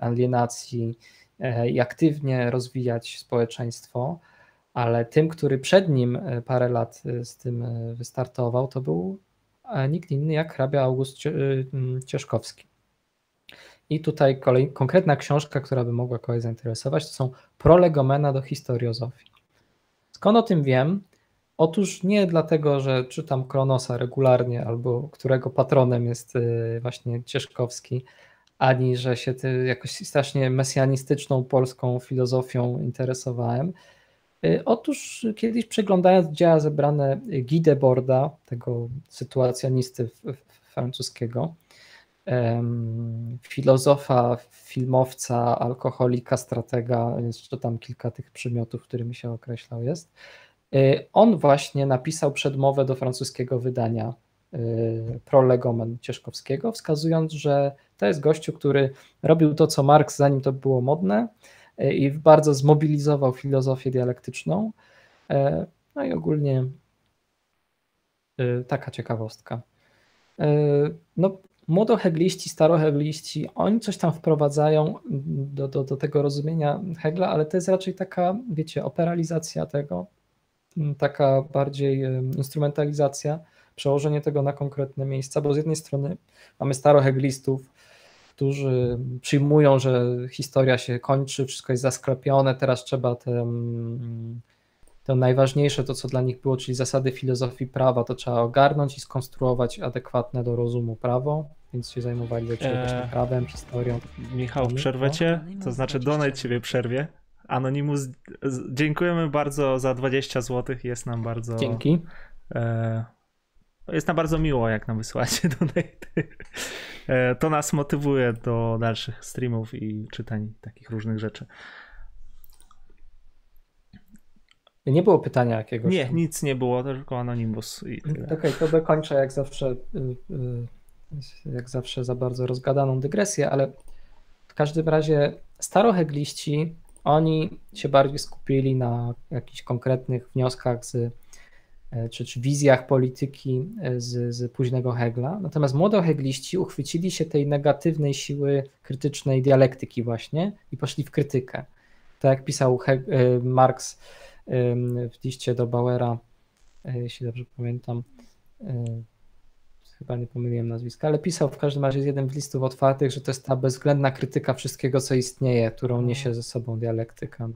alienacji e, i aktywnie rozwijać społeczeństwo, ale tym, który przed nim parę lat z tym wystartował, to był nikt inny jak hrabia August Cieszkowski. I tutaj kolej, konkretna książka, która by mogła kogoś zainteresować, to są prolegomena do historiozofii. Skąd o tym wiem? Otóż nie dlatego, że czytam Kronosa regularnie, albo którego patronem jest właśnie Cieszkowski, ani że się jakoś strasznie mesjanistyczną polską filozofią interesowałem. Y, otóż kiedyś przeglądając dzieła zebrane Guy Debord'a, tego sytuacjonisty francuskiego, filozofa, filmowca, alkoholika, stratega, jeszcze tam kilka tych przymiotów, którymi się określał jest. Y, on właśnie napisał przedmowę do francuskiego wydania y, prolegomen Cieszkowskiego, wskazując, że to jest gościu, który robił to, co Marx, zanim to było modne i bardzo zmobilizował filozofię dialektyczną. No i ogólnie taka ciekawostka. No, młodohegliści, starohegliści, oni coś tam wprowadzają do, do, do tego rozumienia Hegla, ale to jest raczej taka, wiecie, operalizacja tego, taka bardziej instrumentalizacja, przełożenie tego na konkretne miejsca, bo z jednej strony mamy staroheglistów, którzy przyjmują, że historia się kończy, wszystko jest zasklepione, teraz trzeba te, to najważniejsze, to co dla nich było, czyli zasady filozofii prawa, to trzeba ogarnąć i skonstruować adekwatne do rozumu prawo, więc się zajmowali eee, prawem, historią. Michał, przerwę cię, to znaczy Donate ciebie przerwie. Anonimus, dziękujemy bardzo za 20 zł, jest nam bardzo... Dzięki. E, jest nam bardzo miło, jak nam wysyłacie donate. To nas motywuje do dalszych streamów i czytań takich różnych rzeczy. Nie było pytania jakiegoś. Nie, tam. nic nie było, tylko Anonymous. Okej, okay, to dokończę jak zawsze, y, y, jak zawsze za bardzo rozgadaną dygresję, ale w każdym razie starohegliści, oni się bardziej skupili na jakichś konkretnych wnioskach z czy, czy wizjach polityki e, z, z późnego Hegla. Natomiast młodohegliści uchwycili się tej negatywnej siły krytycznej dialektyki właśnie i poszli w krytykę. Tak jak pisał He e, Marx w liście do Bauera, jeśli dobrze pamiętam, chyba nie pomyliłem nazwiska, ale pisał w każdym razie z jednym z listów otwartych, że to jest ta bezwzględna krytyka wszystkiego, co istnieje, którą niesie ze sobą dialektyka.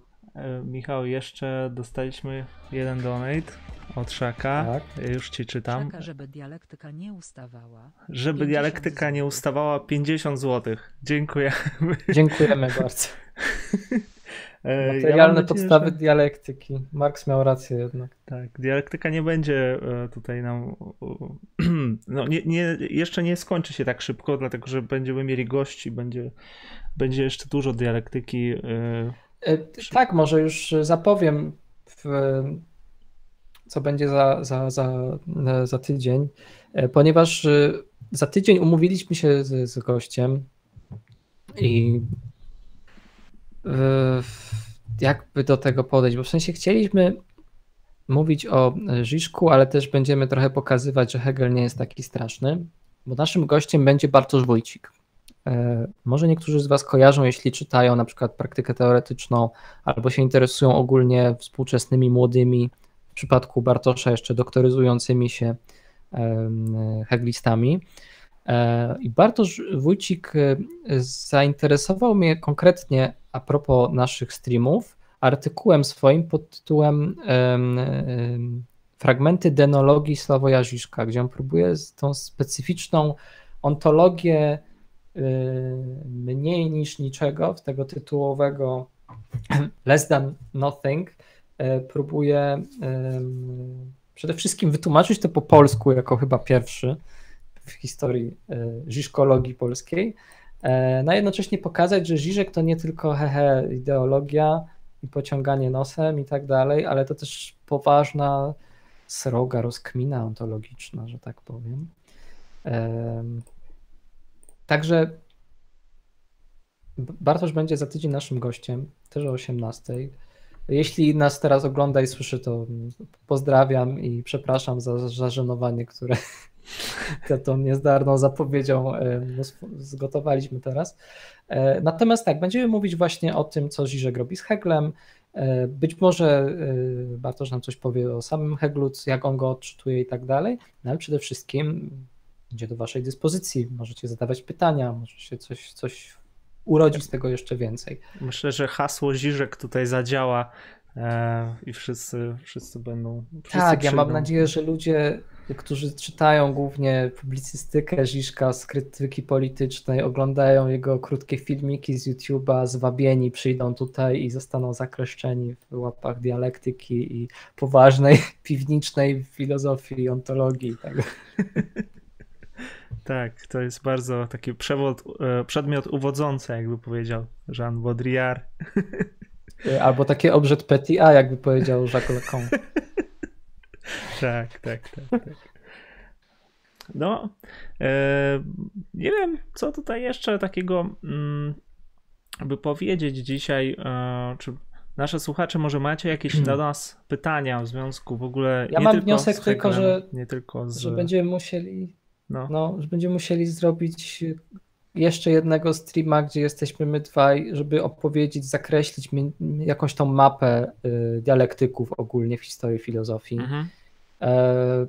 Michał, jeszcze dostaliśmy jeden donate od Szaka. Tak. Już ci czytam. Szaka, żeby dialektyka nie ustawała. Żeby dialektyka zł. nie ustawała 50 zł. Dziękujemy. Dziękujemy bardzo. E, Materialne ja podstawy że... dialektyki. Marx miał rację jednak. Tak, dialektyka nie będzie e, tutaj nam. No, nie, nie, jeszcze nie skończy się tak szybko, dlatego że będziemy mieli gości, będzie, będzie jeszcze dużo dialektyki. E, tak, może już zapowiem w co będzie za, za, za, za tydzień, e, ponieważ e, za tydzień umówiliśmy się z, z gościem i e, jakby do tego podejść, bo w sensie chcieliśmy mówić o Żiszku, ale też będziemy trochę pokazywać, że Hegel nie jest taki straszny, bo naszym gościem będzie Bartosz Wójcik. Może niektórzy z Was kojarzą, jeśli czytają na przykład praktykę teoretyczną albo się interesują ogólnie współczesnymi młodymi w przypadku Bartosza jeszcze doktoryzującymi się heglistami. E, I Bartosz Wójcik e, zainteresował mnie konkretnie a propos naszych streamów artykułem swoim pod tytułem Fragmenty denologii Sławoja Żiszka, gdzie on próbuje tą specyficzną ontologię e, mniej niż niczego, w tego tytułowego less than nothing, próbuje przede wszystkim wytłumaczyć to po polsku jako chyba pierwszy w historii e, żiżkologii polskiej, e, no jednocześnie pokazać, że Żiżek to nie tylko hehe ideologia i pociąganie nosem i tak dalej, ale to też poważna sroga rozkmina ontologiczna, że tak powiem. Także Bartosz będzie za tydzień naszym gościem, też o 18. Jeśli nas teraz ogląda i słyszy, to pozdrawiam i przepraszam za zażenowanie, które tą niezdarną zapowiedzią e, zgotowaliśmy teraz. E, natomiast tak, będziemy mówić właśnie o tym, co Żyżek robi z Heglem. E, być może Bartosz nam coś powie o samym Heglu, jak on go odczytuje i tak dalej, no ale przede wszystkim będzie do Waszej dyspozycji. Możecie zadawać pytania, może się coś, coś urodzi z tego jeszcze więcej. Myślę, że hasło Ziżek tutaj zadziała e, i wszyscy, wszyscy będą. Wszyscy tak, przyjdą. ja mam nadzieję, że ludzie, którzy czytają głównie publicystykę Ziszka z krytyki politycznej, oglądają jego krótkie filmiki z YouTube'a, zwabieni przyjdą tutaj i zostaną zakreszczeni w łapach dialektyki i poważnej piwniczej filozofii i ontologii. Tak. Tak, to jest bardzo taki przewód, e, przedmiot uwodzący, jakby powiedział Jean Baudrillard. E, albo takie obrzyd petit a, jakby powiedział Jacques Lacan. tak, tak, tak, tak. No, e, nie wiem, co tutaj jeszcze takiego mm, by powiedzieć dzisiaj, czy nasze słuchacze może macie jakieś hmm. do nas pytania w związku w ogóle Ja mam wniosek tylko, że, nie tylko z... że będziemy musieli No. No, że będziemy musieli zrobić jeszcze jednego streama, gdzie jesteśmy my dwaj, żeby opowiedzieć, zakreślić jakąś tą mapę y, dialektyków ogólnie w historii filozofii. Mhm. E,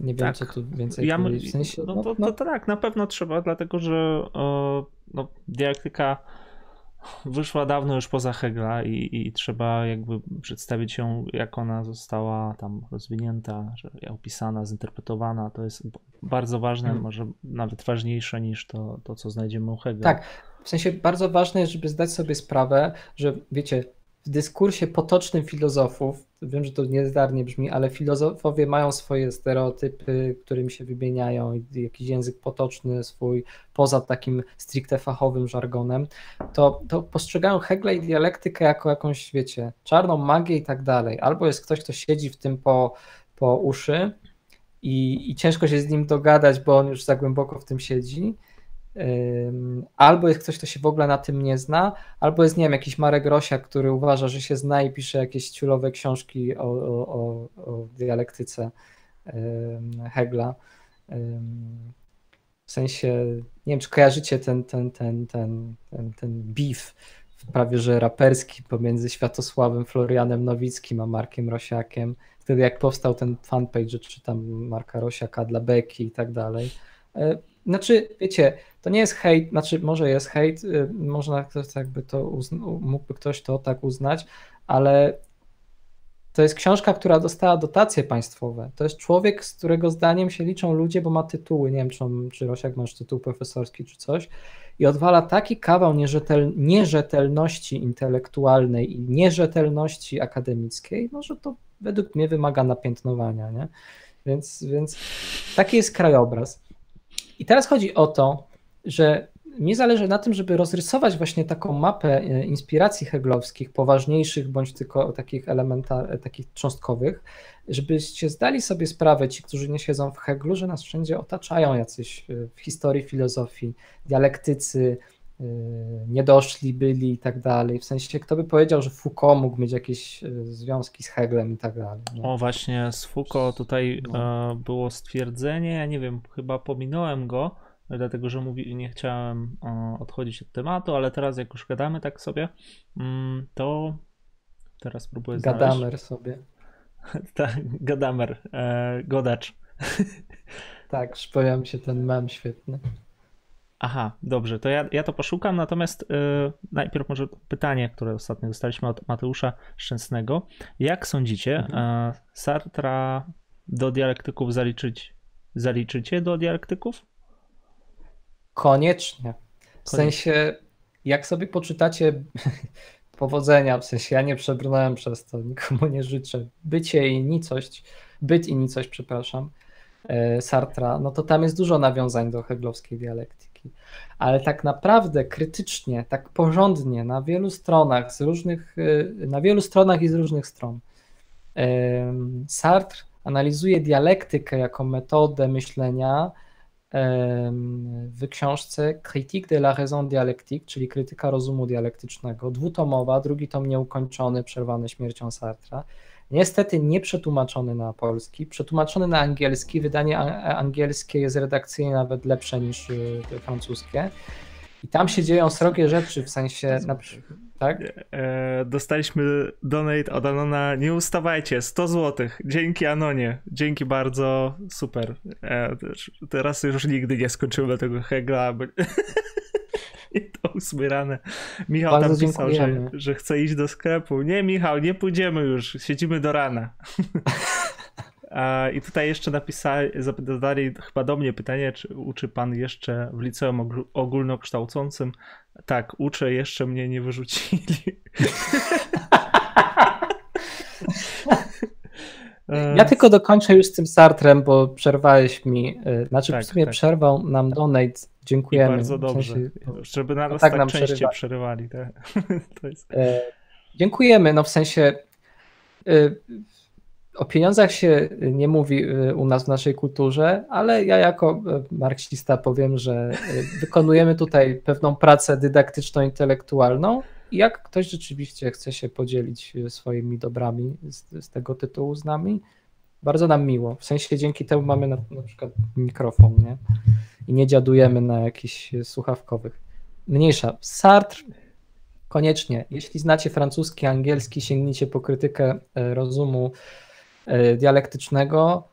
nie wiem, Tak. co tu więcej Ja, powiedzieć. W sensie, no, no, to, no, to, tak, na pewno trzeba, dlatego że no, dialektyka wyszła dawno już poza Hegla i, i trzeba jakby przedstawić ją, jak ona została tam rozwinięta, opisana, zinterpretowana. To jest bardzo ważne, Mhm. może nawet ważniejsze niż to, to co znajdziemy u Hegla. Tak, w sensie bardzo ważne jest, żeby zdać sobie sprawę, że wiecie, w dyskursie potocznym filozofów, wiem, że to niezdarnie brzmi, ale filozofowie mają swoje stereotypy, którymi się wymieniają jakiś język potoczny swój, poza takim stricte fachowym żargonem, to, to postrzegają Hegla i dialektykę jako jakąś, wiecie, czarną magię i tak dalej. Albo jest ktoś, kto siedzi w tym po, po uszy i, i ciężko się z nim dogadać, bo on już za głęboko w tym siedzi, Albo jest ktoś, kto się w ogóle na tym nie zna, albo jest, nie wiem, jakiś Marek Rosiak, który uważa, że się zna i pisze jakieś ciulowe książki o, o, o, dialektyce Hegla. W sensie, nie wiem, czy kojarzycie ten, ten, ten, ten, ten, ten beef prawie że raperski pomiędzy Światosławem Florianem Nowickim a Markiem Rosiakiem. Wtedy jak powstał ten fanpage, że czytam Marka Rosiaka dla Beki i tak dalej. Znaczy, wiecie, to nie jest hejt, znaczy może jest hejt, y, można ktoś jakby to mógłby ktoś to tak uznać, ale to jest książka, która dostała dotacje państwowe. To jest człowiek, z którego zdaniem się liczą ludzie, bo ma tytuły, nie wiem czy, on, czy Rosiak masz tytuł profesorski czy coś i odwala taki kawał nierzetel, nierzetelności intelektualnej i nierzetelności akademickiej, no że to według mnie wymaga napiętnowania, nie? Więc, więc taki jest krajobraz. I teraz chodzi o to, że mnie zależy na tym, żeby rozrysować właśnie taką mapę e, inspiracji heglowskich, poważniejszych bądź tylko takich elementar, takich cząstkowych, żebyście zdali sobie sprawę, ci, którzy nie siedzą w Heglu, że nas wszędzie otaczają jacyś e, w historii filozofii, dialektycy, e, niedoszli byli i tak dalej. W sensie, kto by powiedział, że Foucault mógł mieć jakieś e, związki z Heglem i tak dalej. nie? O, właśnie z Foucault tutaj No. e, było stwierdzenie, ja nie wiem, chyba pominąłem go, dlatego że mówi, nie chciałem e, odchodzić od tematu, ale teraz jak już gadamy tak sobie, mm, to teraz próbuję znaleźć. Gadamer sobie. Tak, gadamer, e, godacz. Tak, przypomniał mi się ten mem świetny. Aha, dobrze, to ja, ja to poszukam, natomiast e, najpierw może pytanie, które ostatnio dostaliśmy od Mateusza Szczęsnego. Jak sądzicie, e, Sartra do dialektyków zaliczyć, zaliczycie do dialektyków? Koniecznie. W Koniecznie. sensie, jak sobie poczytacie powodzenia, w sensie ja nie przebrnąłem przez to, nikomu nie życzę. Bycie i nicość, byt i nicość, przepraszam, e, Sartra, no to tam jest dużo nawiązań do heglowskiej dialektyki. Ale tak naprawdę krytycznie, tak porządnie, na wielu stronach, z różnych, e, na wielu stronach i z różnych stron. Sartre analizuje dialektykę jako metodę myślenia w książce Critique de la raison dialectique, czyli krytyka rozumu dialektycznego, dwutomowa, drugi tom nieukończony, przerwany śmiercią Sartra. Niestety nie przetłumaczony na polski, przetłumaczony na angielski. Wydanie a- angielskie jest redakcyjnie nawet lepsze niż y, francuskie. I tam się dzieją srogie rzeczy, w sensie, na, tak? E, dostaliśmy donate od Anona. Nie ustawajcie, 100 zł. Dzięki Anonie. Dzięki bardzo, super. E, teraz już nigdy nie skończymy tego Hegla. To usmyrane. Michał Bardzo tam pisał, że, że chce iść do sklepu. Nie, Michał, nie pójdziemy już. Siedzimy do rana. I tutaj jeszcze napisali, zadali chyba do mnie pytanie, czy uczy pan jeszcze w liceum ogólnokształcącym? Tak, uczę, jeszcze mnie nie wyrzucili. Ja tylko dokończę już z tym Sartrem, bo przerwałeś mi, y, znaczy Tak, w sumie tak. przerwał nam donate, I dziękujemy. bardzo W dobrze, sensie, żeby na nas tak tak, nam częściej przerywa. przerywali. Tak? Jest... E, Dziękujemy, no w sensie y, o pieniądzach się nie mówi y, u nas w naszej kulturze, ale ja jako marksista powiem, że wykonujemy tutaj pewną pracę dydaktyczno-intelektualną i jak ktoś rzeczywiście chce się podzielić y, swoimi dobrami z, z tego tytułu z nami, Bardzo nam miło. W sensie dzięki temu mamy na, na przykład mikrofon, nie? I nie dziadujemy na jakichś słuchawkowych. Mniejsza. Sartre koniecznie. Jeśli znacie francuski, angielski, sięgnijcie po krytykę e, rozumu e, dialektycznego.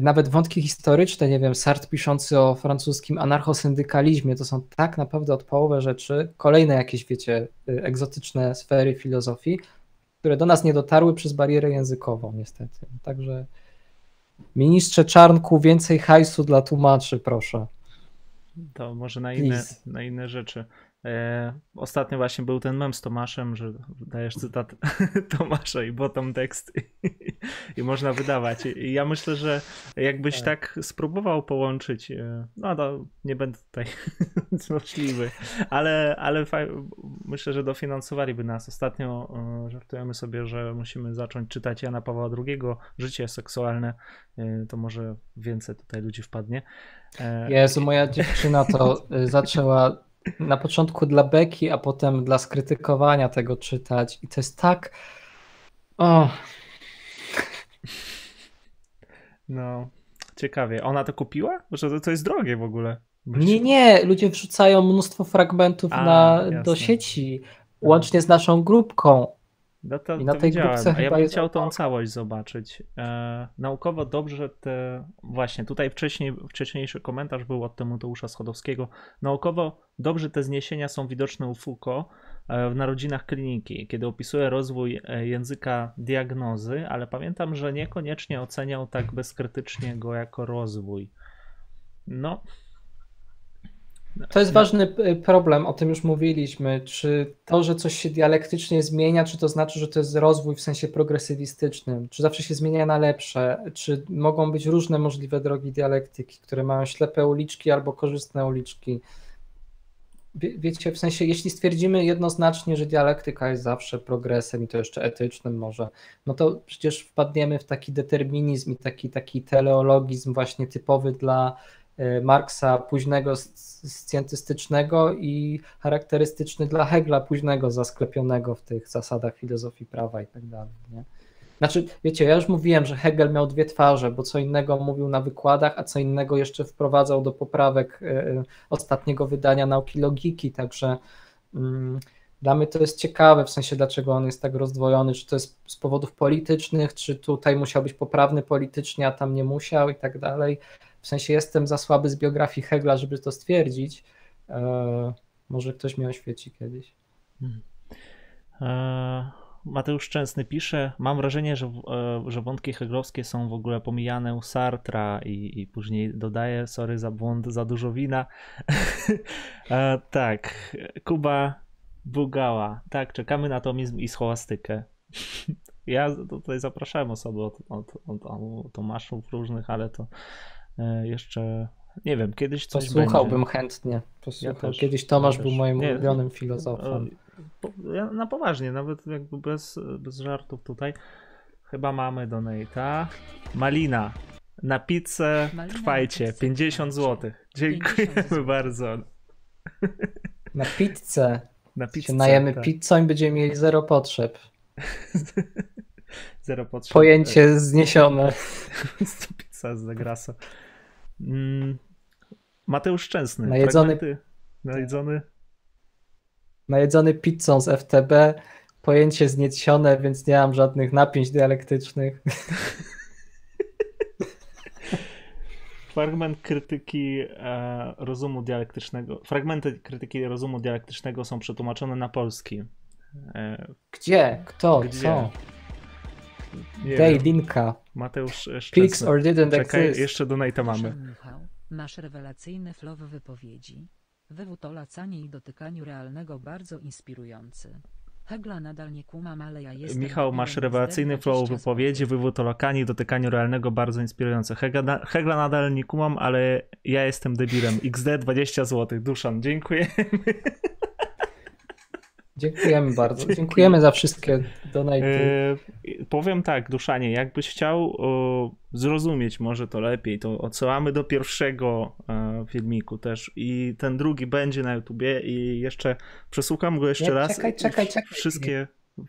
Nawet wątki historyczne, nie wiem, Sartre piszący o francuskim anarchosyndykalizmie, to są tak naprawdę odpałowe rzeczy. Kolejne jakieś, wiecie, egzotyczne sfery filozofii, które do nas nie dotarły przez barierę językową, niestety. Także ministrze Czarnku, więcej hajsu dla tłumaczy, proszę. To może na inne, na inne rzeczy. E, ostatnio właśnie był ten mem z Tomaszem, że dajesz cytat Tomasza i bottom tekst i, i można wydawać. I ja myślę, że jakbyś tak, tak spróbował połączyć, e, no to nie będę tutaj złośliwy, ale, ale myślę, że dofinansowaliby nas. Ostatnio e, żartujemy sobie, że musimy zacząć czytać Jana Pawła II, życie seksualne, to może więcej tutaj ludzi wpadnie. Jezu, moja dziewczyna to zaczęła na początku dla beki, a potem dla skrytykowania tego czytać. I to jest tak. O. No, ciekawie. Ona to kupiła? Że to jest drogie w ogóle. Nie, nie. Ludzie wrzucają mnóstwo fragmentów a, na, do sieci, łącznie z naszą grupką. No to, I na to tej widziałem, a ja bym chciał tą całość zobaczyć. E, naukowo dobrze te, właśnie tutaj wcześniej, wcześniejszy komentarz był od Tymoteusza Schodowskiego. Naukowo dobrze te zniesienia są widoczne u Foucault e, w Narodzinach Kliniki, kiedy opisuje rozwój e, języka diagnozy, ale pamiętam, że niekoniecznie oceniał tak bezkrytycznie go jako rozwój. No, to jest ważny y, problem, o tym już mówiliśmy. Czy to, że coś się dialektycznie zmienia, czy to znaczy, że to jest rozwój w sensie progresywistycznym? Czy zawsze się zmienia na lepsze? Czy mogą być różne możliwe drogi dialektyki, które mają ślepe uliczki albo korzystne uliczki? Wie, wiecie, w sensie, jeśli stwierdzimy jednoznacznie, że dialektyka jest zawsze progresem i to jeszcze etycznym może, no to przecież wpadniemy w taki determinizm i taki, taki teleologizm właśnie typowy dla Marksa późnego scjentystycznego i charakterystyczny dla Hegla późnego zasklepionego w tych zasadach filozofii prawa i tak dalej. Nie? Znaczy, wiecie, ja już mówiłem, że Hegel miał dwie twarze, bo co innego mówił na wykładach, a co innego jeszcze wprowadzał do poprawek e, e, ostatniego wydania nauki logiki, także mm, dla mnie to jest ciekawe, w sensie dlaczego on jest tak rozdwojony, czy to jest z powodów politycznych, czy tutaj musiał być poprawny politycznie, a tam nie musiał i tak dalej. W sensie jestem za słaby z biografii Hegla, żeby to stwierdzić. E, może ktoś mnie oświeci kiedyś. Hmm. E, Mateusz Szczęsny pisze, mam wrażenie, że, e, że wątki heglowskie są w ogóle pomijane u Sartra i, i później dodaje, sorry za błąd, za dużo wina. e, tak, Kuba Bugała, tak, czekamy na tomizm i schołastykę. ja tutaj zapraszałem osoby od, od, od, od Tomaszów różnych, ale to jeszcze nie wiem, kiedyś coś Posłuchałbym będzie. chętnie. Posłuchał. Ja kiedyś Tomasz ja był moim nie, ulubionym filozofem. Ja, na poważnie, nawet jakby bez, bez żartów tutaj. Chyba mamy donate'a. Malina. Na pizzę Malina trwajcie. Na 50 zł. Dziękujemy 50 bardzo. Na pizzę. Na pizzę. Się najemy tak. pizzą i będziemy mieli zero potrzeb. zero potrzeb. Pojęcie zniesione. Pizza z zagrasa. Mm, Mateusz Szczęsny. Najedzony, fragmenty, najedzony. Najedzony pizzą z FTB. Pojęcie zniesione, więc nie mam żadnych napięć dialektycznych. Fragment krytyki e, rozumu dialektycznego. Fragmenty krytyki rozumu dialektycznego są przetłumaczone na polski. E, Gdzie? Kto? Gdzie? Co? Dej, linka. Mateusz Szczęsny. or didn't Czekaj, exist. jeszcze donate mamy. Michał, masz rewelacyjny flow wypowiedzi. Wywód o lacanie i dotykaniu realnego bardzo inspirujący. Hegla nadal nie kumam, ale ja jestem... Michał, masz rewelacyjny flow wypowiedzi, wywód o lokani, dotykaniu realnego bardzo inspirujący. Hegla, Hegla nadal nie kumam, ale ja jestem debilem. XD 20 zł. Duszan, dziękujemy. Dziękujemy bardzo. Dziękujemy za wszystkie donaty. E, powiem tak, Duszanie, jakbyś chciał o, zrozumieć może to lepiej, to odsyłamy do pierwszego e, filmiku też i ten drugi będzie na YouTubie i jeszcze przesłucham go jeszcze Nie, raz. Czekaj, czekaj, czekaj. Wszystkie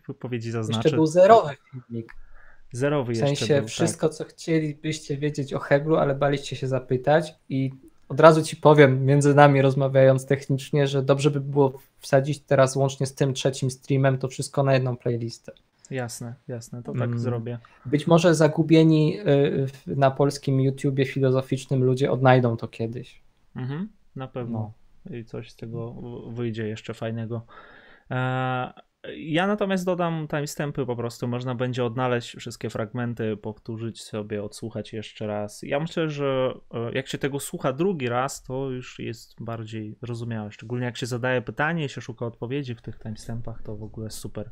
wypowiedzi zaznaczę. Jeszcze był zerowy filmik. Zerowy W jeszcze sensie był, tak. wszystko, co chcielibyście wiedzieć o Heglu, ale baliście się zapytać i od razu ci powiem, między nami rozmawiając technicznie, że dobrze by było wsadzić teraz łącznie z tym trzecim streamem to wszystko na jedną playlistę. Jasne, jasne, to tak Mm. zrobię. Być może zagubieni y, na polskim YouTubie filozoficznym ludzie odnajdą to kiedyś. Mhm, na pewno. I coś z tego wyjdzie jeszcze fajnego. Ja natomiast dodam timestampy po prostu. Można będzie odnaleźć wszystkie fragmenty, powtórzyć sobie, odsłuchać jeszcze raz. Ja myślę, że e, jak się tego słucha drugi raz, to już jest bardziej zrozumiałe. Szczególnie jak się zadaje pytanie i się szuka odpowiedzi w tych timestampach, to w ogóle super.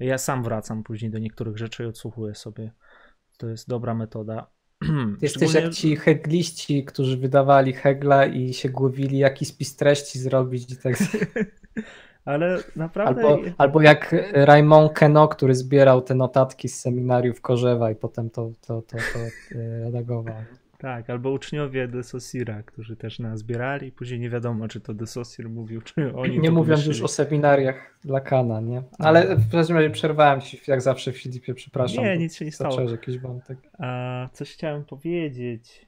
Ja sam wracam później do niektórych rzeczy i odsłuchuję sobie. To jest dobra metoda. Jesteś Szczególnie- jak ci hegliści, którzy wydawali hegla i się głowili, jaki spis treści zrobić i tak Ale naprawdę. Albo, albo jak Raymond Keno, który zbierał te notatki z seminariów Korzewa i potem to, to, to, to e, redagował. Tak, albo uczniowie de Saussura, którzy też nas zbierali, później nie wiadomo, czy to de Saussure mówił, czy oni Nie mówiąc już o seminariach Lakana, nie? Ale w każdym razie przerwałem ci, jak zawsze Filipie, przepraszam. Nie, nic się nie stało. jakiś wątek. A, coś chciałem powiedzieć.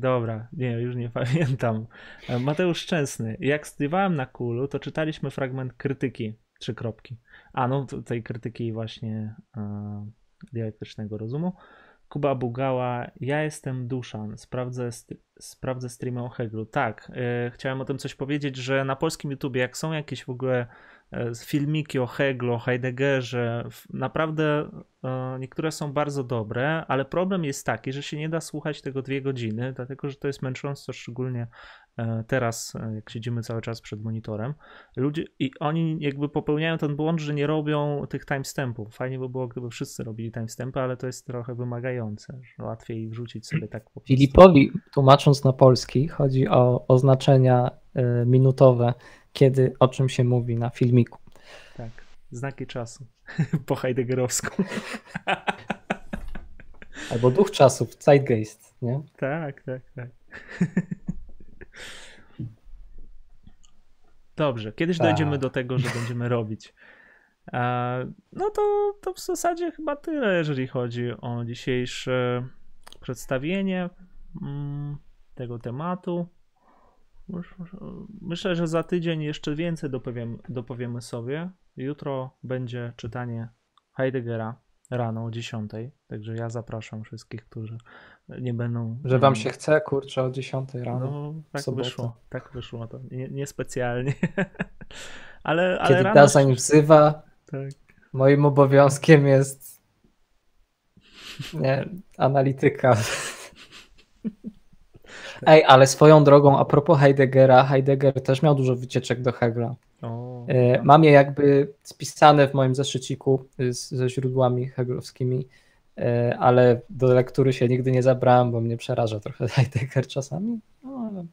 Dobra, nie, już nie pamiętam. E, Mateusz Szczęsny. Jak studiowałem na Kulu, to czytaliśmy fragment krytyki, trzy kropki. A, no tej krytyki właśnie e, dialektycznego rozumu. Kuba Bugała, ja jestem Duszan, sprawdzę, st- sprawdzę streamy o Heglu. Tak, e, chciałem o tym coś powiedzieć, że na polskim YouTubie, jak są jakieś w ogóle filmiki o Heglu, o Heideggerze, naprawdę e, niektóre są bardzo dobre, ale problem jest taki, że się nie da słuchać tego dwie godziny, dlatego że to jest męczące, szczególnie e, teraz, e, jak siedzimy cały czas przed monitorem. Ludzie, I oni jakby popełniają ten błąd, że nie robią tych timestampów. Fajnie by było, gdyby wszyscy robili timestampy, ale to jest trochę wymagające, że łatwiej wrzucić sobie tak po prostu. Filipowi, tłumacząc na polski, chodzi o oznaczenia e, minutowe, kiedy o czym się mówi na filmiku. Tak, znaki czasu po heideggerowsku. Albo duch czasów, zeitgeist, nie? Tak, tak, tak. Dobrze, kiedyś Tak. dojdziemy do tego, że będziemy robić. No to, to w zasadzie chyba tyle, jeżeli chodzi o dzisiejsze przedstawienie mm, tego tematu. Myślę, że za tydzień jeszcze więcej dopowiem, dopowiemy sobie. Jutro będzie czytanie Heideggera rano o 10. Także ja zapraszam wszystkich, którzy nie będą. Że wam się chce, kurczę, o 10 rano. No, tak sobotę. wyszło. Tak wyszło to. Nie, niespecjalnie. ale, ale kiedy rano. Dazań wzywa, Tak. moim obowiązkiem jest nie, analityka. Ej, ale swoją drogą, a propos Heideggera, Heidegger też miał dużo wycieczek do Hegla. O, tak. Mam je jakby spisane w moim zeszyciku z, ze źródłami heglowskimi, e, ale do lektury się nigdy nie zabrałem, bo mnie przeraża trochę Heidegger czasami. No, ale...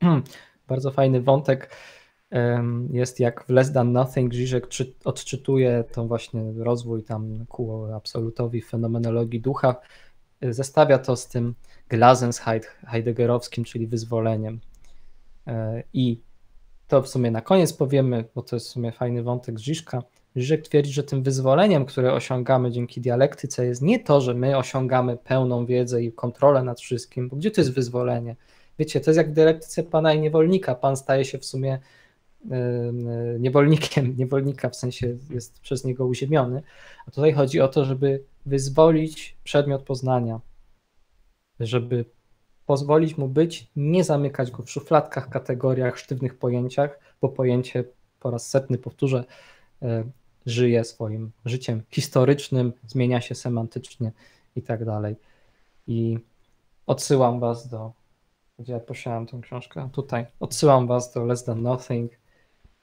Bardzo fajny wątek jest jak w Less Than Nothing czy- odczytuje to właśnie rozwój tam ku absolutowi fenomenologii ducha. Zestawia to z tym Glasenheit heideggerowskim, czyli wyzwoleniem. E, I to w sumie na koniec powiemy, bo to jest w sumie fajny wątek Żyżka. Żyżek twierdzi, że tym wyzwoleniem, które osiągamy dzięki dialektyce, jest nie to, że my osiągamy pełną wiedzę i kontrolę nad wszystkim, bo gdzie to jest wyzwolenie? Wiecie, to jest jak w dialektyce pana i niewolnika. Pan staje się w sumie niewolnikiem, niewolnika w sensie jest przez niego uziemiony. A tutaj chodzi o to, żeby wyzwolić przedmiot poznania, żeby pozwolić mu być, nie zamykać go w szufladkach, kategoriach, sztywnych pojęciach, bo pojęcie, po raz setny powtórzę, e, żyje swoim życiem historycznym, zmienia się semantycznie i tak dalej. I odsyłam was do, gdzie ja posiadam tę książkę, tutaj, odsyłam was do Less Than Nothing.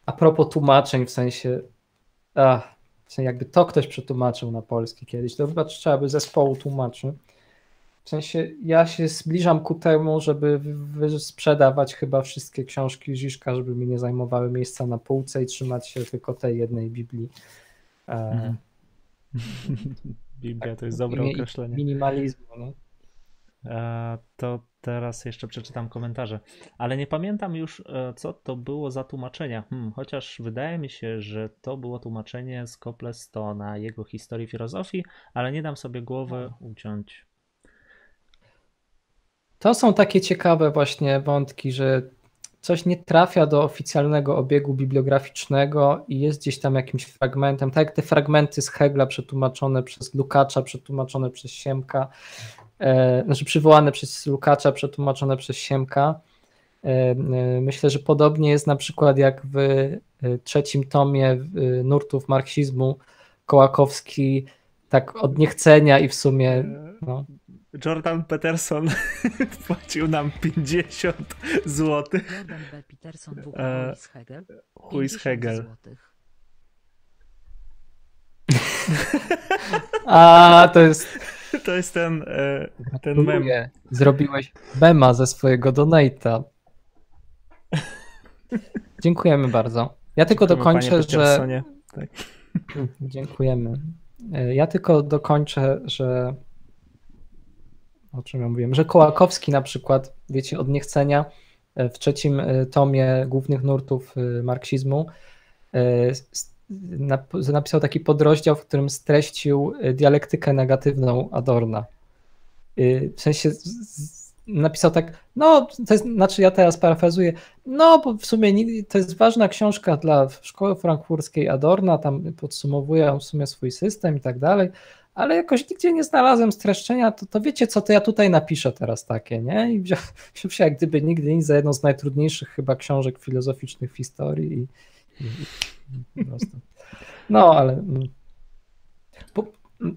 A propos tłumaczeń, w sensie, ach, w sensie jakby to ktoś przetłumaczył na polski kiedyś, to chyba trzeba by zespołu tłumaczy. W sensie ja się zbliżam ku temu, żeby sprzedawać chyba wszystkie książki Žižka, żeby mi nie zajmowały miejsca na półce i trzymać się tylko tej jednej Biblii. E, Mhm. Biblia to jest dobre określenie. Minimalizmu. No. E, to Teraz jeszcze przeczytam komentarze, ale nie pamiętam już, e, co to było za tłumaczenia. Hmm, chociaż wydaje mi się, że to było tłumaczenie z Coplestona, jego historii filozofii, ale nie dam sobie głowy uciąć. To są takie ciekawe właśnie wątki, że coś nie trafia do oficjalnego obiegu bibliograficznego i jest gdzieś tam jakimś fragmentem, tak jak te fragmenty z Hegla przetłumaczone przez Lukacza, przetłumaczone przez Siemka, e, znaczy przywołane przez Lukacza, przetłumaczone przez Siemka. E, e, myślę, że podobnie jest na przykład jak w trzecim tomie nurtów marksizmu Kołakowski tak od niechcenia i w sumie no, Jordan Peterson wpłacił nam 50 zł. Jordan B. Peterson Louis Hegel. Chuj z 50 Hegel. A, to jest. To jest ten, e, ten mem. Zrobiłeś mema ze swojego donate'a. Dziękujemy bardzo. Ja tylko Dziękujemy, dokończę, że. Petersonie. Dziękujemy. E, Ja tylko dokończę, że. O czym ja mówiłem? Że Kołakowski na przykład, wiecie, od niechcenia e, w trzecim tomie głównych nurtów marksizmu napisał taki podrozdział, w którym streścił e, dialektykę negatywną Adorna. Y, W sensie napisał tak, no, to jest, znaczy ja teraz parafrazuję, no, bo w sumie to jest ważna książka dla szkoły frankfurskiej Adorna, tam podsumowuje on w sumie swój system i tak dalej, ale jakoś nigdzie nie znalazłem streszczenia, to, to wiecie co, to ja tutaj napiszę teraz takie, nie? I wziął się jak gdyby nigdy nic za jedną z najtrudniejszych chyba książek filozoficznych w historii i, No, ale mm,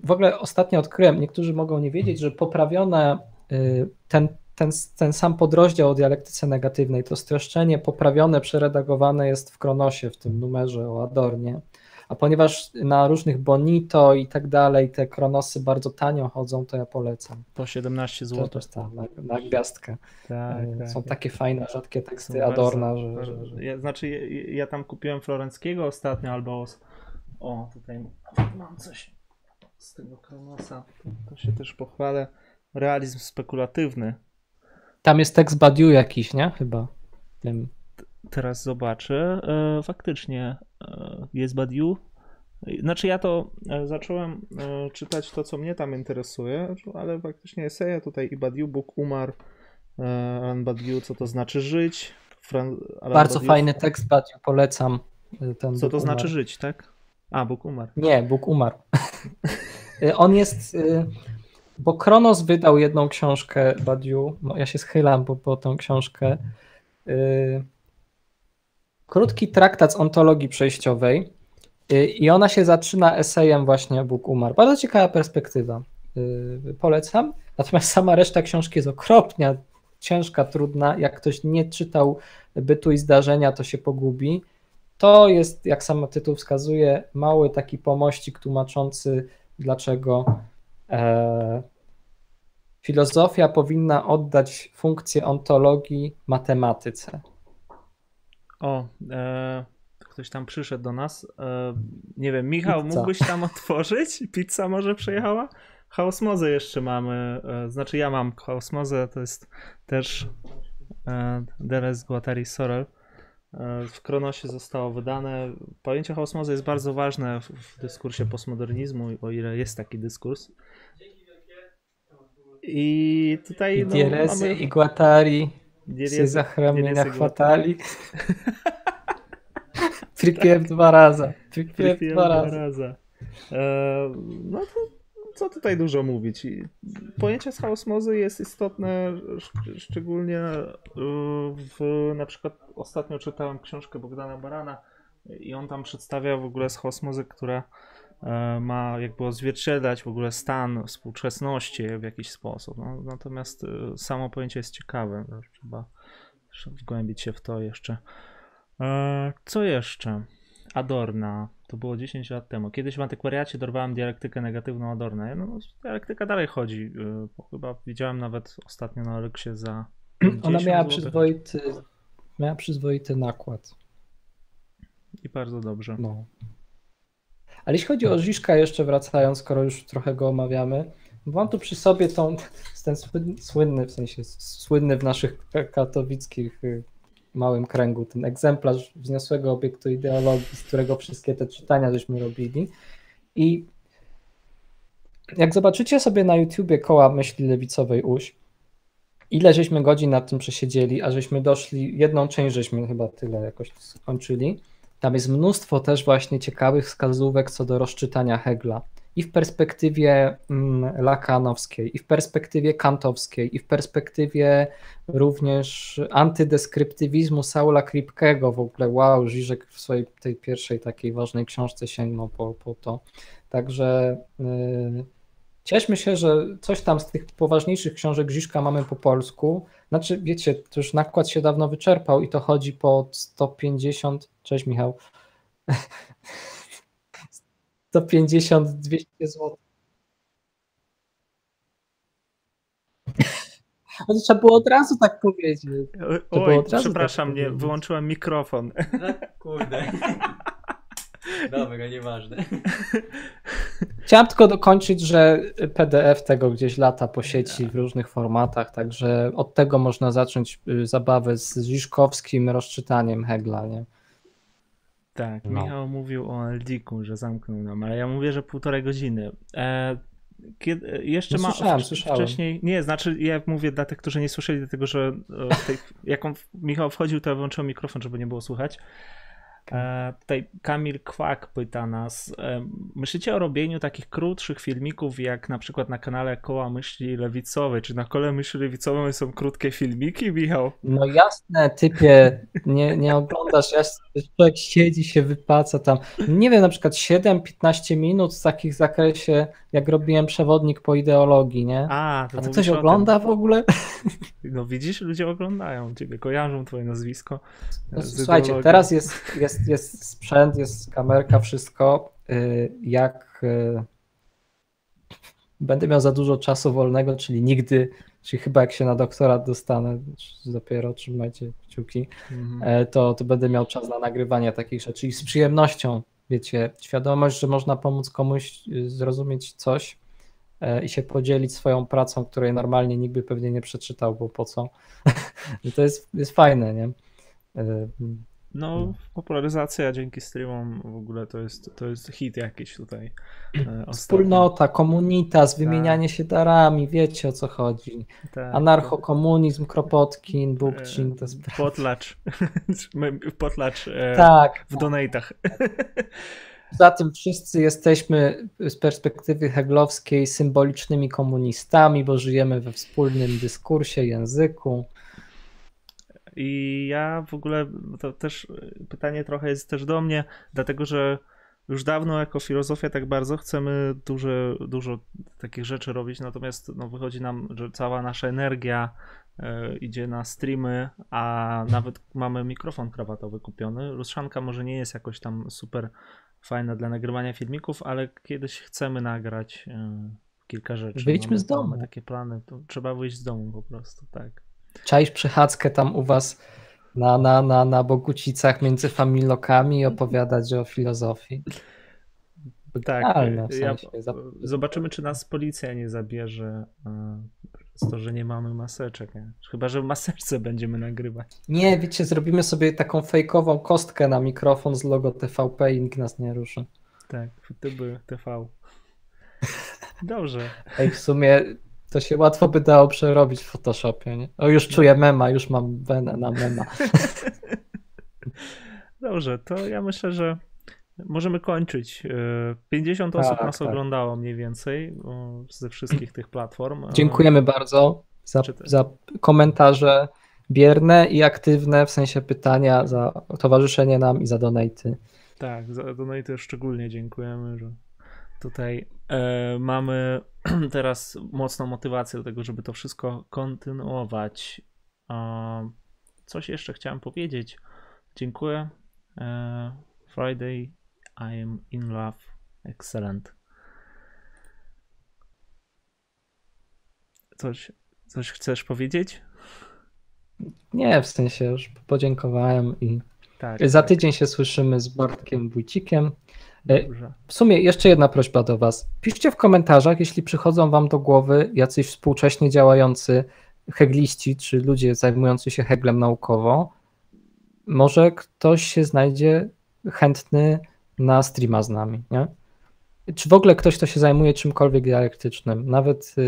w ogóle ostatnio odkryłem, niektórzy mogą nie wiedzieć, że poprawione y, ten, ten, ten sam podrozdział o dialektyce negatywnej, to streszczenie poprawione, przeredagowane jest w Kronosie, w tym numerze o Adornie. A ponieważ na różnych Bonito i tak dalej te Kronosy bardzo tanio chodzą, to ja polecam. Po 17 To zł. też tam, na, na gwiazdkę. Tak, Y, tak. Są takie fajne, rzadkie teksty Są Adorna, że, bardzo- że, że... Ja, znaczy, ja, ja tam kupiłem Florenckiego ostatnio, albo. O, tutaj mam coś z tego Kronosa. To, to się też pochwalę. Realizm spekulatywny. Tam jest tekst Badiou jakiś, nie? Chyba. Tym. Teraz zobaczę. E, faktycznie e, jest Badiou. Znaczy ja to e, zacząłem czytać to, co mnie tam interesuje, ale faktycznie eseje tutaj i Badiou, Bóg umarł, Alan Badiou, co to znaczy żyć. Fran, Alan Bardzo Badiou- fajny tekst Badiou, polecam. Ten Co Bóg to znaczy umarł. żyć, tak? A, Bóg umarł. Nie, Bóg umarł. On jest. Bo Kronos wydał jedną książkę Badiou. No, Ja się schylam po, po tą książkę. Krótki traktat z ontologii przejściowej. Y, I ona się zaczyna esejem właśnie Bóg umarł. Bardzo ciekawa perspektywa. Y, Polecam. Natomiast sama reszta książki jest okropnie ciężka, trudna. Jak ktoś nie czytał bytu i zdarzenia, to się pogubi. To jest, jak sam tytuł wskazuje, mały taki pomościk tłumaczący, dlaczego e, filozofia powinna oddać funkcję ontologii matematyce. O, e, ktoś tam przyszedł do nas. E, nie wiem, Michał, Pizza. mógłbyś tam otworzyć? Pizza może przejechała? Chaosmozę jeszcze mamy. E, znaczy ja mam chaosmozę, to jest też e, Deres Guattari Sorel. E, w Kronosie zostało wydane. Pojęcie chaosmozy jest bardzo ważne w, w dyskursie postmodernizmu, o ile jest taki dyskurs. I tutaj I no, mamy- i Guattari, Dierezy- się za chramienia chwatali. Tripiew dwa razy. Tripiew dwa razy. razy. E, no to co tutaj dużo mówić. Pojęcie z chaosmozy jest istotne, szcz- szczególnie e, w na przykład ostatnio czytałem książkę Bogdana Barana i on tam przedstawia w ogóle z chaosmozy, która ma jakby odzwierciedlać w ogóle stan współczesności w jakiś sposób. No, natomiast e, samo pojęcie jest ciekawe. no, Trzeba wgłębić się w to jeszcze. E, Co jeszcze? Adorna. To było 10 lat temu. Kiedyś w antykwariacie dorwałem dialektykę negatywną Adorna. No, dialektyka dalej chodzi. chyba widziałem nawet ostatnio na Oleksie za. Ona 50 miała przyzwoity, miała przyzwoity nakład. I bardzo dobrze. No. Ale jeśli chodzi o Żiszka, jeszcze wracając, skoro już trochę go omawiamy, mam tu przy sobie tą ten słynny, słynny w sensie słynny w naszych katowickich y, małym kręgu, ten egzemplarz wzniosłego obiektu ideologii, z którego wszystkie te czytania żeśmy robili. I jak zobaczycie sobie na YouTubie koła myśli lewicowej uś, ile żeśmy godzin nad tym przesiedzieli, a żeśmy doszli, jedną część żeśmy chyba tyle jakoś skończyli. Tam jest mnóstwo też właśnie ciekawych wskazówek co do rozczytania Hegla. I w perspektywie mm, lakanowskiej, i w perspektywie kantowskiej, i w perspektywie również antydeskryptywizmu Saula Kripkego. W ogóle wow, Żyżek w swojej tej pierwszej takiej ważnej książce sięgnął po, po to. Także yy, Cieszmy się, że coś tam z tych poważniejszych książek Grzyszka mamy po polsku. Znaczy, wiecie, to już nakład się dawno wyczerpał i to chodzi po 150. Cześć, Michał. 150, 200 zł. Ale trzeba było od razu tak powiedzieć. Oj, przepraszam, tak nie, wyłączyłem mikrofon. Kurde. Dobra, nieważne. Chciałem tylko dokończyć, że PDF tego gdzieś lata po sieci w różnych formatach, także od tego można zacząć y, zabawę z Ziszkowskim rozczytaniem Hegla, nie? Tak, no. Michał mówił o Eldiku, że zamknął nam, ale ja mówię, że półtorej godziny. E, kiedy, jeszcze no, ma słyszałem, słyszałem. wcześniej. Nie, znaczy ja mówię dla tych, którzy nie słyszeli, dlatego że tej, jak on, Michał wchodził, to ja włączyłem mikrofon, żeby nie było słuchać. E, tutaj Kamil Kwak pyta nas, e, myślicie o robieniu takich krótszych filmików, jak na przykład na kanale Koła Myśli Lewicowej, czy na Kole Myśli Lewicowej są krótkie filmiki, Michał? No jasne, typie, nie, nie oglądasz, człowiek siedzi, się wypaca tam, nie wiem, na przykład 7-15 minut w takich zakresie, jak robiłem przewodnik po ideologii, nie? A, to, A to ktoś ogląda w ogóle? No widzisz, ludzie oglądają ciebie, kojarzą twoje nazwisko. No, słuchajcie, teraz jest, jest jest, jest sprzęt, jest kamerka, wszystko. Y, jak y, będę miał za dużo czasu wolnego, czyli nigdy, czyli chyba jak się na doktorat dostanę, dopiero trzymajcie kciuki, mhm. to, to będę miał czas na nagrywanie takich rzeczy i z przyjemnością, wiecie, świadomość, że można pomóc komuś y, zrozumieć coś i się podzielić swoją pracą, której normalnie nikt by pewnie nie przeczytał, bo po co. To jest, jest fajne, nie? No, popularyzacja dzięki streamom w ogóle to jest, to jest hit jakiś tutaj. E, Wspólnota, komunitas, wymienianie tak. się darami, wiecie o co chodzi. Tak. Anarchokomunizm, Kropotkin, Bukcin, e, to jest... Potlacz. Potlacz e, tak. w donatach. Za tym wszyscy jesteśmy z perspektywy heglowskiej symbolicznymi komunistami, bo żyjemy we wspólnym dyskursie, języku. I ja w ogóle, to też pytanie trochę jest też do mnie, dlatego że już dawno jako filozofia tak bardzo chcemy dużo, dużo takich rzeczy robić, natomiast no, wychodzi nam, że cała nasza energia y, idzie na streamy, a nawet mamy mikrofon krawatowy kupiony. Ruszanka może nie jest jakoś tam super fajna dla nagrywania filmików, ale kiedyś chcemy nagrać y, kilka rzeczy. Wyjdźmy mamy, z domu. Mamy takie plany, to trzeba wyjść z domu po prostu, tak. Czaisz przechadzkę tam u was na, na, na, na Bogucicach między familokami i opowiadać o filozofii. Tak, w sensie. ja, zobaczymy, czy nas policja nie zabierze przez to, że nie mamy maseczek. Nie? Chyba, że w maseczce będziemy nagrywać. Nie, wiecie, zrobimy sobie taką fejkową kostkę na mikrofon z logo TVP i nikt nas nie ruszy. Tak, by TV. Dobrze. Ej, w sumie to się łatwo by dało przerobić w Photoshopie. Nie? O, już czuję mema, już mam wenę na mema. Dobrze, to ja myślę, że możemy kończyć. 50 e, osób tak, nas tak. oglądało mniej więcej ze wszystkich tych platform. Dziękujemy bardzo za, za komentarze bierne i aktywne, w sensie pytania, za towarzyszenie nam i za donaty. Tak, za donaty szczególnie dziękujemy, że tutaj e, mamy teraz mocną motywację do tego, żeby to wszystko kontynuować. E, coś jeszcze chciałem powiedzieć. Dziękuję. E, Friday, I am in love. Excellent. Coś, coś chcesz powiedzieć? Nie, w sensie już podziękowałem i tak, za tak. tydzień się słyszymy z Bartkiem Wójcikiem. E, Dobrze. W sumie jeszcze jedna prośba do Was. Piszcie w komentarzach, jeśli przychodzą Wam do głowy jacyś współcześnie działający hegliści, czy ludzie zajmujący się heglem naukowo. Może ktoś się znajdzie chętny na streama z nami, nie? Czy w ogóle ktoś, kto się zajmuje czymkolwiek dialektycznym, nawet y,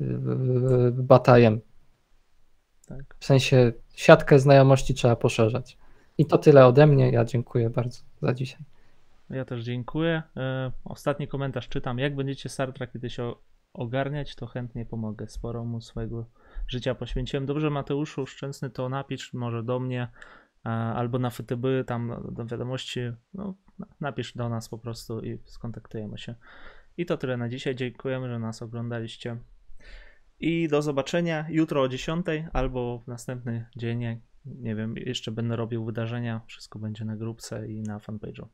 y, y, batajem. Tak. W sensie siatkę znajomości trzeba poszerzać. I to tyle ode mnie. Ja dziękuję bardzo za dzisiaj. Ja też dziękuję. E, Ostatni komentarz czytam. Jak będziecie Star Trek kiedyś ogarniać, to chętnie pomogę. Sporo mu swojego życia poświęciłem. Dobrze, Mateuszu Szczęsny, to napisz może do mnie e, albo na FTB, tam do wiadomości. No, na- napisz do nas po prostu i skontaktujemy się. I to tyle na dzisiaj. Dziękujemy, że nas oglądaliście. I do zobaczenia jutro o 10 albo w następny dzień. Nie wiem, jeszcze będę robił wydarzenia. Wszystko będzie na grupce i na fanpage'u.